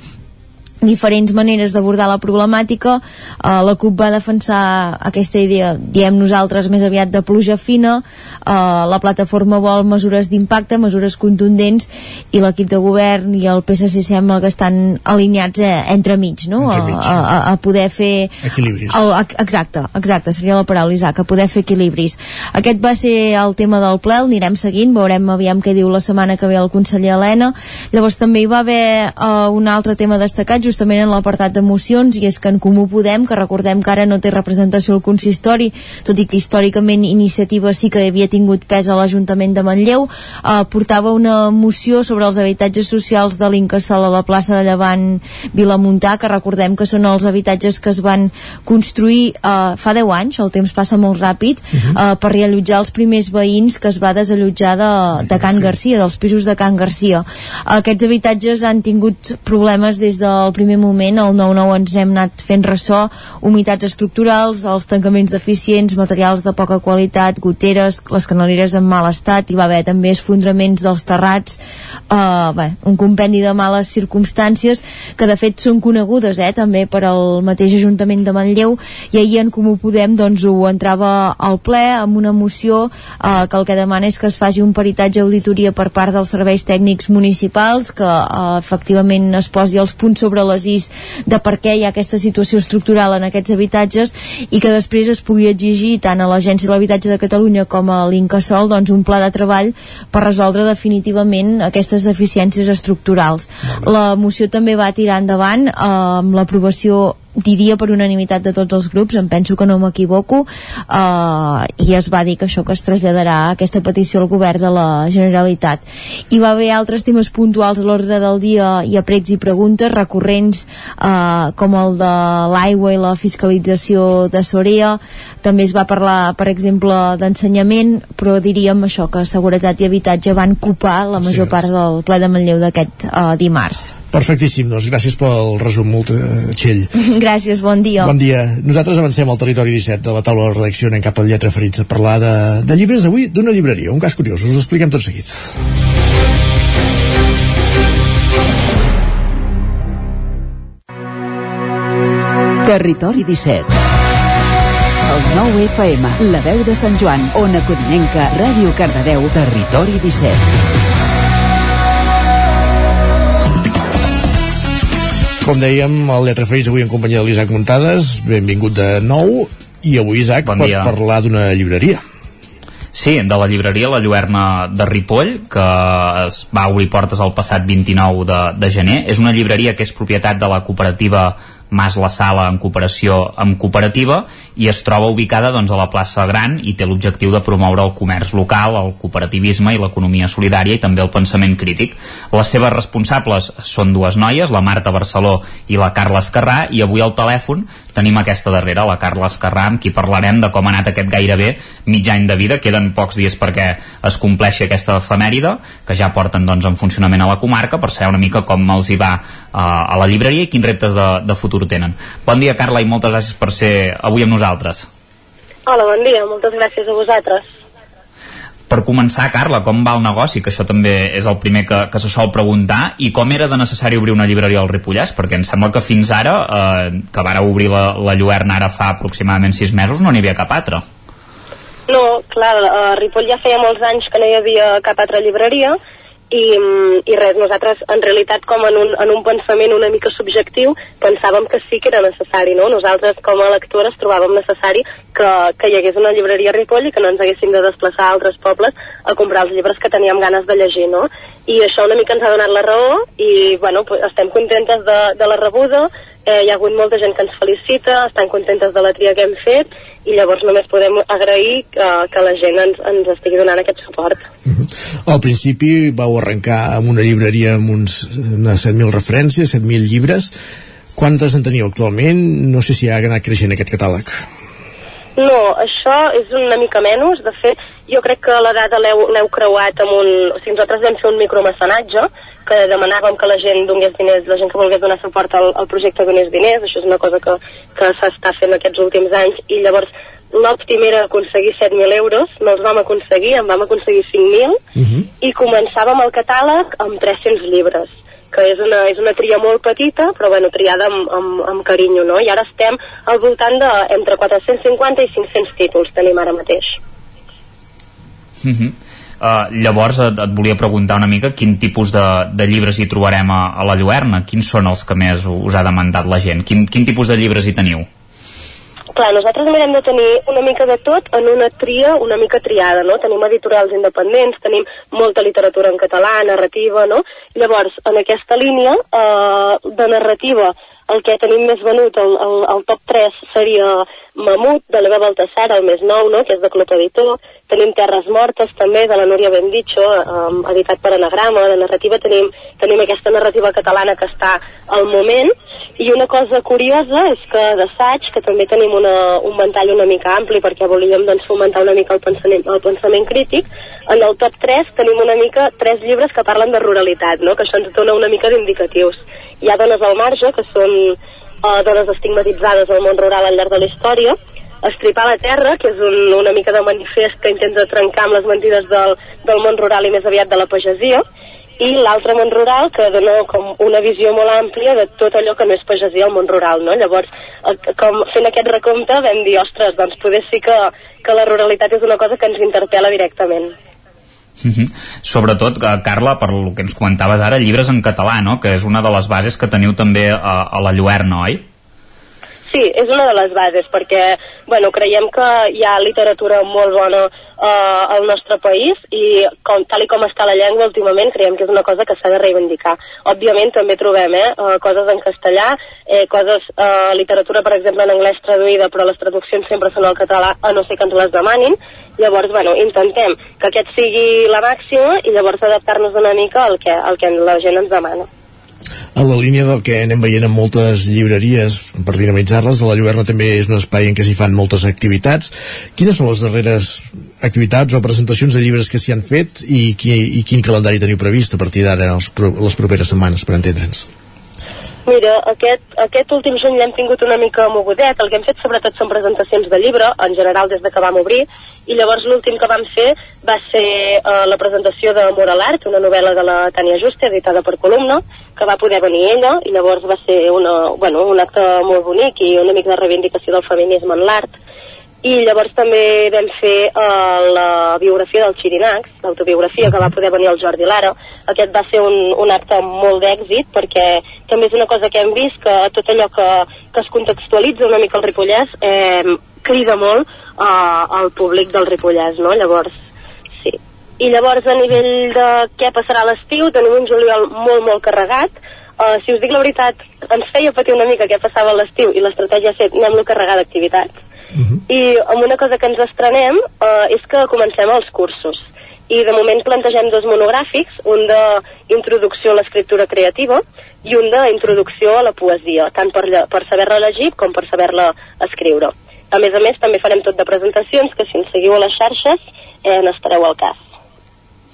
diferents maneres d'abordar la problemàtica uh, la CUP va defensar aquesta idea diem nosaltres més aviat de pluja fina uh, la plataforma vol mesures d'impacte, mesures contundents i l'equip de govern i el PSC sembla que estan alineats eh, entre mig, no? Entre mig. A, a, a poder fer Equilibris. el, a- exacte, exacte, seria la paraula Isaac, a poder fer equilibris. Aquest va ser el tema del ple, el anirem seguint, veurem aviam què diu la setmana que ve el conseller Helena. Llavors també hi va haver uh, un altre tema destacat justament en l'apartat d'emocions i és que en Comú Podem, que recordem que ara no té representació al consistori, tot i que històricament iniciativa sí que havia tingut pes a l'Ajuntament de Manlleu, uh, portava una moció sobre els habitatges socials de l'Incasal a la plaça de Llevant Vilamontà, que recordem que són els habitatges que es van construir uh, fa 10 anys, el temps passa molt ràpid, uh, per reallotjar els primers veïns que es va desallotjar de, de Can Garcia, dels pisos de Can Garcia. Aquests habitatges han tingut problemes des del primer moment, el 9-9 ens n'hem anat fent ressò, humitats estructurals, els tancaments deficients, materials de poca qualitat, goteres, les canaleres en mal estat, hi va haver també esfondraments dels terrats, uh, bé, un compendi de males circumstàncies que de fet són conegudes eh, també per al mateix Ajuntament de Manlleu i ahir en Comú Podem doncs, ho entrava al ple amb una moció eh, que el que demana és que es faci un peritatge auditoria per part dels serveis tècnics municipals que eh, efectivament es posi els punts sobre les is de per què hi ha aquesta situació estructural en aquests habitatges i que després es pugui exigir tant a l'Agència de l'Habitatge de Catalunya com a l'Incasol doncs, un pla de treball per resoldre definitivament aquestes deficiències estructurals. La moció també va tirar endavant eh, amb l'aprovació diria per unanimitat de tots els grups, em penso que no m'equivoco, eh, i es va dir que això que es traslladarà aquesta petició al govern de la Generalitat. Hi va haver altres temes puntuals a l'ordre del dia i a pregs i preguntes recurrents eh, com el de l'aigua i la fiscalització de Sorea. També es va parlar, per exemple, d'ensenyament, però diríem això, que seguretat i habitatge van copar la major part del ple de Manlleu d'aquest eh, dimarts. Perfectíssim, doncs gràcies pel resum, molt eh, Txell. *laughs* Gràcies, bon dia. Bon dia. Nosaltres avancem al territori 17 de la taula de redacció, anem cap al Lletra Ferits a parlar de, de llibres avui d'una llibreria, un cas curiós, us ho expliquem tot seguit. Territori 17 El nou FM, la veu de Sant Joan, Ona Codinenca, Ràdio Cardedeu, Territori 17 Com dèiem, el Lletra Ferits avui en companyia de l'Isaac Muntades, benvingut de nou, i avui Isaac Bon dia. parlar d'una llibreria. Sí, de la llibreria La Lluerna de Ripoll, que es va obrir portes el passat 29 de, de gener. És una llibreria que és propietat de la cooperativa Mas la Sala en cooperació amb cooperativa i es troba ubicada doncs, a la plaça Gran i té l'objectiu de promoure el comerç local, el cooperativisme i l'economia solidària i també el pensament crític. Les seves responsables són dues noies, la Marta Barceló i la Carla Escarrà, i avui al telèfon tenim aquesta darrera, la Carla Escarrà, amb qui parlarem de com ha anat aquest gairebé mig any de vida. Queden pocs dies perquè es compleixi aquesta efemèride, que ja porten doncs, en funcionament a la comarca, per saber una mica com els hi va uh, a la llibreria i quins reptes de, de futur tenen. Bon dia, Carla, i moltes gràcies per ser avui amb nosaltres. Hola, bon dia, moltes gràcies a vosaltres. Per començar, Carla, com va el negoci? Que això també és el primer que, que se sol preguntar. I com era de necessari obrir una llibreria al Ripollès? Perquè em sembla que fins ara, eh, que vara obrir la, la Lluerna ara fa aproximadament sis mesos, no n'hi havia cap altra. No, clar, a Ripoll ja feia molts anys que no hi havia cap altra llibreria i, i res, nosaltres en realitat com en un, en un pensament una mica subjectiu pensàvem que sí que era necessari, no? Nosaltres com a lectores trobàvem necessari que, que hi hagués una llibreria a Ripoll i que no ens haguéssim de desplaçar a altres pobles a comprar els llibres que teníem ganes de llegir, no? I això una mica ens ha donat la raó i, bueno, estem contentes de, de la rebuda, eh, hi ha hagut molta gent que ens felicita, estan contentes de la tria que hem fet i llavors només podem agrair que, que la gent ens, ens estigui donant aquest suport. Al principi vau arrencar amb una llibreria amb uns, unes 7.000 referències, 7.000 llibres. Quantes en teniu actualment? No sé si ha anat creixent aquest catàleg. No, això és una mica menys. De fet, jo crec que la l'heu creuat amb un... O sigui, nosaltres vam fer un micromecenatge que demanàvem que la gent donés diners, la gent que volgués donar suport al, al projecte donés diners, això és una cosa que, que s'està fent aquests últims anys, i llavors l'òptim era aconseguir 7.000 euros, no els vam aconseguir, en vam aconseguir 5.000, uh -huh. i començàvem el catàleg amb 300 llibres que és una, és una tria molt petita, però bueno, triada amb, amb, amb carinyo, no? I ara estem al voltant de entre 450 i 500 títols tenim ara mateix. Uh -huh. Uh, llavors et, et volia preguntar una mica quin tipus de, de llibres hi trobarem a, a la Lluerna, quins són els que més us ha demandat la gent, quin, quin tipus de llibres hi teniu? Clar, nosaltres mirem de tenir una mica de tot en una tria una mica triada, no? Tenim editorials independents, tenim molta literatura en català, narrativa, no? Llavors, en aquesta línia eh, de narrativa, el que tenim més venut, el, el, el top 3 seria Mamut, de l'Eva Baltasar, el més nou, no?, que és de Club Editor. Tenim Terres Mortes, també, de la Núria Bendicho, um, editat per Anagrama. De narrativa tenim, tenim aquesta narrativa catalana que està al moment. I una cosa curiosa és que d'assaig, que també tenim una, un ventall una mica ampli, perquè volíem doncs, fomentar una mica el pensament, el pensament crític, en el top 3 tenim una mica tres llibres que parlen de ruralitat, no?, que això ens dona una mica d'indicatius. Hi ha Dones al marge, que són uh, dones estigmatitzades al món rural al llarg de la història, Estripar la terra, que és un, una mica de manifest que intenta trencar amb les mentides del, del món rural i més aviat de la pagesia, i l'altre món rural que dona com una visió molt àmplia de tot allò que no és pagesia al món rural, no? Llavors, com fent aquest recompte vam dir, ostres, doncs poder sí que, que la ruralitat és una cosa que ens interpel·la directament. Mhm. -huh. Sobretot, eh, Carla, per el que ens comentaves ara, llibres en català, no? que és una de les bases que teniu també a, a la Lluerna, oi? Sí, és una de les bases, perquè bueno, creiem que hi ha literatura molt bona eh, al nostre país i com, tal i com està la llengua últimament creiem que és una cosa que s'ha de reivindicar. Òbviament també trobem eh, eh, coses en castellà, eh, coses, eh, literatura per exemple en anglès traduïda, però les traduccions sempre són al català, a no ser que ens les demanin, Llavors, bueno, intentem que aquest sigui la màxima i llavors adaptar-nos una mica al que, al que la gent ens demana. En la línia del que anem veient en moltes llibreries, per dinamitzar-les, la Lluerna també és un espai en què s'hi fan moltes activitats. Quines són les darreres activitats o presentacions de llibres que s'hi han fet i, qui, i quin calendari teniu previst a partir d'ara les properes setmanes, per entendre'ns? Mira, aquest, aquest últim juny l'hem tingut una mica mogudet. El que hem fet sobretot són presentacions de llibre, en general des de que vam obrir, i llavors l'últim que vam fer va ser uh, la presentació de Moral Art, una novel·la de la Tania Juste, editada per Columna, que va poder venir ella, i llavors va ser una, bueno, un acte molt bonic i una mica de reivindicació del feminisme en l'art i llavors també vam fer uh, la biografia del Xirinacs, l'autobiografia que va poder venir el Jordi Lara. Aquest va ser un, un acte molt d'èxit perquè també és una cosa que hem vist que tot allò que, que es contextualitza una mica al Ripollès eh, crida molt uh, al públic del Ripollès, no? Llavors, sí. I llavors a nivell de què passarà l'estiu tenim un juliol molt, molt carregat. Uh, si us dic la veritat, ens feia patir una mica què passava l'estiu i l'estratègia ha set anem-lo carregar d'activitats Uh -huh. I amb una cosa que ens estrenem uh, és que comencem els cursos. I de moment plantegem dos monogràfics, un d'introducció a l'escriptura creativa i un d'introducció a la poesia, tant per, per saber-la llegir com per saber-la escriure. A més a més, també farem tot de presentacions que si ens seguiu a les xarxes eh, n'estareu al cas.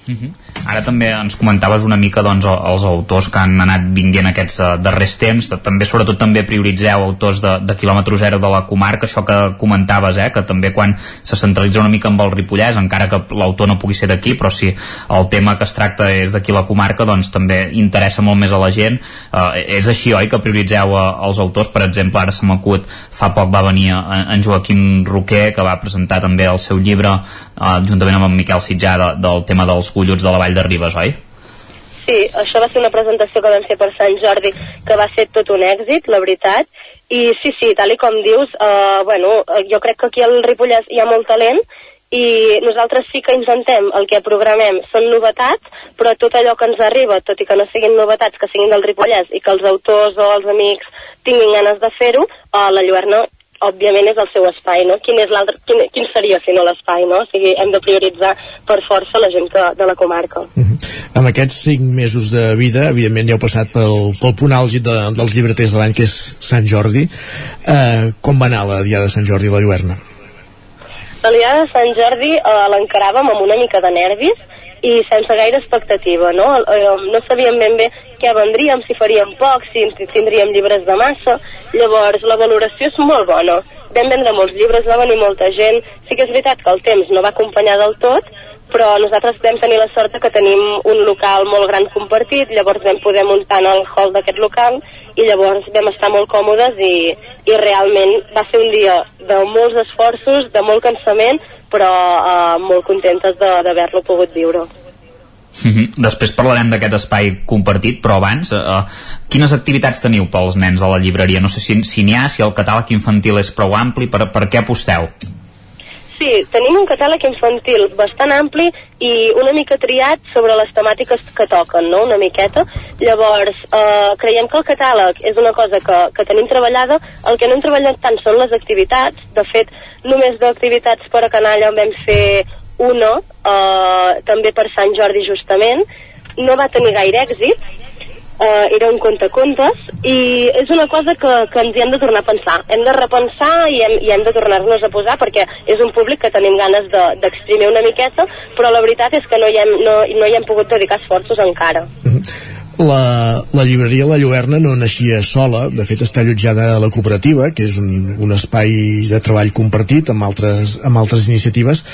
Uh -huh. Ara també ens comentaves una mica doncs, els autors que han anat vinguent aquests uh, darrers temps, també sobretot també prioritzeu autors de, de quilòmetre zero de la comarca, això que comentaves, eh, que també quan se centralitza una mica amb el Ripollès, encara que l'autor no pugui ser d'aquí, però si el tema que es tracta és d'aquí la comarca, doncs també interessa molt més a la gent. Uh, és així, oi, que prioritzeu uh, els autors? Per exemple, ara se m'acut, fa poc va venir en Joaquim Roquer, que va presentar també el seu llibre uh, juntament amb en Miquel Sitjà de, del tema dels golluts de la Vall de Ribes, oi? Sí, això va ser una presentació que vam fer per Sant Jordi que va ser tot un èxit, la veritat. I sí, sí, tal i com dius, eh, bueno, jo crec que aquí al Ripollès hi ha molt talent i nosaltres sí que intentem, el que programem són novetats, però tot allò que ens arriba, tot i que no siguin novetats, que siguin del Ripollès i que els autors o els amics tinguin ganes de fer-ho, eh, la Lluerna òbviament és el seu espai, no? Quin, és quin, quin seria, si no, l'espai, no? O sigui, hem de prioritzar per força la gent que, de la comarca. Uh -huh. Amb aquests cinc mesos de vida, evidentment ja heu passat pel, pel punt àlgid de, dels llibreters de l'any, que és Sant Jordi. Eh, com va anar la Diada de Sant Jordi a la Lluerna? La Diada de Sant Jordi eh, l'encaràvem amb una mica de nervis, i sense gaire expectativa, no? Eh, no sabíem ben bé què vendríem, si faríem poc, si tindríem llibres de massa, llavors la valoració és molt bona. Vam vendre molts llibres, va venir molta gent, sí que és veritat que el temps no va acompanyar del tot, però nosaltres vam tenir la sort que tenim un local molt gran compartit, llavors vam poder muntar en el hall d'aquest local i llavors vam estar molt còmodes i, i realment va ser un dia de molts esforços, de molt cansament, però eh, molt contentes d'haver-lo pogut viure. Mm -hmm. Després parlarem d'aquest espai compartit, però abans, eh, quines activitats teniu pels nens a la llibreria? No sé si, si n'hi ha, si el catàleg infantil és prou ampli, per, per què aposteu? Sí, tenim un catàleg infantil bastant ampli i una mica triat sobre les temàtiques que toquen, no?, una miqueta. Llavors, eh, creiem que el catàleg és una cosa que, que tenim treballada. El que no hem treballat tant són les activitats. De fet, només d'activitats per a canalla en vam fer una, eh, també per Sant Jordi justament. No va tenir gaire èxit, eh, era un contes i és una cosa que, que ens hi hem de tornar a pensar. Hem de repensar i hem, i hem de tornar-nos a posar perquè és un públic que tenim ganes d'exprimir de, una miqueta, però la veritat és que no hi hem, no, no hi hem pogut dedicar esforços encara. Mm -hmm la, la llibreria La Lluerna no naixia sola, de fet està allotjada a la cooperativa, que és un, un espai de treball compartit amb altres, amb altres iniciatives.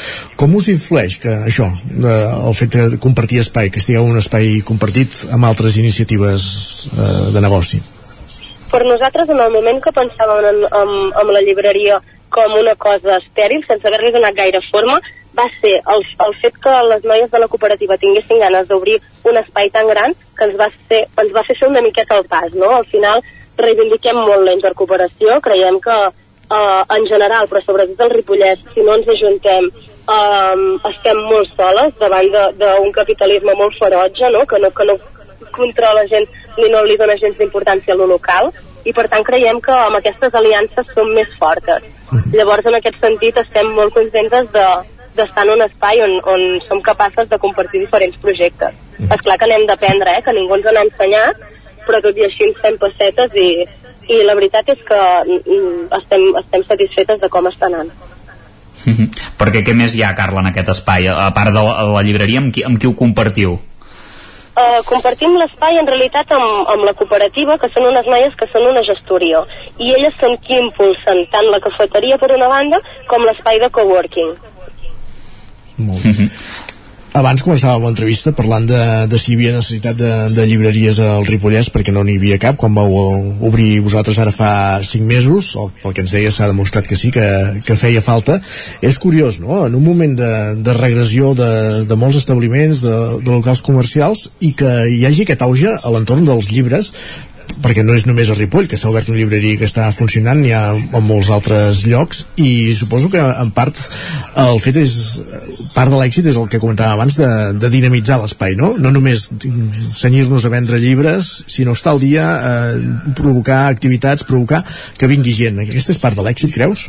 Com us influeix que això, el fet de compartir espai, que estigueu un espai compartit amb altres iniciatives eh, de negoci? Per nosaltres, en el moment que pensàvem en, en, en la llibreria com una cosa estèril, sense haver-li donat gaire forma, va ser el, el fet que les noies de la cooperativa tinguessin ganes d'obrir un espai tan gran que ens va, fer, ens va fer fer una miqueta el pas, no? Al final reivindiquem molt la intercooperació, creiem que eh, en general, però sobretot el Ripollès, si no ens ajuntem, eh, estem molt soles davant d'un capitalisme molt ferotge, no? Que, no, que no controla gens ni no li dona gens d'importància a lo local, i per tant creiem que amb aquestes aliances som més fortes. Llavors, en aquest sentit, estem molt contentes de, d'estar en un espai on, on som capaces de compartir diferents projectes. Mm. És clar que n'hem d'aprendre, eh, que ningú ens n'ha ensenyat, però tot i així ens fem pessetes i, i la veritat és que mm, estem, estem satisfetes de com està anant. Mm *laughs* -hmm. Perquè què més hi ha, Carla, en aquest espai? A part de la, la llibreria, amb qui, amb qui ho compartiu? Uh, compartim l'espai en realitat amb, amb la cooperativa, que són unes noies que són una gestoria. I elles són qui impulsen tant la cafeteria per una banda com l'espai de coworking. Molt bé. Mm -hmm. Abans començàvem l'entrevista parlant de, de si hi havia necessitat de, de llibreries al Ripollès perquè no n'hi havia cap quan vau obrir vosaltres ara fa 5 mesos o pel que ens deia s'ha demostrat que sí que, que feia falta és curiós, no? En un moment de, de regressió de, de molts establiments de, de locals comercials i que hi hagi aquest auge a l'entorn dels llibres perquè no és només a Ripoll, que s'ha obert una llibreria que està funcionant, n'hi ha en molts altres llocs, i suposo que en part el fet és part de l'èxit és el que comentàvem abans de, de dinamitzar l'espai, no? No només senyir-nos a vendre llibres, sinó estar al dia, eh, provocar activitats, provocar que vingui gent. Aquesta és part de l'èxit, creus?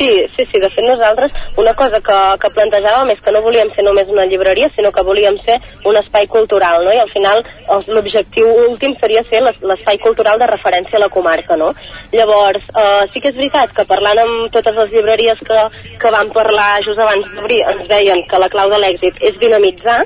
Sí, sí, sí, de fet nosaltres una cosa que, que plantejàvem és que no volíem ser només una llibreria, sinó que volíem ser un espai cultural, no? I al final l'objectiu últim seria ser l'espai cultural de referència a la comarca, no? Llavors, eh, sí que és veritat que parlant amb totes les llibreries que, que van parlar just abans d'obrir ens deien que la clau de l'èxit és dinamitzar,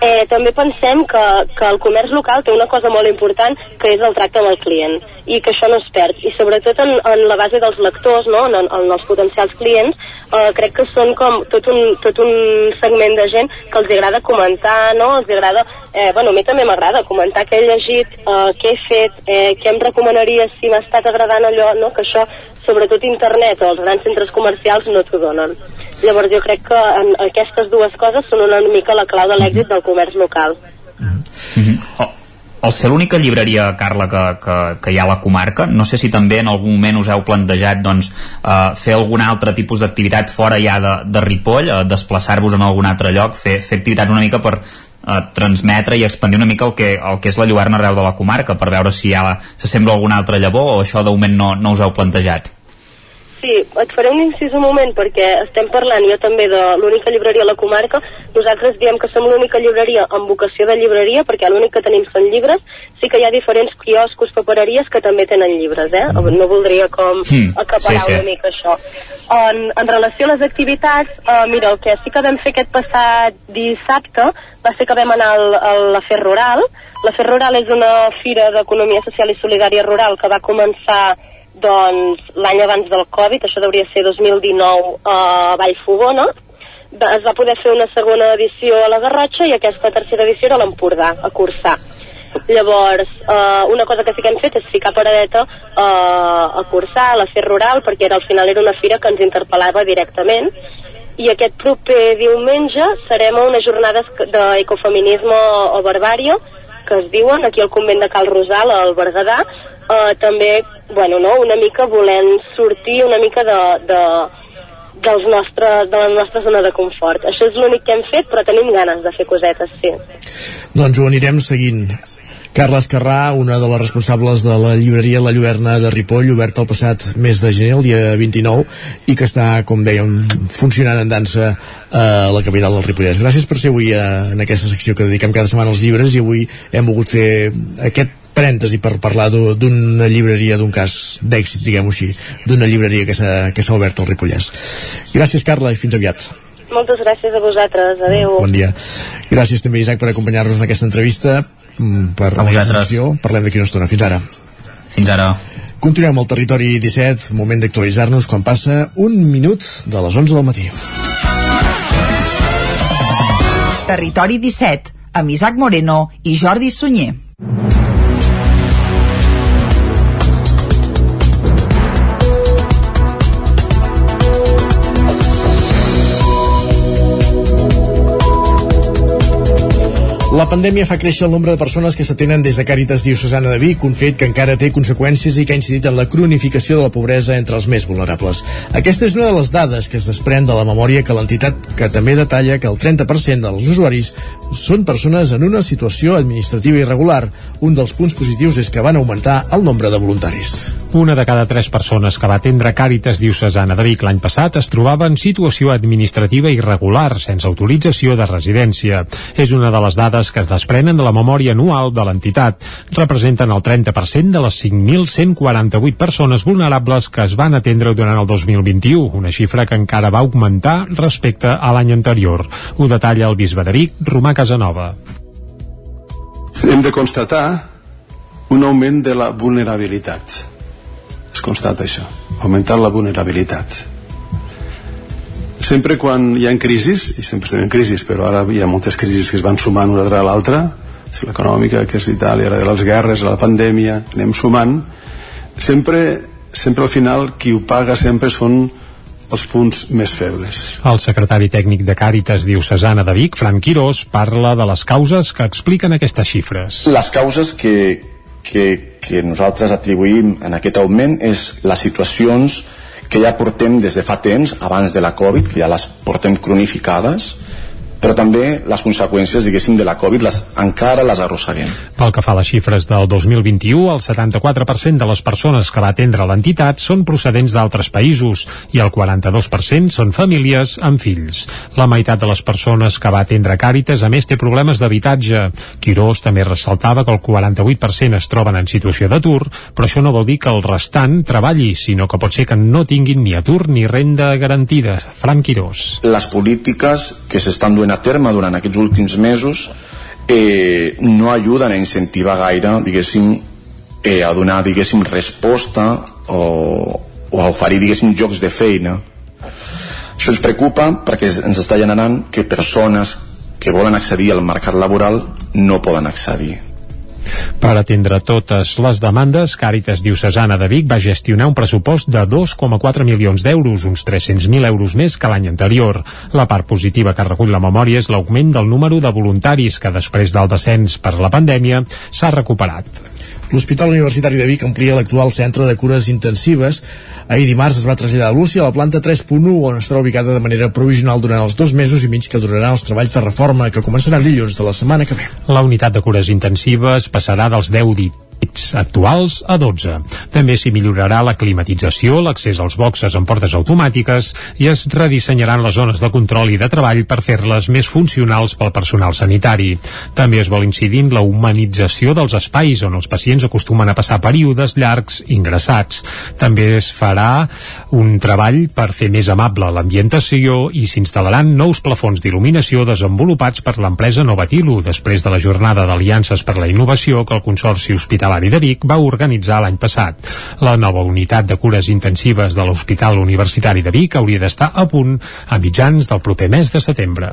eh, també pensem que, que el comerç local té una cosa molt important que és el tracte amb el client i que això no es perd i sobretot en, en la base dels lectors no? en, en els potencials clients eh, crec que són com tot un, tot un segment de gent que els agrada comentar no? els agrada, eh, bueno, a mi també m'agrada comentar què he llegit, eh, què he fet eh, què em recomanaries si m'ha estat agradant allò, no? que això sobretot internet o els grans centres comercials no t'ho donen llavors jo crec que en aquestes dues coses són una mica la clau de l'èxit del comerç local Mm -hmm. oh, al ser l'única llibreria, Carla, que, que, que hi ha a la comarca, no sé si també en algun moment us heu plantejat doncs, eh, fer algun altre tipus d'activitat fora ja de, de Ripoll, eh, desplaçar-vos en algun altre lloc, fer, fer activitats una mica per eh, transmetre i expandir una mica el que, el que és la lluerna arreu de la comarca, per veure si ja s'assembla alguna altra llavor o això de moment no, no us heu plantejat. Sí, et faré un incís un moment perquè estem parlant jo també de l'única llibreria a la comarca. Nosaltres diem que som l'única llibreria amb vocació de llibreria perquè l'únic que tenim són llibres. Sí que hi ha diferents quioscos, papereries que també tenen llibres, eh? No voldria com Mm, acaparar sí, sí. una mica això. En, en relació a les activitats, eh, mira, el que sí que vam fer aquest passat dissabte va ser que vam anar al, a la Fer Rural. La Fer Rural és una fira d'economia social i solidària rural que va començar doncs l'any abans del Covid, això hauria ser 2019 a Vallfogona, Va- es va poder fer una segona edició a la Garrotxa i aquesta tercera edició era a l'Empordà, a Cursà. Llavors, eh, una cosa que sí que hem fet és ficar paradeta eh, a Cursà, a la Fer Rural, perquè era, al final era una fira que ens interpel·lava directament, i aquest proper diumenge serem a unes jornades d'ecofeminisme o barbària, que es diuen aquí al convent de Cal Rosal, al Berguedà, eh, també, bueno, no, una mica volent sortir una mica de, de, dels nostres, de la nostra zona de confort. Això és l'únic que hem fet, però tenim ganes de fer cosetes, sí. Doncs ho anirem seguint. Carla Escarrà, una de les responsables de la llibreria La Lluerna de Ripoll, oberta el passat mes de gener, el dia 29, i que està, com dèiem, funcionant en dansa a la capital del Ripollès. Gràcies per ser avui a, en aquesta secció que dediquem cada setmana als llibres i avui hem volgut fer aquest parèntesi per parlar d'u- d'una llibreria, d'un cas d'èxit, diguem-ho així, d'una llibreria que s'ha que s'ha obert al Ripollès. Gràcies, Carla, i fins aviat. Moltes gràcies a vosaltres. Adeu. Bon dia. Gràcies també, Isaac, per acompanyar-nos en aquesta entrevista, mm, per A secció. Parlem d'aquí una estona. Fins ara. Fins ara. Continuem al territori 17, moment d'actualitzar-nos quan passa un minut de les 11 del matí. Territori 17, amb Isaac Moreno i Jordi Sunyer. La pandèmia fa créixer el nombre de persones que s'atenen des de Càritas Diocesana de Vic, un fet que encara té conseqüències i que ha incidit en la cronificació de la pobresa entre els més vulnerables. Aquesta és una de les dades que es desprèn de la memòria que l'entitat que també detalla que el 30% dels usuaris són persones en una situació administrativa irregular. Un dels punts positius és que van augmentar el nombre de voluntaris. Una de cada tres persones que va atendre Càritas Diocesana de Vic l'any passat es trobava en situació administrativa irregular, sense autorització de residència. És una de les dades que es desprenen de la memòria anual de l'entitat. Representen el 30% de les 5.148 persones vulnerables que es van atendre durant el 2021, una xifra que encara va augmentar respecte a l'any anterior. Ho detalla el bisbe de Vic, Romà Casanova. hem de constatar un augment de la vulnerabilitat es constata això augmentar la vulnerabilitat sempre quan hi ha crisis i sempre estem en crisis però ara hi ha moltes crisis que es van sumant una darrere l'altra si l'econòmica, que és Itàlia, la de les guerres, la pandèmia, anem sumant sempre, sempre al final qui ho paga sempre són els punts més febles El secretari tècnic de Càritas Diocesana de Vic, Fran Quirós, parla de les causes que expliquen aquestes xifres. Les causes que, que, que nosaltres atribuïm en aquest augment és les situacions que ja portem des de fa temps, abans de la Covid, que ja les portem cronificades, però també les conseqüències, diguéssim, de la Covid les, encara les arrosseguem. Pel que fa a les xifres del 2021, el 74% de les persones que va atendre l'entitat són procedents d'altres països i el 42% són famílies amb fills. La meitat de les persones que va atendre Càritas a més té problemes d'habitatge. Quirós també ressaltava que el 48% es troben en situació d'atur, però això no vol dir que el restant treballi, sinó que pot ser que no tinguin ni atur ni renda garantida. Fran Quirós. Les polítiques que s'estan duent duen a terme durant aquests últims mesos eh, no ajuden a incentivar gaire diguéssim eh, a donar diguéssim resposta o, o a oferir diguéssim jocs de feina. Això ens preocupa perquè ens està generant que persones que volen accedir al mercat laboral no poden accedir per atendre totes les demandes, Càritas Diocesana de Vic va gestionar un pressupost de 2,4 milions d'euros, uns 300.000 euros més que l'any anterior. La part positiva que recull la memòria és l'augment del número de voluntaris que després del descens per la pandèmia s'ha recuperat. L'Hospital Universitari de Vic amplia l'actual centre de cures intensives. Ahir dimarts es va traslladar a Lúcia a la planta 3.1 on estarà ubicada de manera provisional durant els dos mesos i mig que duraran els treballs de reforma que començaran dilluns de la setmana que ve. La unitat de cures intensives passarà dels 10 dits llits actuals a 12. També s'hi millorarà la climatització, l'accés als boxes amb portes automàtiques i es redissenyaran les zones de control i de treball per fer-les més funcionals pel personal sanitari. També es vol incidir en la humanització dels espais on els pacients acostumen a passar períodes llargs ingressats. També es farà un treball per fer més amable l'ambientació i s'instal·laran nous plafons d'il·luminació desenvolupats per l'empresa Novatilo després de la jornada d'aliances per la innovació que el Consorci Hospital Hospitalari de Vic va organitzar l'any passat. La nova unitat de cures intensives de l'Hospital Universitari de Vic hauria d'estar a punt a mitjans del proper mes de setembre.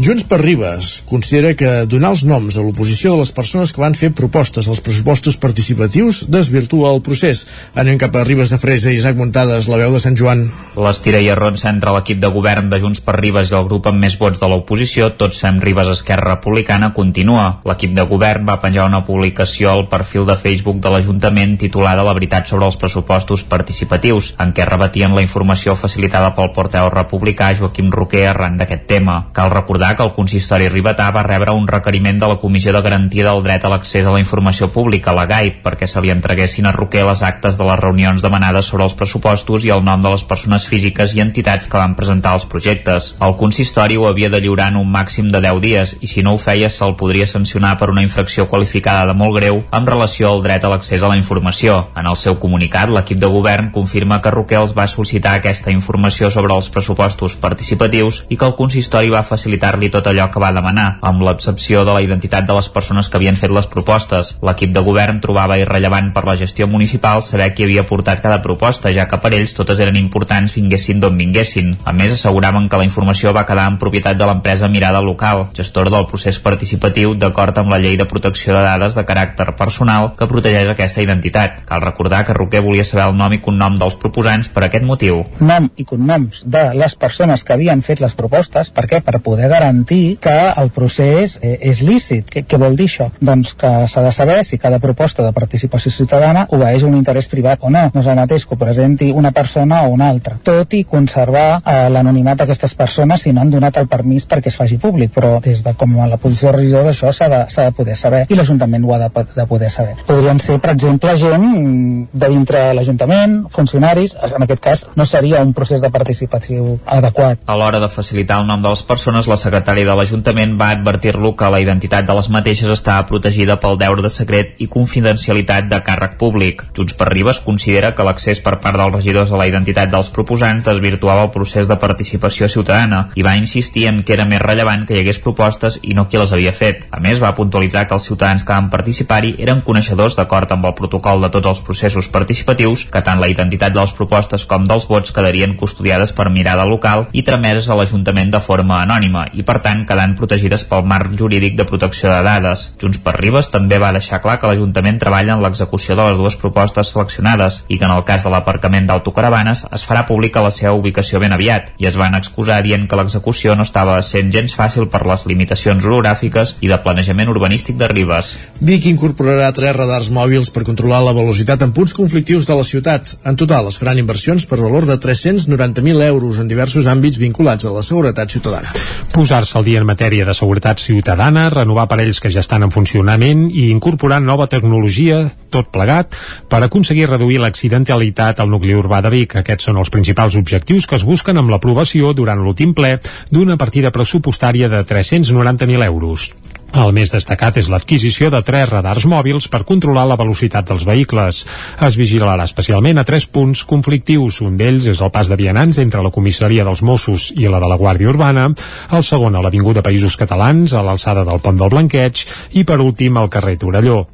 Junts per Ribes considera que donar els noms a l'oposició de les persones que van fer propostes als pressupostos participatius desvirtua el procés. Anem cap a Ribes de Fresa i Isaac Muntades, la veu de Sant Joan. L'estira i arrons entre l'equip de govern de Junts per Ribes i el grup amb més vots de l'oposició, Tots fem Ribes Esquerra Republicana, continua. L'equip de govern va penjar una publicació al perfil de Facebook de l'Ajuntament titulada La veritat sobre els pressupostos participatius, en què rebatien la informació facilitada pel porteu republicà Joaquim Roquer arran d'aquest tema. Cal recordar que el consistori Ribatà va rebre un requeriment de la Comissió de Garantia del Dret a l'Accés a la Informació Pública, la GAIP, perquè se li entreguessin a Roquer les actes de les reunions demanades sobre els pressupostos i el nom de les persones físiques i entitats que van presentar els projectes. El consistori ho havia de lliurar en un màxim de 10 dies i si no ho feia se'l podria sancionar per una infracció qualificada de molt greu amb relació al dret a l'accés a la informació. En el seu comunicat, l'equip de govern confirma que Roquer els va sol·licitar aquesta informació sobre els pressupostos participatius i que el consistori va facilitar-li tot allò que va demanar, amb l'excepció de la identitat de les persones que havien fet les propostes. L'equip de govern trobava irrellevant per la gestió municipal saber qui havia portat cada proposta, ja que per ells totes eren importants vinguessin d'on vinguessin. A més, asseguraven que la informació va quedar en propietat de l'empresa Mirada Local, gestor del procés participatiu d'acord amb la llei de protecció de dades de caràcter personal que protegeix aquesta identitat. Cal recordar que Roquer volia saber el nom i cognom dels proposants per aquest motiu. Nom i cognoms de les persones que havien fet les propostes, per què? Per poder garantir que el procés eh, és lícit. Què, què vol dir això? Doncs que s'ha de saber si cada proposta de participació ciutadana obeeix un interès privat o no. No és el mateix que ho presenti una persona o una altra. Tot i conservar eh, l'anonimat d'aquestes persones si no han donat el permís perquè es faci públic, però des de com a la posició de regidor això s'ha de, de poder saber i l'Ajuntament ho ha de, de poder saber podrien ser, per exemple, gent de dintre l'Ajuntament, funcionaris, en aquest cas no seria un procés de participació adequat. A l'hora de facilitar el nom de les persones, la secretària de l'Ajuntament va advertir-lo que la identitat de les mateixes estava protegida pel deure de secret i confidencialitat de càrrec públic. Junts per Ribes considera que l'accés per part dels regidors a la identitat dels proposants desvirtuava el procés de participació ciutadana i va insistir en que era més rellevant que hi hagués propostes i no qui les havia fet. A més, va puntualitzar que els ciutadans que van participar-hi eren coneixedors treballadors d'acord amb el protocol de tots els processos participatius que tant la identitat de les propostes com dels vots quedarien custodiades per mirada local i trameses a l'Ajuntament de forma anònima i per tant quedant protegides pel marc jurídic de protecció de dades. Junts per Ribes també va deixar clar que l'Ajuntament treballa en l'execució de les dues propostes seleccionades i que en el cas de l'aparcament d'autocaravanes es farà pública la seva ubicació ben aviat i es van excusar dient que l'execució no estava sent gens fàcil per les limitacions orogràfiques i de planejament urbanístic de Ribes. Vic incorporarà tres radars mòbils per controlar la velocitat en punts conflictius de la ciutat. En total es faran inversions per valor de 390.000 euros en diversos àmbits vinculats a la seguretat ciutadana. Posar-se al dia en matèria de seguretat ciutadana, renovar aparells que ja estan en funcionament i incorporar nova tecnologia, tot plegat, per aconseguir reduir l'accidentalitat al nucli urbà de Vic. Aquests són els principals objectius que es busquen amb l'aprovació durant l'últim ple d'una partida pressupostària de 390.000 euros. El més destacat és l'adquisició de tres radars mòbils per controlar la velocitat dels vehicles. Es vigilarà especialment a tres punts conflictius. Un d'ells és el pas de vianants entre la comissaria dels Mossos i la de la Guàrdia Urbana, el segon a l'Avinguda Països Catalans, a l'alçada del Pont del Blanqueig, i per últim al carrer Torelló.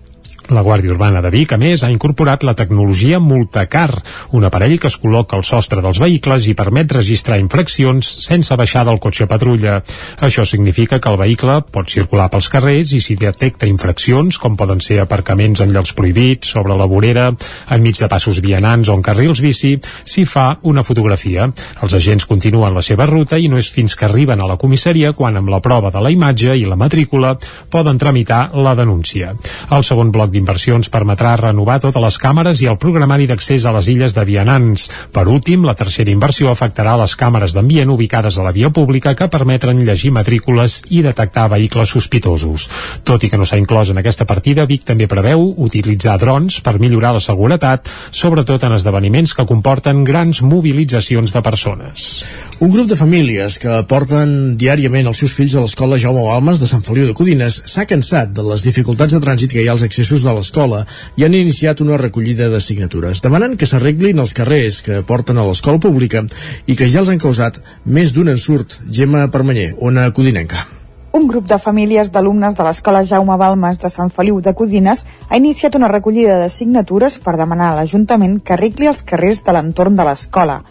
La Guàrdia Urbana de Vic, a més, ha incorporat la tecnologia Multacar, un aparell que es col·loca al sostre dels vehicles i permet registrar infraccions sense baixar del cotxe patrulla. Això significa que el vehicle pot circular pels carrers i si detecta infraccions, com poden ser aparcaments en llocs prohibits, sobre la vorera, enmig de passos vianants o en carrils bici, s'hi fa una fotografia. Els agents continuen la seva ruta i no és fins que arriben a la comissaria quan amb la prova de la imatge i la matrícula poden tramitar la denúncia. El segon bloc d'inversions permetrà renovar totes les càmeres i el programari d'accés a les illes de vianants. Per últim, la tercera inversió afectarà les càmeres d'ambient ubicades a la via pública que permetren llegir matrícules i detectar vehicles sospitosos. Tot i que no s'ha inclòs en aquesta partida, Vic també preveu utilitzar drons per millorar la seguretat, sobretot en esdeveniments que comporten grans mobilitzacions de persones. Un grup de famílies que porten diàriament els seus fills a l'escola Jaume Balmes de Sant Feliu de Codines s'ha cansat de les dificultats de trànsit que hi ha als accessos de l'escola i han iniciat una recollida de signatures, demanant que s'arreglin els carrers que porten a l'escola pública i que ja els han causat més d'un ensurt. Gemma Permanyer, una codinenca. Un grup de famílies d'alumnes de l'Escola Jaume Balmes de Sant Feliu de Codines ha iniciat una recollida de signatures per demanar a l'Ajuntament que arregli els carrers de l'entorn de l'escola.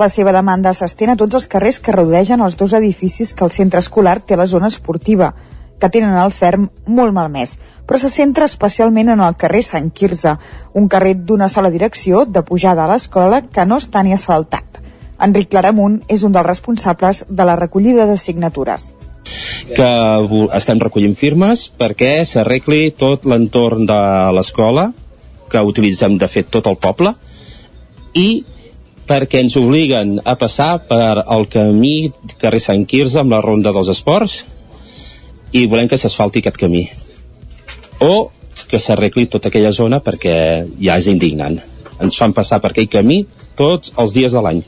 La seva demanda s'estén a tots els carrers que rodegen els dos edificis que el centre escolar té a la zona esportiva, que tenen el ferm molt malmès, però se centra especialment en el carrer Sant Quirze, un carrer d'una sola direcció de pujada a l'escola que no està ni asfaltat. Enric Claramunt és un dels responsables de la recollida de signatures que estem recollint firmes perquè s'arregli tot l'entorn de l'escola que utilitzem de fet tot el poble i perquè ens obliguen a passar per el camí carrer Sant Quirze amb la ronda dels esports i volem que s'asfalti aquest camí. O que s'arregli tota aquella zona perquè ja és indignant. Ens fan passar per aquell camí tots els dies de l'any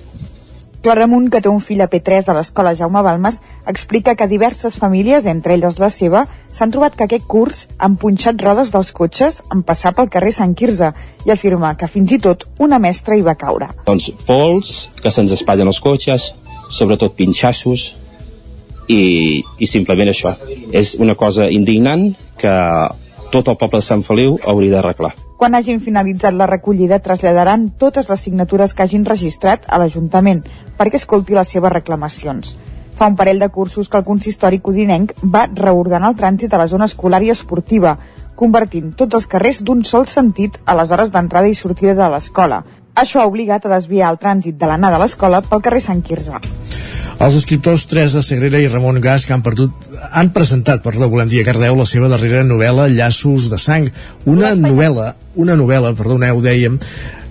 Claramunt, que té un fill a P3 a l'escola Jaume Balmes, explica que diverses famílies, entre elles la seva, s'han trobat que aquest curs han punxat rodes dels cotxes en passar pel carrer Sant Quirze i afirma que fins i tot una mestra hi va caure. Doncs pols, que se'ns espatllen els cotxes, sobretot pinxassos, i, i simplement això. És una cosa indignant que tot el poble de Sant Feliu hauria d'arreglar. Quan hagin finalitzat la recollida, traslladaran totes les signatures que hagin registrat a l'Ajuntament perquè escolti les seves reclamacions. Fa un parell de cursos que el consistori codinenc va reordenar el trànsit a la zona escolar i esportiva, convertint tots els carrers d'un sol sentit a les hores d'entrada i sortida de l'escola. Això ha obligat a desviar el trànsit de l'anada a l'escola pel carrer Sant Quirze. Els escriptors Teresa Sagrera i Ramon Gas que han, perdut, han presentat, perdó, volem dir a Cardeu, la seva darrera novel·la Llaços de sang, una novel·la, una novel·la, perdoneu, dèiem,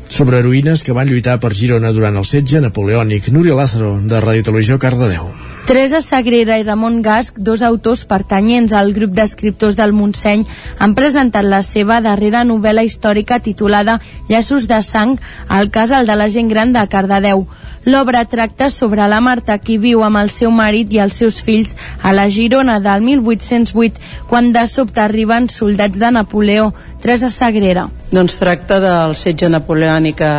sobre heroïnes que van lluitar per Girona durant el setge napoleònic. Núria Lázaro, de Radio Televisió, Cardedeu. Teresa Sagrera i Ramon Gasc, dos autors pertanyents al grup d'escriptors del Montseny, han presentat la seva darrera novel·la històrica titulada Llaços de sang, al casal de la gent gran de Cardedeu. L'obra tracta sobre la Marta qui viu amb el seu marit i els seus fills a la Girona del 1808, quan de sobte arriben soldats de Napoleó. Teresa Sagrera. Doncs tracta del setge napoleònic a,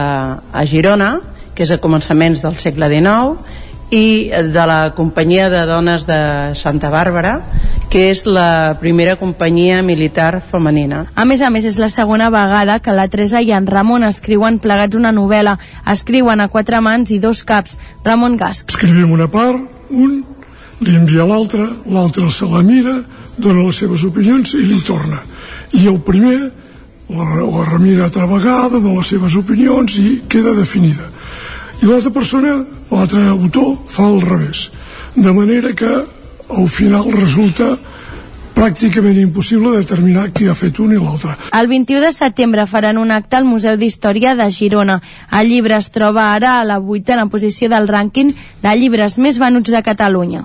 a Girona, que és a començaments del segle XIX, i de la companyia de dones de Santa Bàrbara que és la primera companyia militar femenina. A més a més, és la segona vegada que la Teresa i en Ramon escriuen plegats una novel·la. Escriuen a quatre mans i dos caps. Ramon Gasc. Escrivim una part, un, li envia l'altre, l'altre se la mira, dona les seves opinions i li torna. I el primer la, la remira altra vegada, dona les seves opinions i queda definida. I l'altra persona, l'altre autor, fa al revés. De manera que al final resulta pràcticament impossible determinar qui ha fet un i l'altre. El 21 de setembre faran un acte al Museu d'Història de Girona. El llibre es troba ara a la vuitena posició del rànquing de llibres més venuts de Catalunya.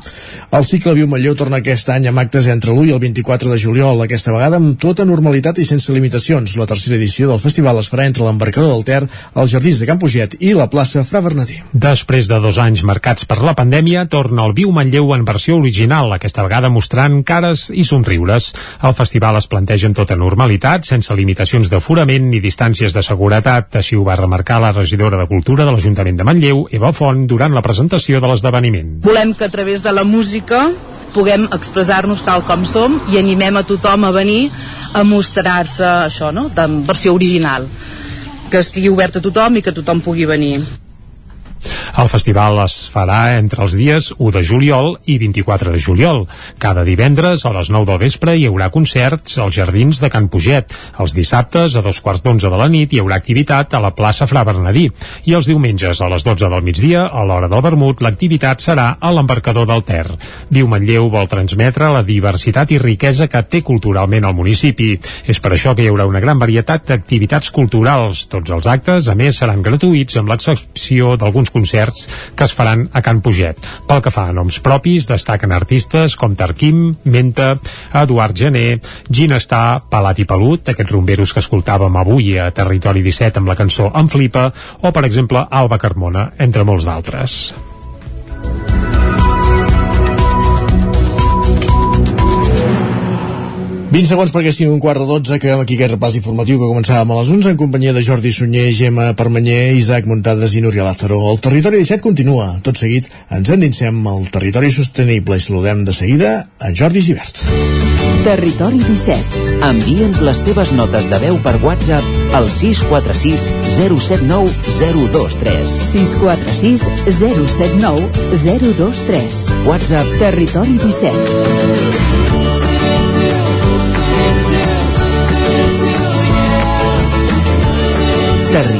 El cicle Viu Manlleu torna aquest any amb actes entre l'1 i el 24 de juliol, aquesta vegada amb tota normalitat i sense limitacions. La tercera edició del festival es farà entre l'embarcador del Ter, els jardins de Can Puget i la plaça Fra Bernatí. Després de dos anys marcats per la pandèmia, torna el Viu Manlleu en versió original, aquesta vegada mostrant cares i sonors somriures. El festival es planteja en tota normalitat, sense limitacions d'aforament ni distàncies de seguretat. Així ho va remarcar la regidora de Cultura de l'Ajuntament de Manlleu, Eva Font, durant la presentació de l'esdeveniment. Volem que a través de la música puguem expressar-nos tal com som i animem a tothom a venir a mostrar-se això, no?, en versió original que estigui obert a tothom i que tothom pugui venir. El festival es farà entre els dies 1 de juliol i 24 de juliol. Cada divendres a les 9 del vespre hi haurà concerts als jardins de Can Puget. Els dissabtes a dos quarts d'onze de la nit hi haurà activitat a la plaça Fra Bernadí. I els diumenges a les 12 del migdia, a l'hora del vermut, l'activitat serà a l'embarcador del Ter. Viu Manlleu vol transmetre la diversitat i riquesa que té culturalment el municipi. És per això que hi haurà una gran varietat d'activitats culturals. Tots els actes, a més, seran gratuïts amb l'excepció d'alguns concerts que es faran a Can Puget. Pel que fa a noms propis, destaquen artistes com Tarquim, Menta, Eduard Gené, Ginestar, Palat i Pelut, aquests rumberos que escoltàvem avui a Territori 17 amb la cançó En Flipa, o per exemple Alba Carmona, entre molts d'altres. 20 segons perquè sigui un quart de 12 que aquí aquest repàs informatiu que començàvem a les 11 en companyia de Jordi Sunyer, Gemma Permanyer, Isaac Muntades i Núria Lázaro. El territori 17 continua. Tot seguit ens endinsem al territori sostenible i saludem de seguida en Jordi Givert. Territori 17. Envia'ns les teves notes de veu per WhatsApp al 646 079 023. 646 079 023. WhatsApp Territori 17.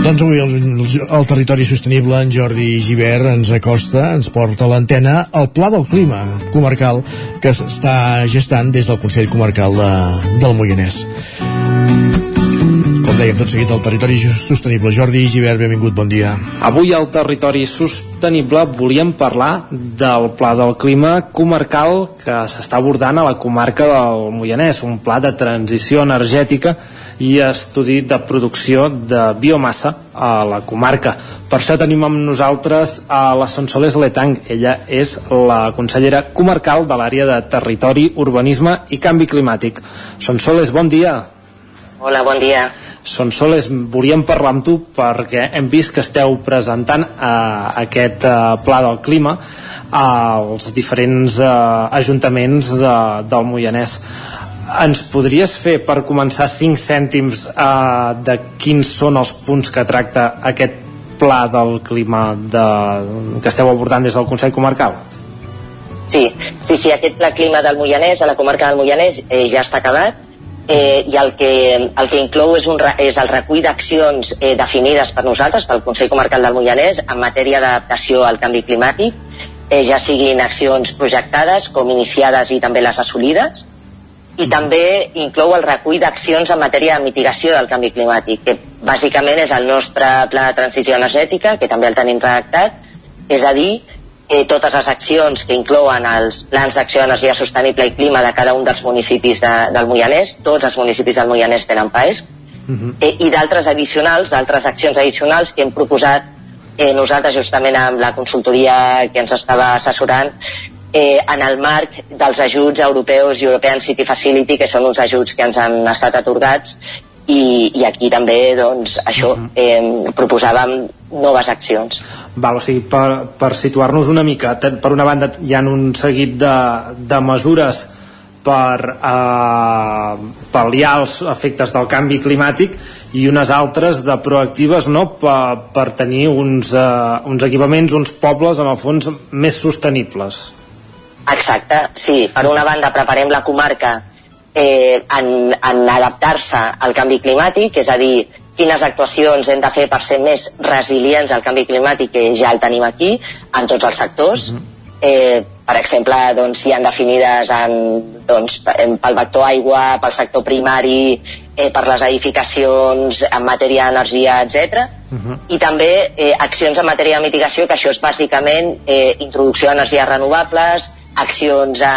Doncs avui el, el territori sostenible en Jordi Givert ens acosta, ens porta a l'antena el Pla del Clima comarcal que està gestant des del Consell Comarcal de, del Moianès. Com dèiem, tot seguit el territori sostenible. Jordi Givert, benvingut, bon dia. Avui al territori sostenible volíem parlar del Pla del Clima comarcal que s'està abordant a la comarca del Moianès, un pla de transició energètica i estudi de producció de biomassa a la comarca. Per això tenim amb nosaltres a la Sonsoles Letang. Ella és la consellera comarcal de l'àrea de Territori, Urbanisme i Canvi Climàtic. Sonsoles, bon dia. Hola, bon dia. Sonsoles, volíem parlar amb tu perquè hem vist que esteu presentant eh, aquest eh, pla del clima als diferents eh, ajuntaments de, del Moianès ens podries fer per començar 5 cèntims eh, de quins són els punts que tracta aquest pla del clima de, que esteu abordant des del Consell Comarcal? Sí, sí, sí, aquest pla clima del Moianès, a la comarca del Moianès, eh, ja està acabat eh, i el que, el que inclou és, un, és el recull d'accions eh, definides per nosaltres, pel Consell Comarcal del Moianès, en matèria d'adaptació al canvi climàtic, eh, ja siguin accions projectades com iniciades i també les assolides, i també inclou el recull d'accions en matèria de mitigació del canvi climàtic, que bàsicament és el nostre pla de transició energètica, que també el tenim redactat, és a dir, eh, totes les accions que inclouen els plans d'acció d'energia sostenible i clima de cada un dels municipis de, del Moianès, tots els municipis del Moianès tenen PAES, uh -huh. eh, i d'altres addicionals, d'altres accions addicionals que hem proposat eh, nosaltres justament amb la consultoria que ens estava assessorant eh, en el marc dels ajuts europeus European City Facility, que són uns ajuts que ens han estat atorgats i, i aquí també doncs, això eh, proposàvem noves accions Val, o sigui, per, per situar-nos una mica per una banda hi ha un seguit de, de mesures per eh, pal·liar els efectes del canvi climàtic i unes altres de proactives no? per, per tenir uns, eh, uns equipaments, uns pobles en el fons més sostenibles Exacte, sí. Per una banda preparem la comarca eh, en, en adaptar-se al canvi climàtic, és a dir, quines actuacions hem de fer per ser més resilients al canvi climàtic, que ja el tenim aquí, en tots els sectors. Eh, per exemple, doncs, hi han definides en, doncs, pel vector aigua, pel sector primari, eh, per les edificacions, en matèria d'energia, etc i també eh, accions en matèria de mitigació, que això és bàsicament eh, introducció d'energies renovables, accions a,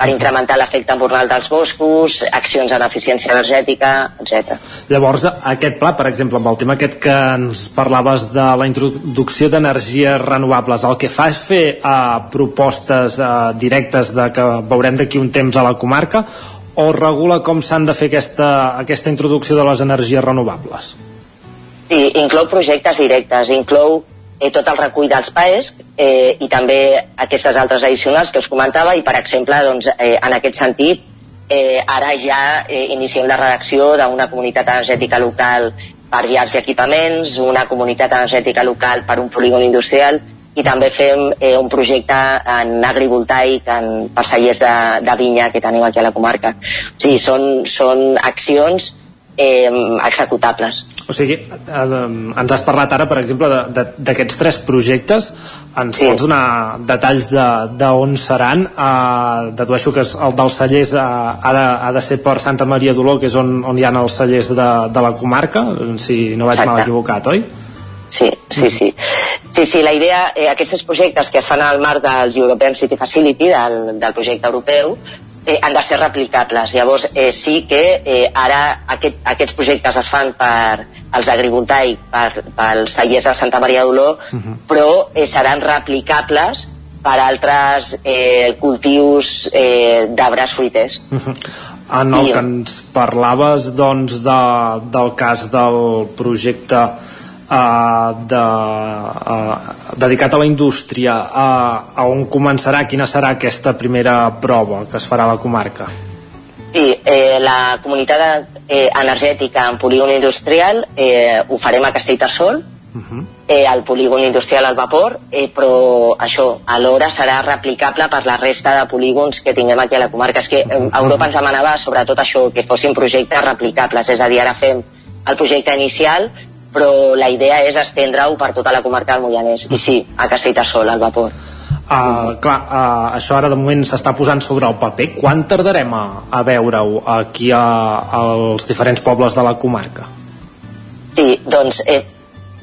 per incrementar l'efecte embornal dels boscos, accions en eficiència energètica, etc. Llavors, aquest pla, per exemple, amb el tema aquest que ens parlaves de la introducció d'energies renovables, el que fa és fer eh, propostes eh, directes de que veurem d'aquí un temps a la comarca o regula com s'han de fer aquesta, aquesta introducció de les energies renovables? Sí, inclou projectes directes, inclou eh, tot el recull dels PAES eh, i també aquestes altres addicionals que us comentava i per exemple doncs, eh, en aquest sentit eh, ara ja eh, iniciem la redacció d'una comunitat energètica local per llars i equipaments, una comunitat energètica local per un polígon industrial i també fem eh, un projecte en agrivoltaic en, per cellers de, de vinya que tenim aquí a la comarca. O sigui, són, són accions eh, executables. O sigui, eh, ens has parlat ara, per exemple, d'aquests tres projectes. Ens sí. pots donar detalls d'on de, de seran? Eh, dedueixo que el dels cellers eh, ha, de, ha de ser per Santa Maria d'Oló, que és on, on hi ha els cellers de, de la comarca, si no vaig Exacte. mal equivocat, oi? Sí, sí, sí. Sí, sí, la idea, eh, aquests projectes que es fan al marc dels European City Facility, del, del projecte europeu, eh, han de ser replicables. Llavors, eh, sí que eh, ara aquest, aquests projectes es fan per als agrivoltaics, per, pels cellers de Santa Maria d'Oló, uh mhm. -huh. però eh, seran replicables per altres eh, cultius eh, d'arbres fruiters. Uh. -huh. En el I, que ens parlaves doncs, de, del cas del projecte uh, de, uh, dedicat a la indústria uh, a on començarà, quina serà aquesta primera prova que es farà a la comarca? Sí, eh, la comunitat eh, energètica en polígon industrial eh, ho farem a Castellterçol, uh -huh. eh, el polígon industrial al vapor, eh, però això alhora serà replicable per la resta de polígons que tinguem aquí a la comarca. És que eh, Europa ens demanava sobretot això, que fossin projectes replicables, és a dir, ara fem el projecte inicial però la idea és estendre-ho per tota la comarca del Moianès i sí, a Castellterçol, al vapor Uh, clar, uh, això ara de moment s'està posant sobre el paper quan tardarem a, a veure-ho aquí a, als diferents pobles de la comarca? Sí, doncs eh,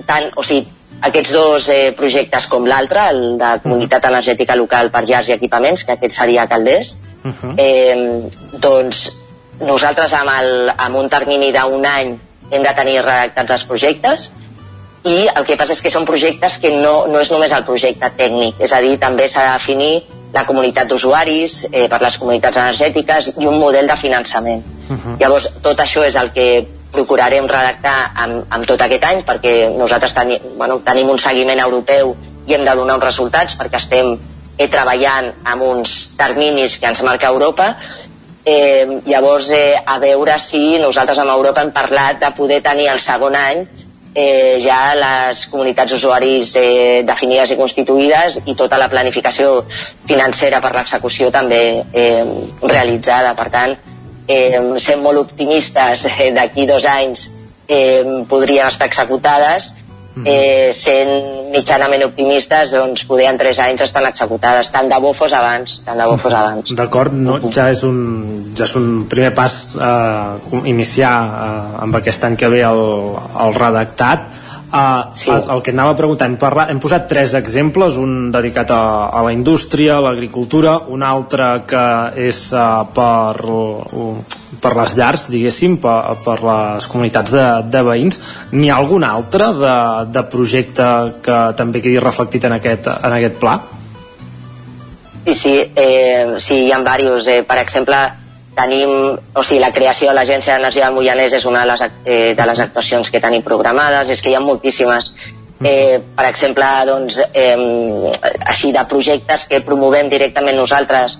tant, o sigui, aquests dos eh, projectes com l'altre, el de comunitat uh -huh. energètica local per llars i equipaments, que aquest seria Calders, uh -huh. eh, doncs nosaltres amb, el, amb un termini d'un any hem de tenir redactats els projectes i el que passa és que són projectes que no, no és només el projecte tècnic, és a dir, també s'ha de definir la comunitat d'usuaris eh, per les comunitats energètiques i un model de finançament. Uh -huh. Llavors, tot això és el que procurarem redactar amb, amb tot aquest any perquè nosaltres teni, bueno, tenim un seguiment europeu i hem de donar uns resultats perquè estem eh, treballant amb uns terminis que ens marca Europa Eh, llavors, eh, a veure si nosaltres amb Europa hem parlat de poder tenir el segon any eh, ja les comunitats usuaris eh, definides i constituïdes i tota la planificació financera per l'execució també eh, realitzada. Per tant, eh, sent molt optimistes, eh, d'aquí dos anys eh, podrien estar executades Mhm. eh, sent mitjanament optimistes doncs poder en 3 anys estan executades tant de bo fos abans tant de bo fos abans. D'acord, no, ja, és un, ja és un primer pas eh, iniciar eh, amb aquest any que ve el, el redactat Uh, sí. el, el que anava a preguntar, hem, parlat, hem posat tres exemples, un dedicat a, a la indústria, a l'agricultura, un altre que és uh, per, uh, per les llars, diguéssim, per, per les comunitats de, de veïns. N'hi ha algun altre de, de projecte que també quedi reflectit en aquest, en aquest pla? Sí, sí, eh, sí, hi ha diversos. Eh, per exemple, tenim, o sigui, la creació de l'Agència d'Energia del Moianès és una de les, eh, de les actuacions que tenim programades, és que hi ha moltíssimes. Eh, per exemple, doncs, eh, així de projectes que promovem directament nosaltres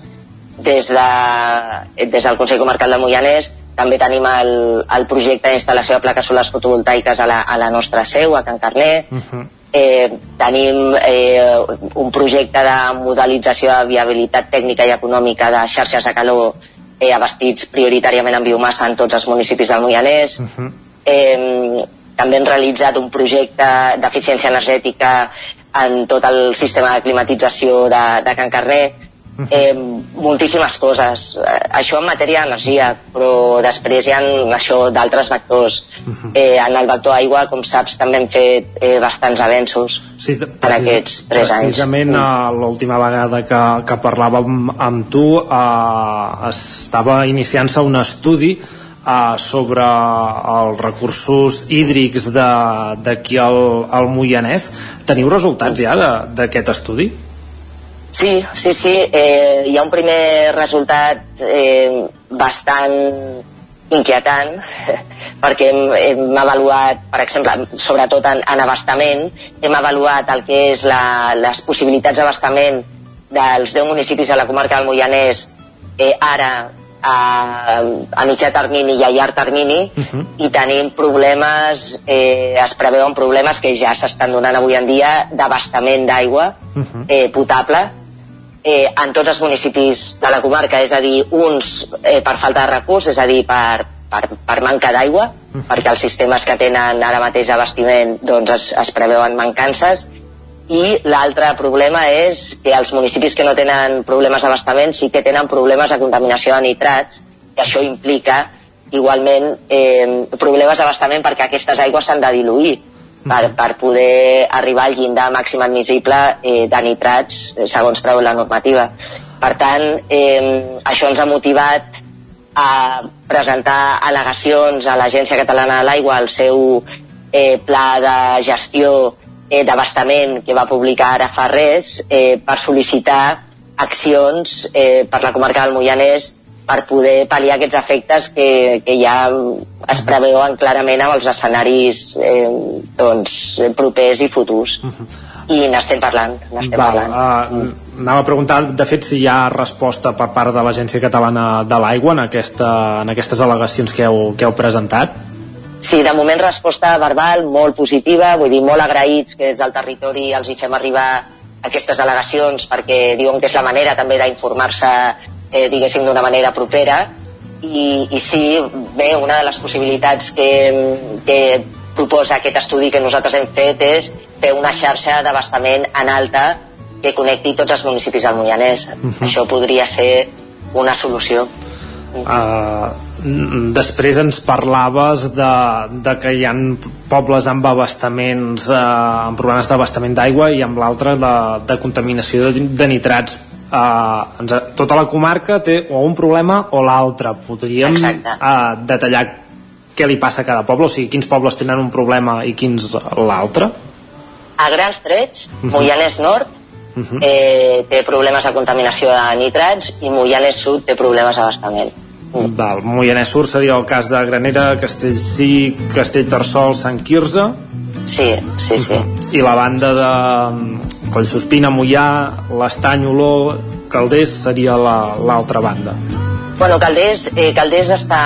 des, de, des del Consell Comarcal de Moianès, també tenim el, el projecte d'instal·lació de plaques solars fotovoltaiques a la, a la nostra seu, a Can Carner, uh -huh. eh, tenim eh, un projecte de modelització de viabilitat tècnica i econòmica de xarxes de calor eh, abastits prioritàriament en biomassa en tots els municipis del Moianès. Uh -huh. eh, també hem realitzat un projecte d'eficiència energètica en tot el sistema de climatització de, de Can Carrer. Eh, moltíssimes coses. Eh, això en matèria d'energia, però després hi ha això d'altres vectors. Eh, en el vector aigua, com saps, també hem fet eh, bastants avenços sí, en aquests tres anys. Precisament uh, l'última vegada que, que parlàvem amb tu uh, estava iniciant-se un estudi uh, sobre els recursos hídrics d'aquí al, al Moianès. Teniu resultats ja d'aquest estudi? Sí, sí, sí. Eh, hi ha un primer resultat eh, bastant inquietant *laughs* perquè hem, hem avaluat, per exemple, sobretot en, en abastament, hem avaluat el que és la, les possibilitats d'abastament dels 10 municipis de la comarca del Moianès eh, ara a, a mitjà termini i a llarg termini uh -huh. i tenim problemes, eh, es preveuen problemes que ja s'estan donant avui en dia d'abastament d'aigua uh -huh. eh, potable eh, en tots els municipis de la comarca, és a dir, uns eh, per falta de recurs, és a dir, per, per, per manca d'aigua, perquè els sistemes que tenen ara mateix d'abastiment doncs es, es preveuen mancances, i l'altre problema és que els municipis que no tenen problemes d'abastament sí que tenen problemes de contaminació de nitrats, i això implica igualment eh, problemes d'abastament perquè aquestes aigües s'han de diluir per, per poder arribar al llindar màxim admissible eh, de nitrats eh, segons preveu la normativa. Per tant, eh, això ens ha motivat a presentar al·legacions a l'Agència Catalana de l'Aigua al seu eh, pla de gestió eh, d'abastament que va publicar ara fa res eh, per sol·licitar accions eh, per la comarca del Moianès per poder pal·liar aquests efectes que, que ja es preveuen clarament amb els escenaris eh, doncs, propers i futurs. Uh -huh. I n'estem parlant, n'estem parlant. Uh, anava a preguntar, de fet, si hi ha resposta per part de l'Agència Catalana de l'Aigua en, aquesta, en aquestes al·legacions que heu, que heu presentat? Sí, de moment resposta verbal molt positiva, vull dir, molt agraïts que des del territori els hi fem arribar aquestes al·legacions perquè diuen que és la manera també d'informar-se eh, diguéssim d'una manera propera i, i sí, bé, una de les possibilitats que, que proposa aquest estudi que nosaltres hem fet és fer una xarxa d'abastament en alta que connecti tots els municipis del Moianès. Uh -huh. Això podria ser una solució. Uh, després ens parlaves de, de que hi ha pobles amb abastaments uh, amb problemes d'abastament d'aigua i amb l'altre de, de contaminació de, de nitrats uh, ens, tota la comarca té o un problema o l'altre podríem uh, detallar què li passa a cada poble, o sigui, quins pobles tenen un problema i quins l'altre? A grans trets, uh -huh. Moianès Nord uh -huh. eh, té problemes de contaminació de nitrats i Moianès Sud té problemes d'abastament. Mm. Val, Moianès Sud seria el cas de Granera, Castellcí, Castellterçol, Sant Quirze Sí, sí, sí. I la banda de Collsospina, Mollà, l'Estany, Oló, Calders seria l'altra la, banda. Bueno, Calders, eh, Calders està,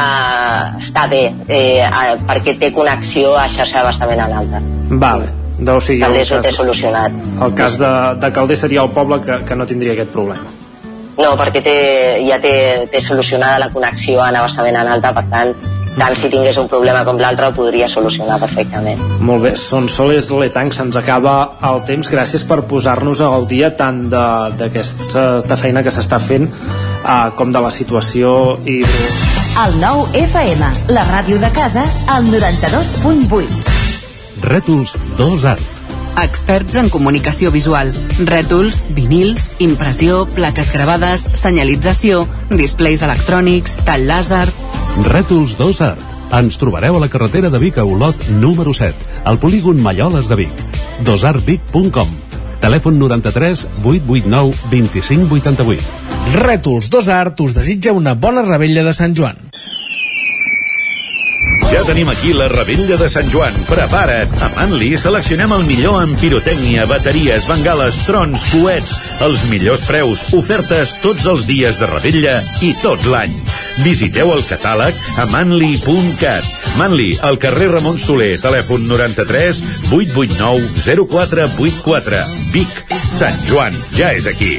està bé, eh, perquè té connexió a xarxa d'abastament en alta. Vale. O sigui, Calders cas, ho té solucionat. El cas de, de Calders seria el poble que, que no tindria aquest problema. No, perquè té, ja té, té solucionada la connexió en abastament en alta, per tant, tant si tingués un problema com l'altre el podria solucionar perfectament. Molt bé, Son Soles Letanc, se'ns acaba el temps. Gràcies per posar-nos al dia tant d'aquesta feina que s'està fent uh, com de la situació i... El nou FM, la ràdio de casa, al 92.8. Rètols 2 Art. Experts en comunicació visual. Rètols, vinils, impressió, plaques gravades, senyalització, displays electrònics, tall làser... Rètols 2 Art. Ens trobareu a la carretera de Vic a Olot número 7, al polígon Malloles de Vic. dosartvic.com Telèfon 93 889 2588. Rètols 2 Art us desitja una bona rebella de Sant Joan. Ja tenim aquí la rebella de Sant Joan. Prepara't! A Manli seleccionem el millor en pirotècnia, bateries, bengales, trons, coets, els millors preus, ofertes tots els dies de rebella i tot l'any. Visiteu el catàleg a manli.cat. Manli, al carrer Ramon Soler, telèfon 93 889 0484. Vic, Sant Joan, ja és aquí.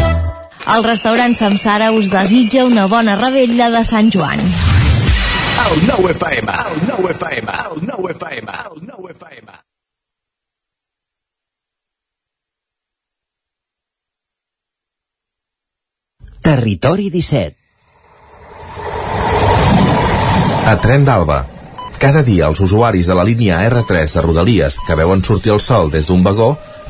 El restaurant Samsara us desitja una bona rebella de Sant Joan. El nou FM, el nou FM, el nou FM, el nou FM. Territori 17 A Tren d'Alba. Cada dia els usuaris de la línia R3 de Rodalies que veuen sortir el sol des d'un vagó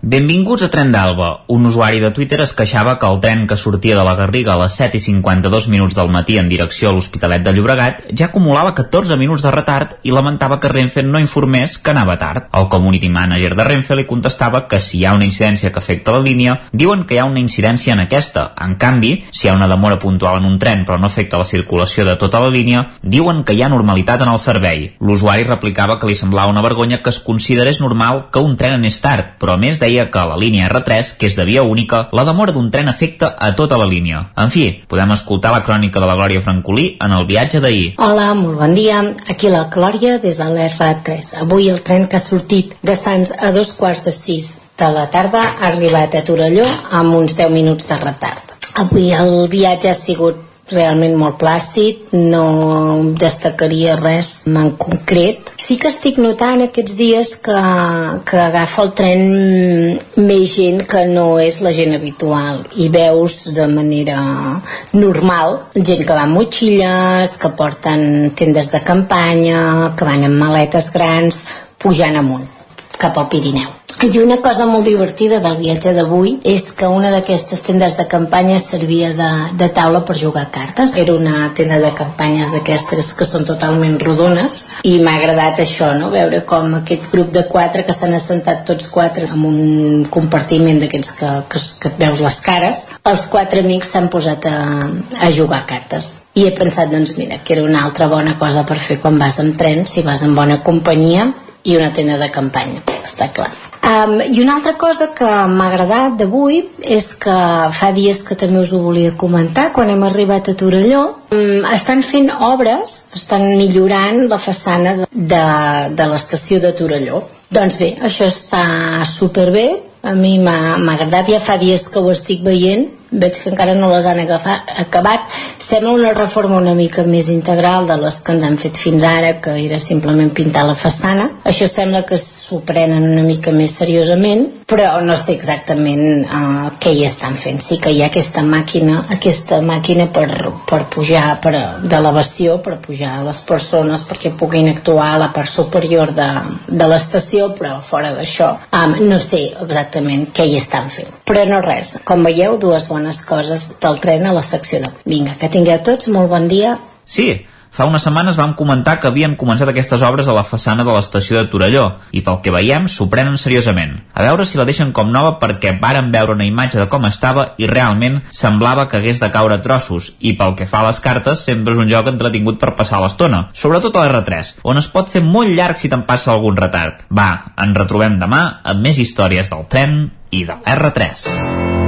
Benvinguts a Tren d'Alba. Un usuari de Twitter es queixava que el tren que sortia de la Garriga a les 7 i 52 minuts del matí en direcció a l'Hospitalet de Llobregat ja acumulava 14 minuts de retard i lamentava que Renfe no informés que anava tard. El community manager de Renfe li contestava que si hi ha una incidència que afecta la línia, diuen que hi ha una incidència en aquesta. En canvi, si hi ha una demora puntual en un tren però no afecta la circulació de tota la línia, diuen que hi ha normalitat en el servei. L'usuari replicava que li semblava una vergonya que es considerés normal que un tren anés tard, però a més deia que a la línia R3, que és de via única, la demora d'un tren afecta a tota la línia. En fi, podem escoltar la crònica de la Glòria Francolí en el viatge d'ahir. Hola, molt bon dia. Aquí la Glòria des de l'R3. Avui el tren que ha sortit de Sants a dos quarts de sis de la tarda ha arribat a Torelló amb uns 10 minuts de retard. Avui el viatge ha sigut realment molt plàcid, no destacaria res en concret. Sí que estic notant aquests dies que, que agafa el tren més gent que no és la gent habitual i veus de manera normal gent que va amb motxilles, que porten tendes de campanya, que van amb maletes grans, pujant amunt cap al Pirineu. I una cosa molt divertida del viatge d'avui és que una d'aquestes tendes de campanya servia de, de taula per jugar a cartes. Era una tenda de campanyes d'aquestes que són totalment rodones i m'ha agradat això, no? veure com aquest grup de quatre que estan assentats tots quatre en un compartiment d'aquests que, que, que veus les cares, els quatre amics s'han posat a, a jugar a cartes. I he pensat, doncs mira, que era una altra bona cosa per fer quan vas en tren, si vas en bona companyia i una tenda de campanya, està clar. Um, I una altra cosa que m'ha agradat d'avui és que fa dies que també us ho volia comentar, quan hem arribat a Torelló, um, estan fent obres, estan millorant la façana de, de, de l'estació de Torelló. Doncs bé, això està superbé, a mi m'ha agradat, ja fa dies que ho estic veient, veig que encara no les han agafat, acabat. Sembla una reforma una mica més integral de les que ens han fet fins ara que era simplement pintar la façana. Això sembla que s'ho prenen una mica més seriosament però no sé exactament uh, què hi estan fent. Sí que hi ha aquesta màquina aquesta màquina per, per pujar per, d'elevació per pujar les persones perquè puguin actuar a la part superior de, de l'estació però fora d'això um, no sé exactament què hi estan fent. Però no res, com veieu dues bones bones coses del tren a la secció de... Vinga, que tingueu tots molt bon dia. Sí, Fa unes setmanes vam comentar que havien començat aquestes obres a la façana de l'estació de Torelló i pel que veiem s'ho prenen seriosament. A veure si la deixen com nova perquè varen veure una imatge de com estava i realment semblava que hagués de caure trossos i pel que fa a les cartes sempre és un joc entretingut per passar l'estona, sobretot a l'R3, on es pot fer molt llarg si te'n passa algun retard. Va, ens retrobem demà amb més històries del tren i de l'R3.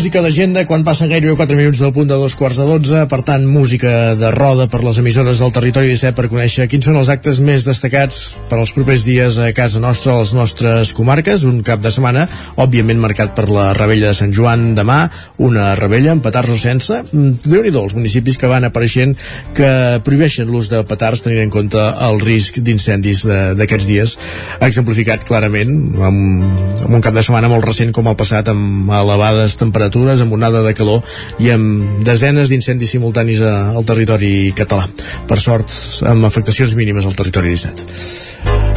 Música d'agenda quan passen gairebé 4 minuts del punt de dos quarts de 12, per tant, música de roda per les emissores del territori 17 per conèixer quins són els actes més destacats per als propers dies a casa nostra, a les nostres comarques, un cap de setmana, òbviament marcat per la rebella de Sant Joan. Demà, una rebella amb petards o sense, déu nhi els municipis que van apareixent que prohibeixen l'ús de petards tenint en compte el risc d'incendis d'aquests dies, exemplificat clarament amb, amb un cap de setmana molt recent com el passat amb elevades temperatures temperatures, amb onada de calor i amb desenes d'incendis simultanis al territori català. Per sort, amb afectacions mínimes al territori 17.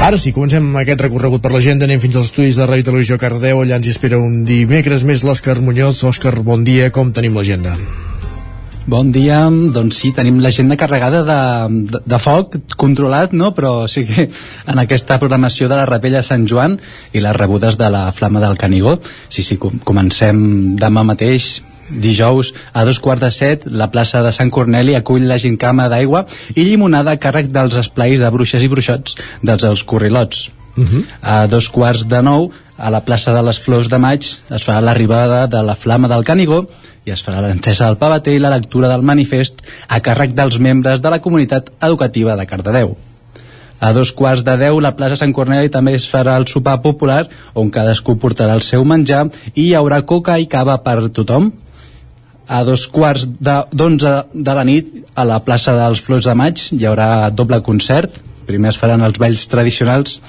Ara sí, comencem aquest recorregut per l'agenda, anem fins als estudis de Ràdio Televisió Cardeu, allà ens espera un dimecres més l'Òscar Muñoz. Òscar, bon dia, com tenim l'agenda? Bon dia, doncs sí, tenim l'agenda carregada de, de, de foc controlat, no? però sí que en aquesta programació de la Rapella Sant Joan i les rebudes de la Flama del Canigó. Sí, sí, com, comencem demà mateix, dijous a dos quarts de set la plaça de Sant Corneli acull la gincama d'aigua i llimonada a càrrec dels esplais de bruixes i bruixots dels els corrilots uh -huh. a dos quarts de nou a la plaça de les Flors de Maig es farà l'arribada de la Flama del Canigó i es farà l'encesa del pavater i la lectura del manifest a càrrec dels membres de la comunitat educativa de Cardedeu. A dos quarts de deu, la plaça Sant Corneli també es farà el sopar popular, on cadascú portarà el seu menjar i hi haurà coca i cava per tothom. A dos quarts d'onze de, de la nit, a la plaça dels Flors de Maig, hi haurà doble concert, primer es faran els balls tradicionals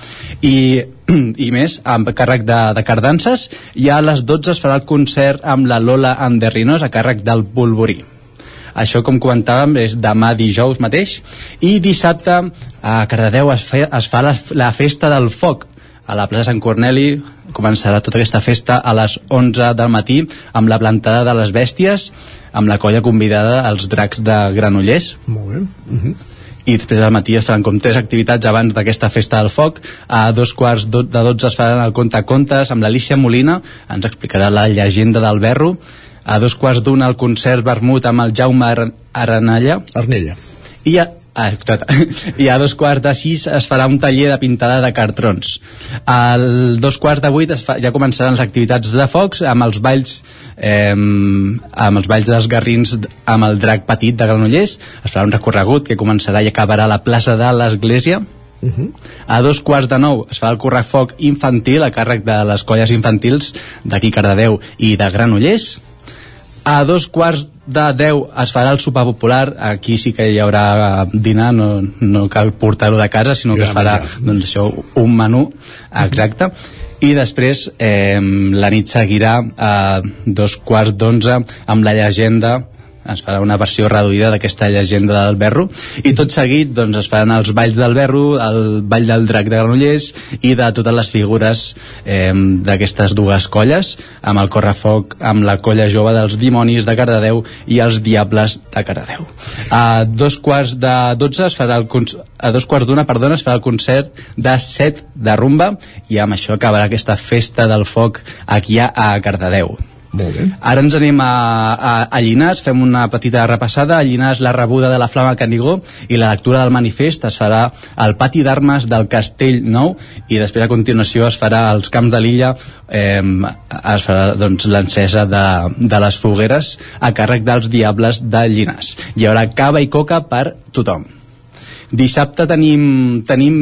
i, *clears throat* i més amb càrrec de, de cardances i a les 12 es farà el concert amb la Lola Anderrinos a càrrec del Bulburí això com comentàvem és demà dijous mateix i dissabte a Cardedeu es, fe, es fa la, la festa del foc. A la plaça Sant Corneli començarà tota aquesta festa a les 11 del matí amb la plantada de les bèsties amb la colla convidada als dracs de Granollers. Molt bé. Uh -huh i després al matí es faran com tres activitats abans d'aquesta festa del foc. A dos quarts de dotze es faran el conte contes amb l'Alicia Molina ens explicarà la llegenda del berro. A dos quarts d'una el concert vermut amb el Jaume Aranalla Arnella. I a, Ah, *laughs* I a dos quarts de sis es farà un taller de pintada de cartrons. Al dos quarts de vuit es fa, ja començaran les activitats de focs amb els balls eh, amb els balls dels garrins amb el drac petit de Granollers. Es farà un recorregut que començarà i acabarà a la plaça de l'Església. Uh -huh. A dos quarts de nou es fa el correfoc infantil a càrrec de les colles infantils d'aquí Cardedeu i de Granollers a dos quarts de 10 es farà el sopar popular. Aquí sí que hi haurà dinar no, no cal portar-ho de casa sinó que es farà doncs, això, un menú. Exacte. I després eh, la nit seguirà a dos quarts d'onze amb la llegenda es farà una versió reduïda d'aquesta llegenda del Berro. I tot seguit doncs, es faran els balls del Berro el ball del drac de Granollers i de totes les figures eh, d'aquestes dues colles amb el correfoc amb la colla jove dels dimonis de Cardedeu i els diables de Cardedeu. A dos quarts de dotze es farà el a dos quarts d'una, perdona, es farà el concert de set de rumba i amb això acabarà aquesta festa del foc aquí a Cardedeu molt bé. Ara ens anem a, a, a Llinars, fem una petita repassada. A Llinars la rebuda de la Flama Canigó i la lectura del manifest es farà al pati d'armes del Castell Nou i després a continuació es farà als camps de l'illa eh, es farà doncs, l'encesa de, de les fogueres a càrrec dels diables de Llinars. Hi haurà cava i coca per tothom. Dissabte tenim, tenim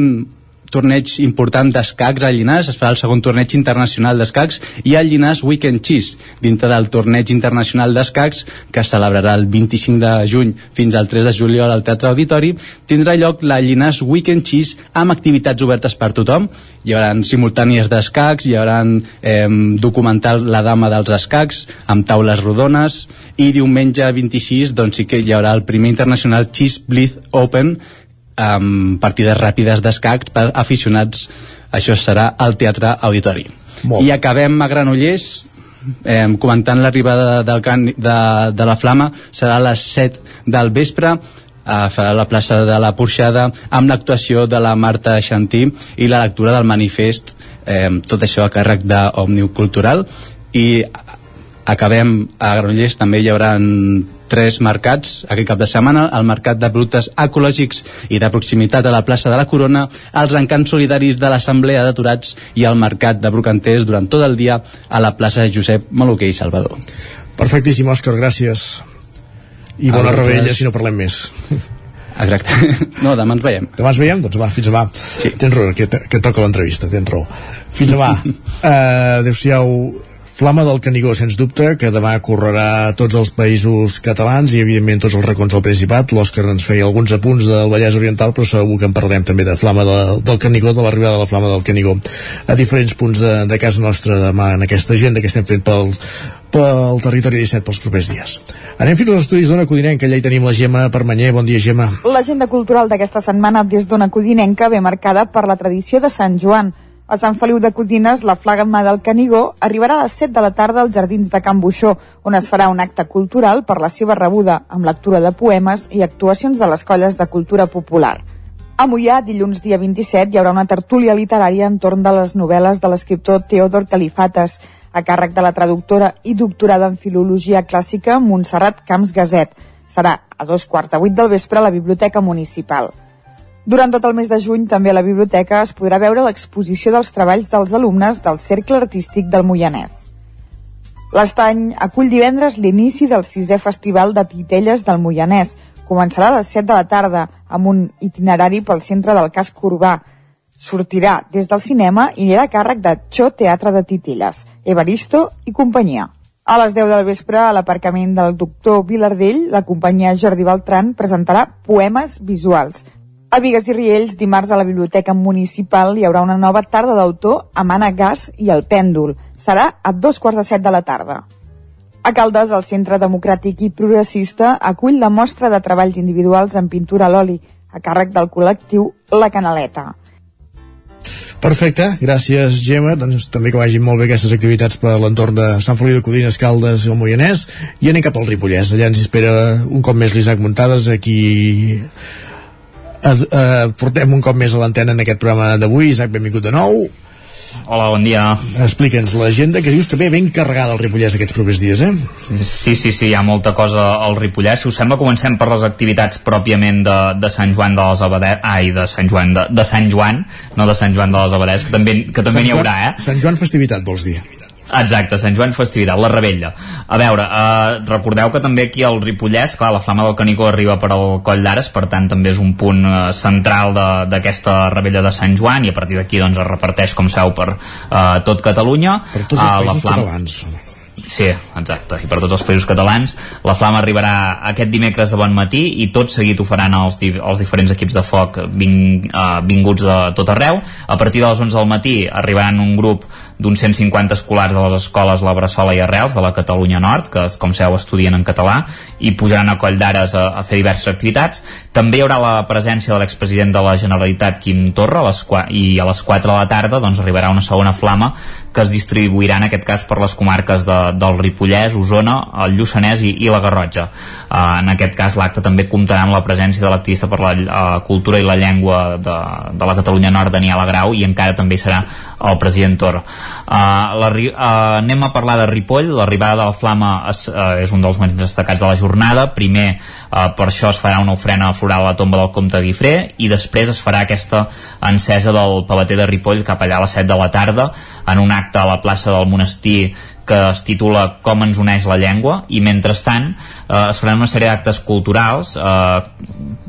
torneig important d'escacs al Llinàs, es farà el segon torneig internacional d'escacs i el Llinàs Weekend Cheese, dintre del torneig internacional d'escacs que es celebrarà el 25 de juny fins al 3 de juliol al Teatre Auditori, tindrà lloc la Llinàs Weekend Cheese amb activitats obertes per tothom. Hi haurà simultànies d'escacs, hi haurà eh, documental La Dama dels Escacs, amb taules rodones, i diumenge 26 doncs sí que hi haurà el primer internacional Cheese Blitz Open, amb partides ràpides d'escacs per aficionats. Això serà al Teatre Auditori. Molt. i acabem a Granollers eh, comentant l'arribada del can, de, de la Flama. Serà a les 7 del vespre a farà la plaça de la Porxada amb l'actuació de la Marta Xantí i la lectura del manifest eh, tot això a càrrec d'Òmniu Cultural. I acabem a Granollers també hi haurà tres mercats aquest cap de setmana, el mercat de productes ecològics i de proximitat a la plaça de la Corona, els encants solidaris de l'Assemblea d'Aturats i el mercat de brocanters durant tot el dia a la plaça Josep Maluquer i Salvador. Perfectíssim, Òscar, gràcies. I bona ah, rebella si no parlem més. Exacte. No, demà ens veiem. Demà ens veiem? Doncs va, fins demà. Sí. Tens raó, que, que toca l'entrevista, tens raó. Fins demà. uh, *laughs* Adéu-siau Flama del Canigó, sens dubte, que demà correrà tots els països catalans i, evidentment, tots els racons del Principat. L'Òscar ens feia alguns apunts del Vallès Oriental, però segur que en parlarem també de Flama de, del Canigó, de l'arribada de la Flama del Canigó a diferents punts de, de casa nostra demà en aquesta agenda que estem fent pel, pel territori 17 pels propers dies. Anem fins als estudis d'Ona Codinenca, allà hi tenim la Gemma Permanyer. Bon dia, Gemma. L'agenda cultural d'aquesta setmana des d'Ona Codinenca ve marcada per la tradició de Sant Joan, a Sant Feliu de Codines, la flagma del Canigó arribarà a les 7 de la tarda als Jardins de Can Buixó, on es farà un acte cultural per la seva rebuda, amb lectura de poemes i actuacions de les colles de cultura popular. A Mollà, dilluns dia 27, hi haurà una tertúlia literària entorn de les novel·les de l'escriptor Teodor Califates, a càrrec de la traductora i doctorada en Filologia Clàssica Montserrat Camps Gaset. Serà a dos quarts de vuit del vespre a la Biblioteca Municipal. Durant tot el mes de juny, també a la biblioteca es podrà veure l'exposició dels treballs dels alumnes del Cercle Artístic del Moianès. L'Estany acull divendres l'inici del sisè festival de titelles del Moianès. Començarà a les 7 de la tarda amb un itinerari pel centre del casc urbà. Sortirà des del cinema i anirà a càrrec de Xo Teatre de Titelles, Evaristo i companyia. A les 10 del vespre, a l'aparcament del doctor Vilardell, la companyia Jordi Beltran presentarà poemes visuals a Vigues i Riells, dimarts a la Biblioteca Municipal hi haurà una nova tarda d'autor amb Anna Gas i el Pèndol. Serà a dos quarts de set de la tarda. A Caldes, el Centre Democràtic i Progressista acull la mostra de treballs individuals en pintura a l'oli, a càrrec del col·lectiu La Canaleta. Perfecte, gràcies Gemma, doncs també que vagin molt bé aquestes activitats per l'entorn de Sant Feliu de Codines, Caldes i el Moianès i anem cap al Ripollès, allà ens espera un cop més l'Isaac Muntades aquí eh, eh, portem un cop més a l'antena en aquest programa d'avui. Isaac, benvingut de nou. Hola, bon dia. Explica'ns l'agenda que dius que ve ben carregada al Ripollès aquests propers dies, eh? Sí, sí, sí, hi ha molta cosa al Ripollès. Si us sembla, comencem per les activitats pròpiament de, de Sant Joan de les Abadès... Ai, de Sant Joan, de, de Sant Joan, no de Sant Joan de les Abadès, que també, que també n'hi haurà, eh? Sant Joan festivitat, vols dir? Exacte, Sant Joan Festivitat, la Rebella. A veure, eh, recordeu que també aquí al Ripollès, clar, la Flama del Canigó arriba per al Coll d'Ares, per tant també és un punt eh, central d'aquesta Rebella de Sant Joan i a partir d'aquí doncs es reparteix, com sabeu, per eh, tot Catalunya. Per tots els uh, països Flama... catalans. Sí, exacte, i per tots els països catalans la flama arribarà aquest dimecres de bon matí i tot seguit ho faran els, di els diferents equips de foc ving, uh, vinguts de tot arreu a partir de les 11 del matí arribaran un grup d'uns 150 escolars de les escoles La Bressola i Arrels de la Catalunya Nord, que com sabeu estudien en català, i pujaran a Coll d'Ares a, a fer diverses activitats. També hi haurà la presència de l'expresident de la Generalitat, Quim Torra, a les, i a les 4 de la tarda doncs, arribarà una segona flama que es distribuirà en aquest cas per les comarques de, del Ripollès, Osona, el Lluçanès i, i la Garrotxa. Uh, en aquest cas l'acte també comptarà amb la presència de l'activista per la uh, cultura i la llengua de, de la Catalunya Nord, Daniel Agrau, i encara també serà el president Torra. Uh, la, uh, anem a parlar de Ripoll l'arribada de la Flama és, uh, és un dels moments destacats de la jornada primer uh, per això es farà una ofrena floral a la tomba del comte Guifré i després es farà aquesta encesa del pavater de Ripoll cap allà a les 7 de la tarda en un acte a la plaça del monestir que es titula Com ens uneix la llengua i mentrestant eh, es faran una sèrie d'actes culturals eh,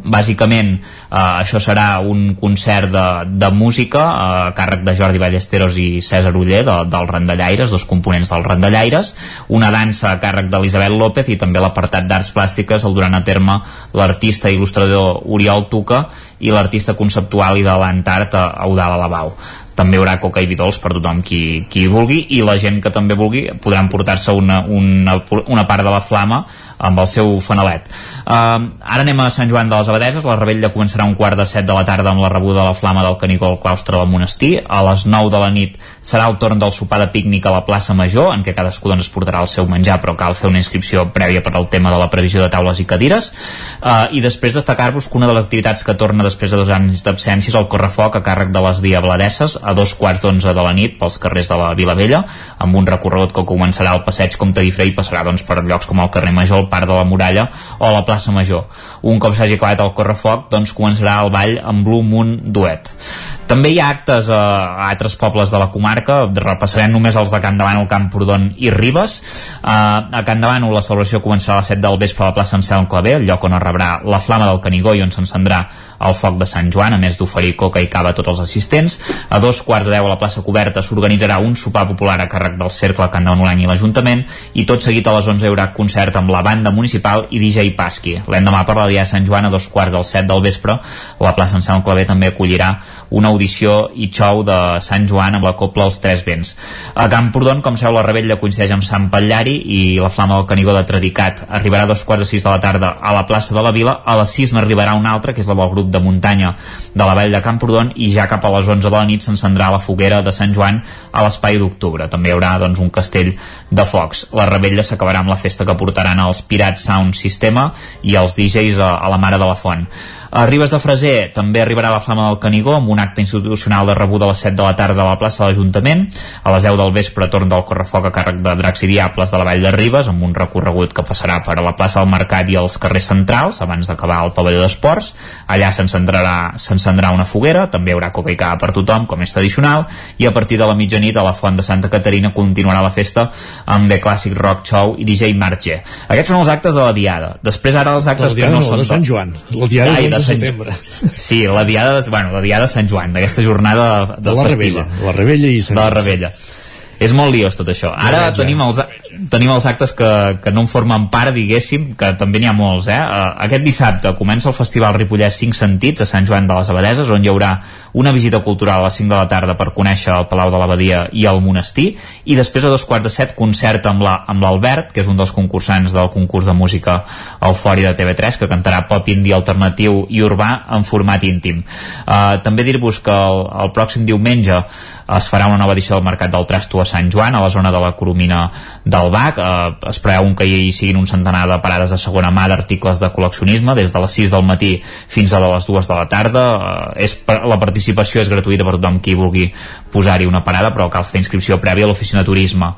bàsicament eh, això serà un concert de, de música eh, a càrrec de Jordi Ballesteros i César Uller de, del Randallaires, dos components del Randallaires una dansa a càrrec d'Elisabet López i també l'apartat d'arts plàstiques el duran a terme l'artista il·lustrador Oriol Tuca i l'artista conceptual i de l'Antart Eudal Alabau també hi haurà coca i vi dolç per tothom qui, qui vulgui i la gent que també vulgui podrà emportar-se una, una, una part de la flama amb el seu fanalet. Uh, ara anem a Sant Joan de les Abadeses, la rebella començarà un quart de set de la tarda amb la rebuda de la flama del Canigó al claustre del monestir. A les 9 de la nit serà el torn del sopar de pícnic a la plaça Major, en què cadascú doncs, es portarà el seu menjar, però cal fer una inscripció prèvia per al tema de la previsió de taules i cadires. Uh, I després destacar-vos que una de les activitats que torna després de dos anys d'absència és el correfoc a càrrec de les diabladesses a dos quarts d'onze de la nit pels carrers de la Vila Vella, amb un recorregut que començarà al passeig Comte d'Ifré i passarà doncs, per llocs com el carrer Major, el Parc de la Muralla o la plaça Major. Un cop s'hagi acabat el correfoc, doncs començarà el ball amb Blue Moon Duet. També hi ha actes a, a altres pobles de la comarca, repassarem només els de Can Davano, Camprodon i Ribes. Uh, a Can Davano la celebració començarà a les 7 del vespre a la plaça Anselm Clavé, el lloc on es rebrà la flama del Canigó i on s'encendrà el foc de Sant Joan, a més d'oferir coca i cava a tots els assistents. A dos quarts de deu a la plaça coberta s'organitzarà un sopar popular a càrrec del Cercle Can Davanolenc i l'Ajuntament i tot seguit a les 11 hi haurà concert amb la banda municipal i DJ Pasqui. L'endemà per la dia de Sant Joan a dos quarts del 7 del vespre la plaça Anselm Clavé també acollirà una audició i xou de Sant Joan amb la Copla Els Tres Vents. A Camprodon, com sabeu, la rebella coincideix amb Sant Patllari i la flama del Canigó de Tradicat arribarà a dos quarts de sis de la tarda a la plaça de la Vila. A les sis n'arribarà una altra, que és la del grup de muntanya de la Vall de Camprodon, i ja cap a les 11 de la nit s'encendrà la foguera de Sant Joan a l'espai d'octubre. També hi haurà doncs, un castell de focs. La rebella s'acabarà amb la festa que portaran els Pirats Sound Sistema i els DJs a, a la Mare de la Font. A Ribes de Freser també arribarà la Flama del Canigó amb un acte institucional de rebuda a les 7 de la tarda a la plaça de l'Ajuntament. A les 10 del vespre torn del correfoc a càrrec de Dracs i Diables de la Vall de Ribes amb un recorregut que passarà per a la plaça del Mercat i els carrers centrals abans d'acabar el pavelló d'esports. Allà s'encendrà una foguera, també hi haurà coca i cava per tothom, com és tradicional, i a partir de la mitjanit a la Font de Santa Caterina continuarà la festa amb The Classic Rock Show i DJ Marche. Aquests són els actes de la Diada. Després ara els actes que no, no són... de Sant Joan. La Diada és Sant... setembre. Sí, la diada, de, bueno, la diada de Sant Joan, d'aquesta jornada de, de, de la festiva. Rebella, la Rebella i Sant De la Rebella. És molt liós tot això. Ara ja. tenim els, tenim els actes que, que no en formen part, diguéssim, que també n'hi ha molts. Eh? Aquest dissabte comença el Festival Ripollès 5 Sentits a Sant Joan de les Abadeses, on hi haurà una visita cultural a les 5 de la tarda per conèixer el Palau de l'Abadia i el monestir, i després a dos quarts de set concert amb l'Albert, la, que és un dels concursants del concurs de música Eufòria de TV3, que cantarà pop indi alternatiu i urbà en format íntim. Uh, també dir-vos que el, el pròxim diumenge es farà una nova edició del Mercat del Trasto a Sant Joan, a la zona de la Coromina del Bac. Eh, es preveu que hi siguin un centenar de parades de segona mà d'articles de col·leccionisme, des de les 6 del matí fins a les 2 de la tarda. Eh, és, la participació és gratuïta per tothom qui vulgui posar-hi una parada, però cal fer inscripció prèvia a l'oficina turisme.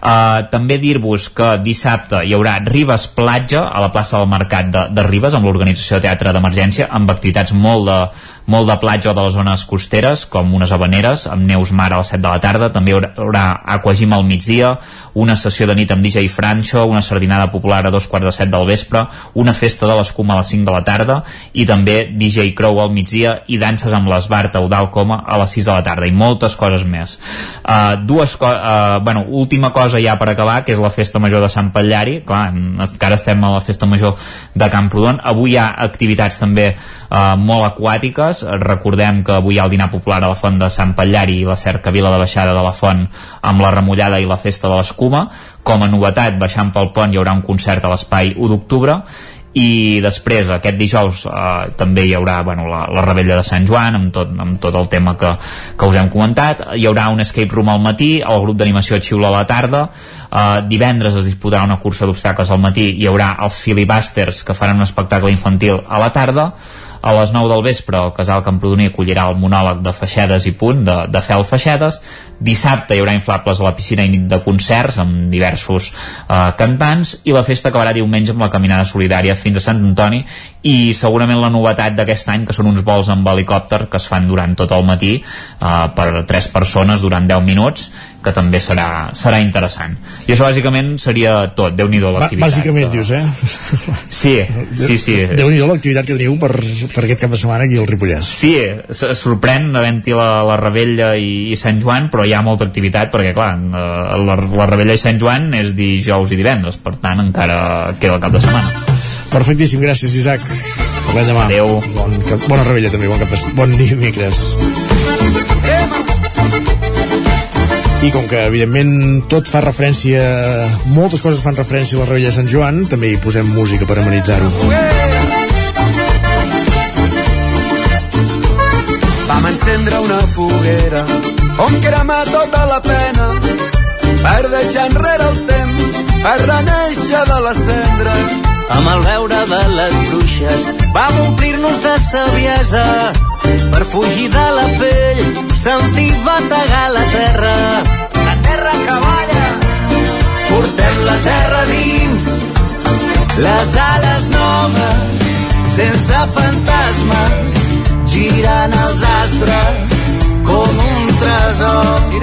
Eh, també dir-vos que dissabte hi haurà Ribes Platja a la plaça del Mercat de, de Ribes amb l'organització de teatre d'emergència amb activitats molt de, molt de platja de les zones costeres, com unes habaneres, amb neus mar a les 7 de la tarda, també hi haurà aquagim al migdia, una sessió de nit amb DJ Francho, una sardinada popular a dos quarts de set del vespre, una festa de l'escuma a les 5 de la tarda i també DJ Crow al migdia i danses amb l'Esbart Eudal Coma a les 6 de la tarda i moltes coses més. Uh, dues co uh, bueno, última cosa ja per acabar, que és la festa major de Sant Patllari, clar, encara estem a la festa major de Camprodon, avui hi ha activitats també uh, molt aquàtiques, recordem que avui hi ha el dinar popular a la font de Sant Patllari i la cercavila de baixada de la font amb la remullada i la festa de l'escuma, com a novetat, baixant pel pont hi haurà un concert a l'espai 1 d'octubre. I després aquest dijous eh, també hi haurà bueno, la, la rebella de Sant Joan amb tot, amb tot el tema que, que us hem comentat. Hi haurà un escape room al matí el grup d'animació xiula a la tarda. Eh, divendres es disputarà una cursa d'obstacles al matí. Hi haurà els filibusters que faran un espectacle infantil a la tarda a les 9 del vespre el casal Camprodoner acollirà el monòleg de Feixedes i Punt de, de Fel Feixedes. Dissabte hi haurà inflables a la piscina i nit de concerts amb diversos eh, cantants i la festa acabarà diumenge amb la caminada solidària fins a Sant Antoni i segurament la novetat d'aquest any que són uns vols amb helicòpter que es fan durant tot el matí eh, per tres persones durant 10 minuts que també serà, serà interessant. I això bàsicament seria tot, déu nhi l'activitat. Bàsicament, dius, eh? Sí, sí, sí. déu nhi l'activitat que teniu per, per aquest cap de setmana aquí al Ripollès. Sí, sorprèn havent-hi la, la Rebella i, i Sant Joan, però hi ha molta activitat perquè, clar, eh, la, la Rebella i Sant Joan és dijous i divendres, per tant encara queda el cap de setmana. Perfectíssim, gràcies Isaac. Parlem demà. Adéu. Bon, cap, bona rebella també, bon, cap de, bon dimecres. I com que, evidentment, tot fa referència... Moltes coses fan referència a la Rebella de Sant Joan, també hi posem música per amenitzar-ho. Vam encendre una foguera on cremar tota la pena per deixar enrere el temps, per reneixer de la cendra amb el veure de les bruixes vam omplir-nos de saviesa per fugir de la pell sentir bategar la terra. La terra que balla. Portem la terra dins. Les ales noves sense fantasmes girant els astres com un tresor.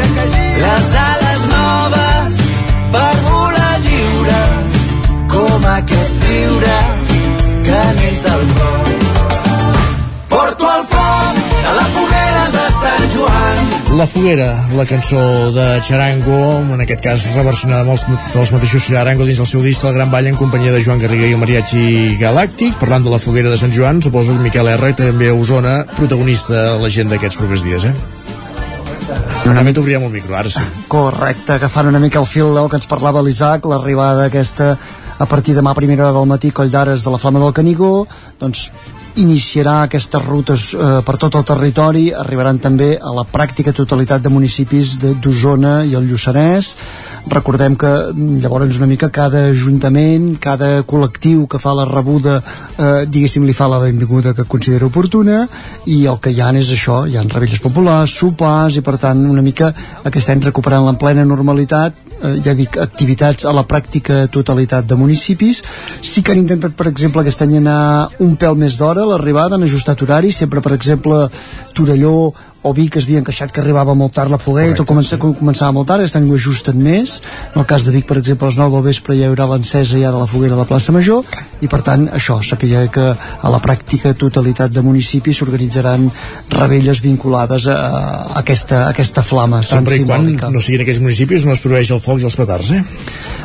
Les ales noves per volar lliures com aquest riure que neix del cor. La Foguera, la cançó de Charango, en aquest cas reversionada amb els, dels mateixos Charango dins el seu disc El Gran Ball en companyia de Joan Garriga i el Mariachi Galàctic. Parlant de la Foguera de Sant Joan, suposo que Miquel R, també a Osona, protagonista de l'agenda d'aquests propers dies, eh? Una mica obríem el micro, ara sí. Correcte, agafant una mica el fil del que ens parlava l'Isaac, l'arribada aquesta a partir de demà a primera hora del matí Coll d'Ares de la Flama del Canigó doncs iniciarà aquestes rutes eh, per tot el territori, arribaran també a la pràctica totalitat de municipis d'Osona i el Lluçanès. Recordem que mm, llavors una mica cada ajuntament, cada col·lectiu que fa la rebuda, eh, diguéssim, li fa la benvinguda que considera oportuna i el que hi ha és això, hi ha rebelles populars, sopars i per tant una mica aquest any recuperant la plena normalitat eh, ja dic, activitats a la pràctica totalitat de municipis. Sí que han intentat, per exemple, aquest any anar un pèl més d'hora l'arribada, han ajustat horaris, sempre, per exemple, Torelló o Vic es havien queixat que arribava molt tard la foguera o comença, sí. començava molt tard, aquest any ho ajusten més en el cas de Vic per exemple a les 9 del vespre ja hi haurà l'encesa ja de la foguera de la plaça Major i per tant això, sapigueu que a la pràctica totalitat de municipis s'organitzaran rebelles vinculades a, a, aquesta, a aquesta flama sempre i quan no siguin aquells municipis on es produeix el foc i els petards eh?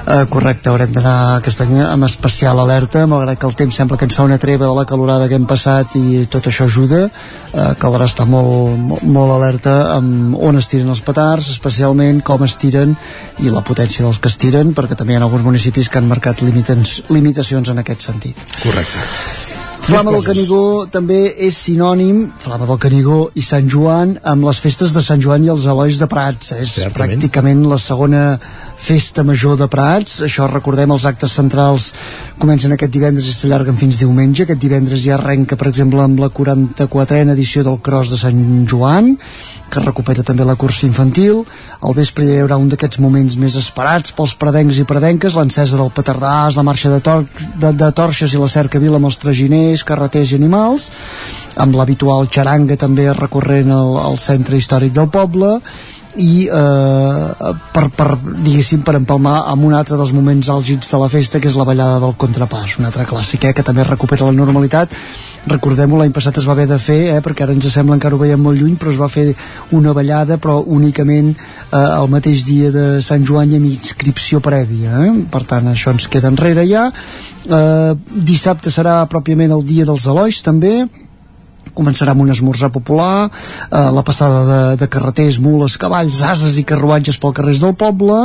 Uh, correcte, haurem d'anar aquest any amb especial alerta malgrat que el temps sembla que ens fa una treva de la calorada que hem passat i tot això ajuda uh, caldrà estar molt, molt molt alerta amb on es tiren els petards, especialment com es tiren i la potència dels que es tiren, perquè també hi ha alguns municipis que han marcat limitacions en aquest sentit. Correcte. Flama del Canigó també és sinònim, Flama del Canigó i Sant Joan, amb les festes de Sant Joan i els Elois de Prats. És Certament. pràcticament la segona Festa Major de Prats, això recordem els actes centrals comencen aquest divendres i s'allarguen fins diumenge, aquest divendres ja arrenca per exemple amb la 44a edició del Cros de Sant Joan que recupera també la cursa infantil. Al vespre hi haurà un d'aquests moments més esperats pels pradencs i pradenques l'encesa del petardàs, la marxa de, tor de, de torxes i la cerca vila amb els traginers carreters i animals. Amb l'habitual xaranga també recorrent al, al centre històric del poble i eh, per, per, diguéssim, per empalmar amb un altre dels moments àlgids de la festa que és la ballada del contrapàs, un altre clàssic eh, que també recupera la normalitat. Recordem-ho, l'any passat es va haver de fer eh, perquè ara ens sembla encara ho veiem molt lluny però es va fer una ballada però únicament eh, el mateix dia de Sant Joan i amb inscripció prèvia eh? per tant això ens queda enrere ja. Eh, dissabte serà pròpiament el dia dels Elois també començarà amb un esmorzar popular, eh, la passada de, de carreters, mules, cavalls, ases i carruatges pel carrers del poble,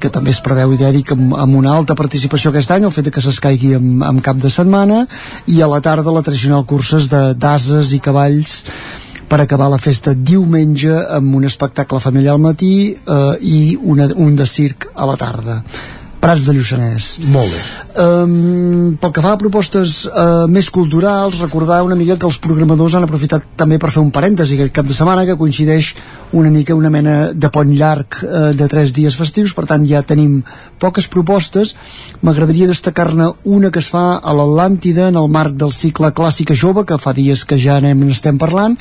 que també es preveu idèntic amb, amb una alta participació aquest any, el fet que s'escaigui amb, amb cap de setmana, i a la tarda la tradicional curses d'ases i cavalls per acabar la festa diumenge amb un espectacle familiar al matí eh, i una, un de circ a la tarda Prats de Lluçanès. Molt bé. Um, pel que fa a propostes uh, més culturals, recordar una mica que els programadors han aprofitat també per fer un parèntesi aquest cap de setmana que coincideix una mica una mena de pont llarg uh, de tres dies festius, per tant ja tenim poques propostes. M'agradaria destacar-ne una que es fa a l'Atlàntida en el marc del cicle Clàssica Jove, que fa dies que ja anem, estem parlant,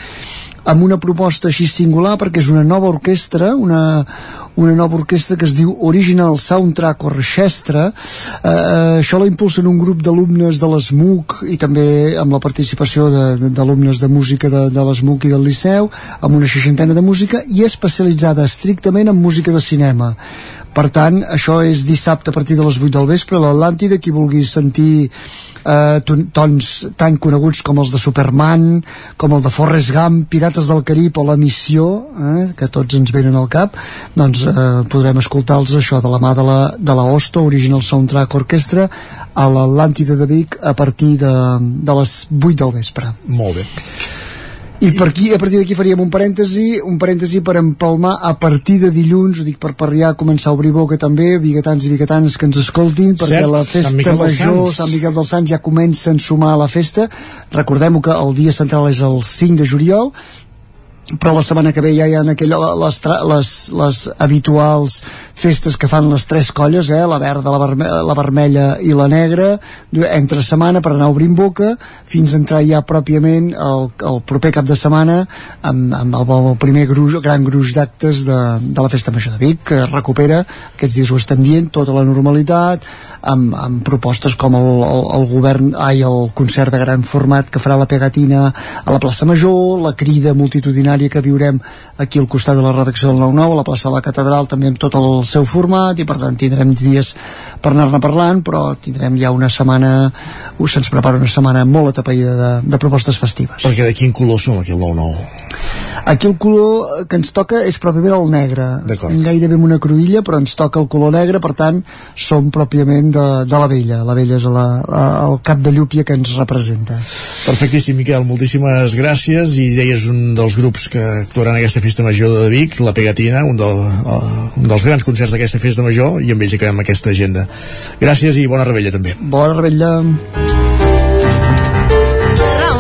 amb una proposta així singular perquè és una nova orquestra, una, una nova orquestra que es diu Original Soundtrack Orchestra. Eh, eh això la impulsen un grup d'alumnes de l'ESMUC i també amb la participació d'alumnes de, de música de, de l'ESMUC i del Liceu amb una seixantena de música i especialitzada estrictament en música de cinema per tant, això és dissabte a partir de les 8 del vespre, l'Atlàntida, qui vulgui sentir eh, tons tan coneguts com els de Superman, com el de Forrest Gump, Pirates del Carib o La Missió, eh, que tots ens venen al cap, doncs eh, podrem escoltar-los això de la mà de la, de la Osto, Original Soundtrack Orchestra, a l'Atlàntida de Vic a partir de, de les 8 del vespre. Molt bé. I per aquí, a partir d'aquí faríem un parèntesi, un parèntesi per empalmar a partir de dilluns, ho dic per parlar, començar a obrir boca també, biguetans i biguetans que ens escoltin, perquè Cert, la festa major, Sant Miquel dels Sants, ja comença a sumar a la festa. Recordem que el dia central és el 5 de juliol, però la setmana que ve ja hi ha aquella, les, les, les habituals festes que fan les tres colles, eh? la verda, la, verme la vermella i la negra, entre setmana per anar obrint boca, fins a entrar ja pròpiament el, el proper cap de setmana amb, amb el, el primer gruix, gran gruix d'actes de, de la Festa Major de Vic, que recupera, aquests dies ho estem dient, tota la normalitat, amb, amb propostes com el, el, el govern, ai, el concert de gran format que farà la Pegatina a la plaça Major, la crida multitudinària extraordinària que viurem aquí al costat de la redacció del 9-9, a la plaça de la Catedral, també amb tot el seu format, i per tant tindrem dies per anar-ne parlant, però tindrem ja una setmana, us se'ns prepara una setmana molt atapeïda de, de propostes festives. Perquè de quin color som aquí el 9-9? Aquí el color que ens toca és pròpiament el negre. Gairebé amb una cruïlla, però ens toca el color negre, per tant, som pròpiament de, de la vella. La vella és la, la, el cap de llúpia que ens representa. Perfectíssim, Miquel. Moltíssimes gràcies. I deies un dels grups que actuaran en aquesta festa major de Vic, la Pegatina, un, del, uh, un dels grans concerts d'aquesta festa major, i amb ells acabem aquesta agenda. Gràcies i bona rebella, també. Bona rebella.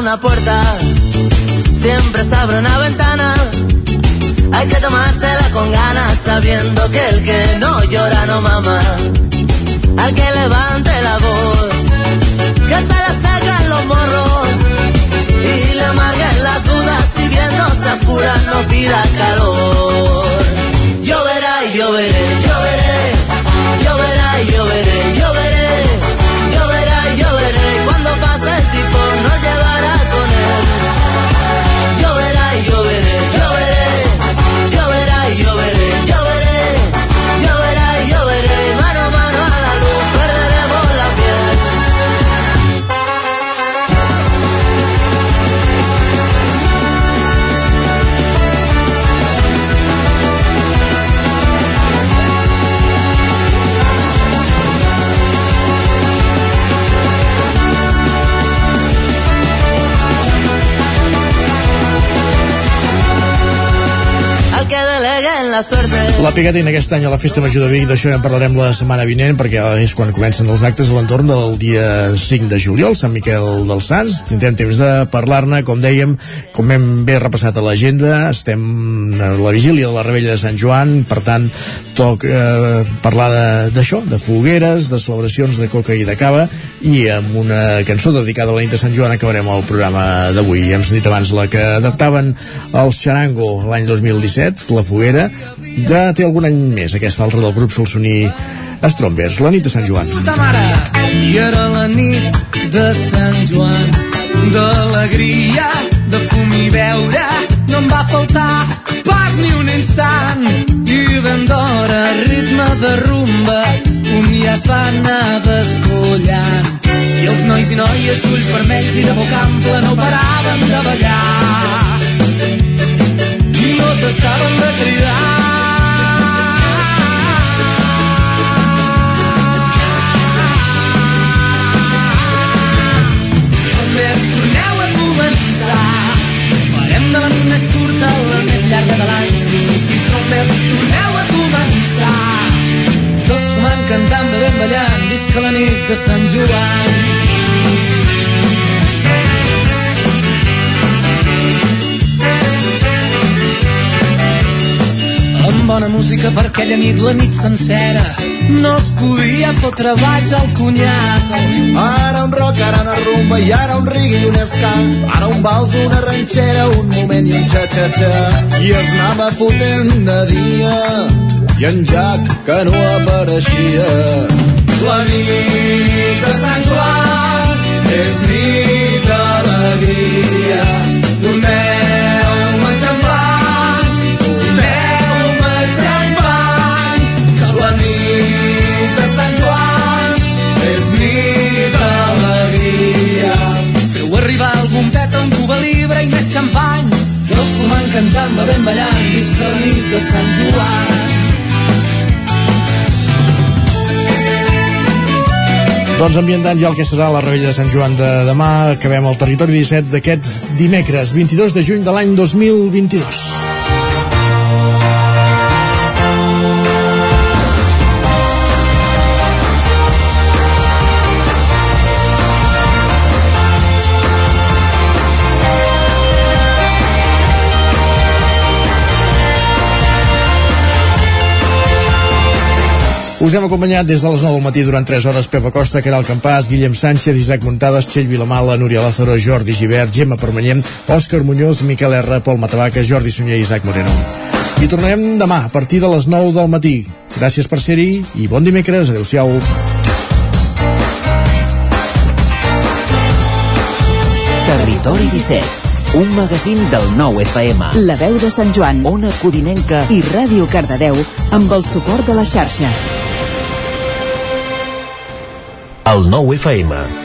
Una puerta siempre se abre una ventana. Hay que tomársela con ganas, sabiendo que el que no llora no mama. Al que levante la voz, que se le sacan los morros y le amarguen las dudas, si viéndose oscuras no pida calor. Lloverá y lloveré, lloveré, lloverá y lloveré, lloveré, la suerte. La Pegatina aquest any a la Festa Major de Vic, d'això ja en parlarem la setmana vinent, perquè és quan comencen els actes a l'entorn del dia 5 de juliol, Sant Miquel dels Sants. Tindrem temps de parlar-ne, com dèiem, com hem bé repassat a l'agenda, estem a la vigília de la Rebella de Sant Joan, per tant, toc eh, parlar d'això, de, de fogueres, de celebracions de coca i de cava, i amb una cançó dedicada a la nit de Sant Joan acabarem el programa d'avui. Hem sentit abans la que adaptaven el Xarango l'any 2017, la foguera, ja té algun any més aquesta altra del grup Solsoní Strombers, la nit de Sant Joan. i era la nit de Sant Joan. D'alegria, de fum i beure no em va faltar pas ni un instant. I ben d'hora ritme de rumba un ja es va anar despullant. I els nois i noies d'ulls vermells i de boca ampla no paraven de ballar. I no s'estaven de cridar l'any. Sí, sí, sí, bombers, torneu a començar. Tots sumant, cantant, bevent, ballant, visca la nit de Sant Joan. Amb bona música per aquella nit, la nit sencera. No es podia fotre baix el cunyat. Ara un rock, ara una rumba i ara un rigui i un ska. Ara un vals, una ranxera, un moment i un xa-xa-xa. I es anava fotent de dia i en Jack que no apareixia. La nit de Sant Joan és nit pet amb cuba libre i més xampany. El fumant cantant, bevent ballant, visca la nit de Sant Joan. Doncs ambientant ja el que serà la Rebella de Sant Joan de demà, acabem el territori 17 d'aquest dimecres, 22 de juny de l'any 2022. Us hem acompanyat des de les 9 del matí durant 3 hores Pepa Costa, Caral Campàs, Guillem Sánchez, Isaac Muntades, Txell Vilamala, Núria Lázaro, Jordi Givert, Gemma Permanyem, Òscar Muñoz, Miquel R, Pol Matavaca, Jordi Sunyer i Isaac Moreno. I tornarem demà a partir de les 9 del matí. Gràcies per ser-hi i bon dimecres. Adéu-siau. Territori 17, un magazín del nou FM. La veu de Sant Joan, Ona Codinenca i Ràdio Cardedeu amb el suport de la xarxa. El nou FM.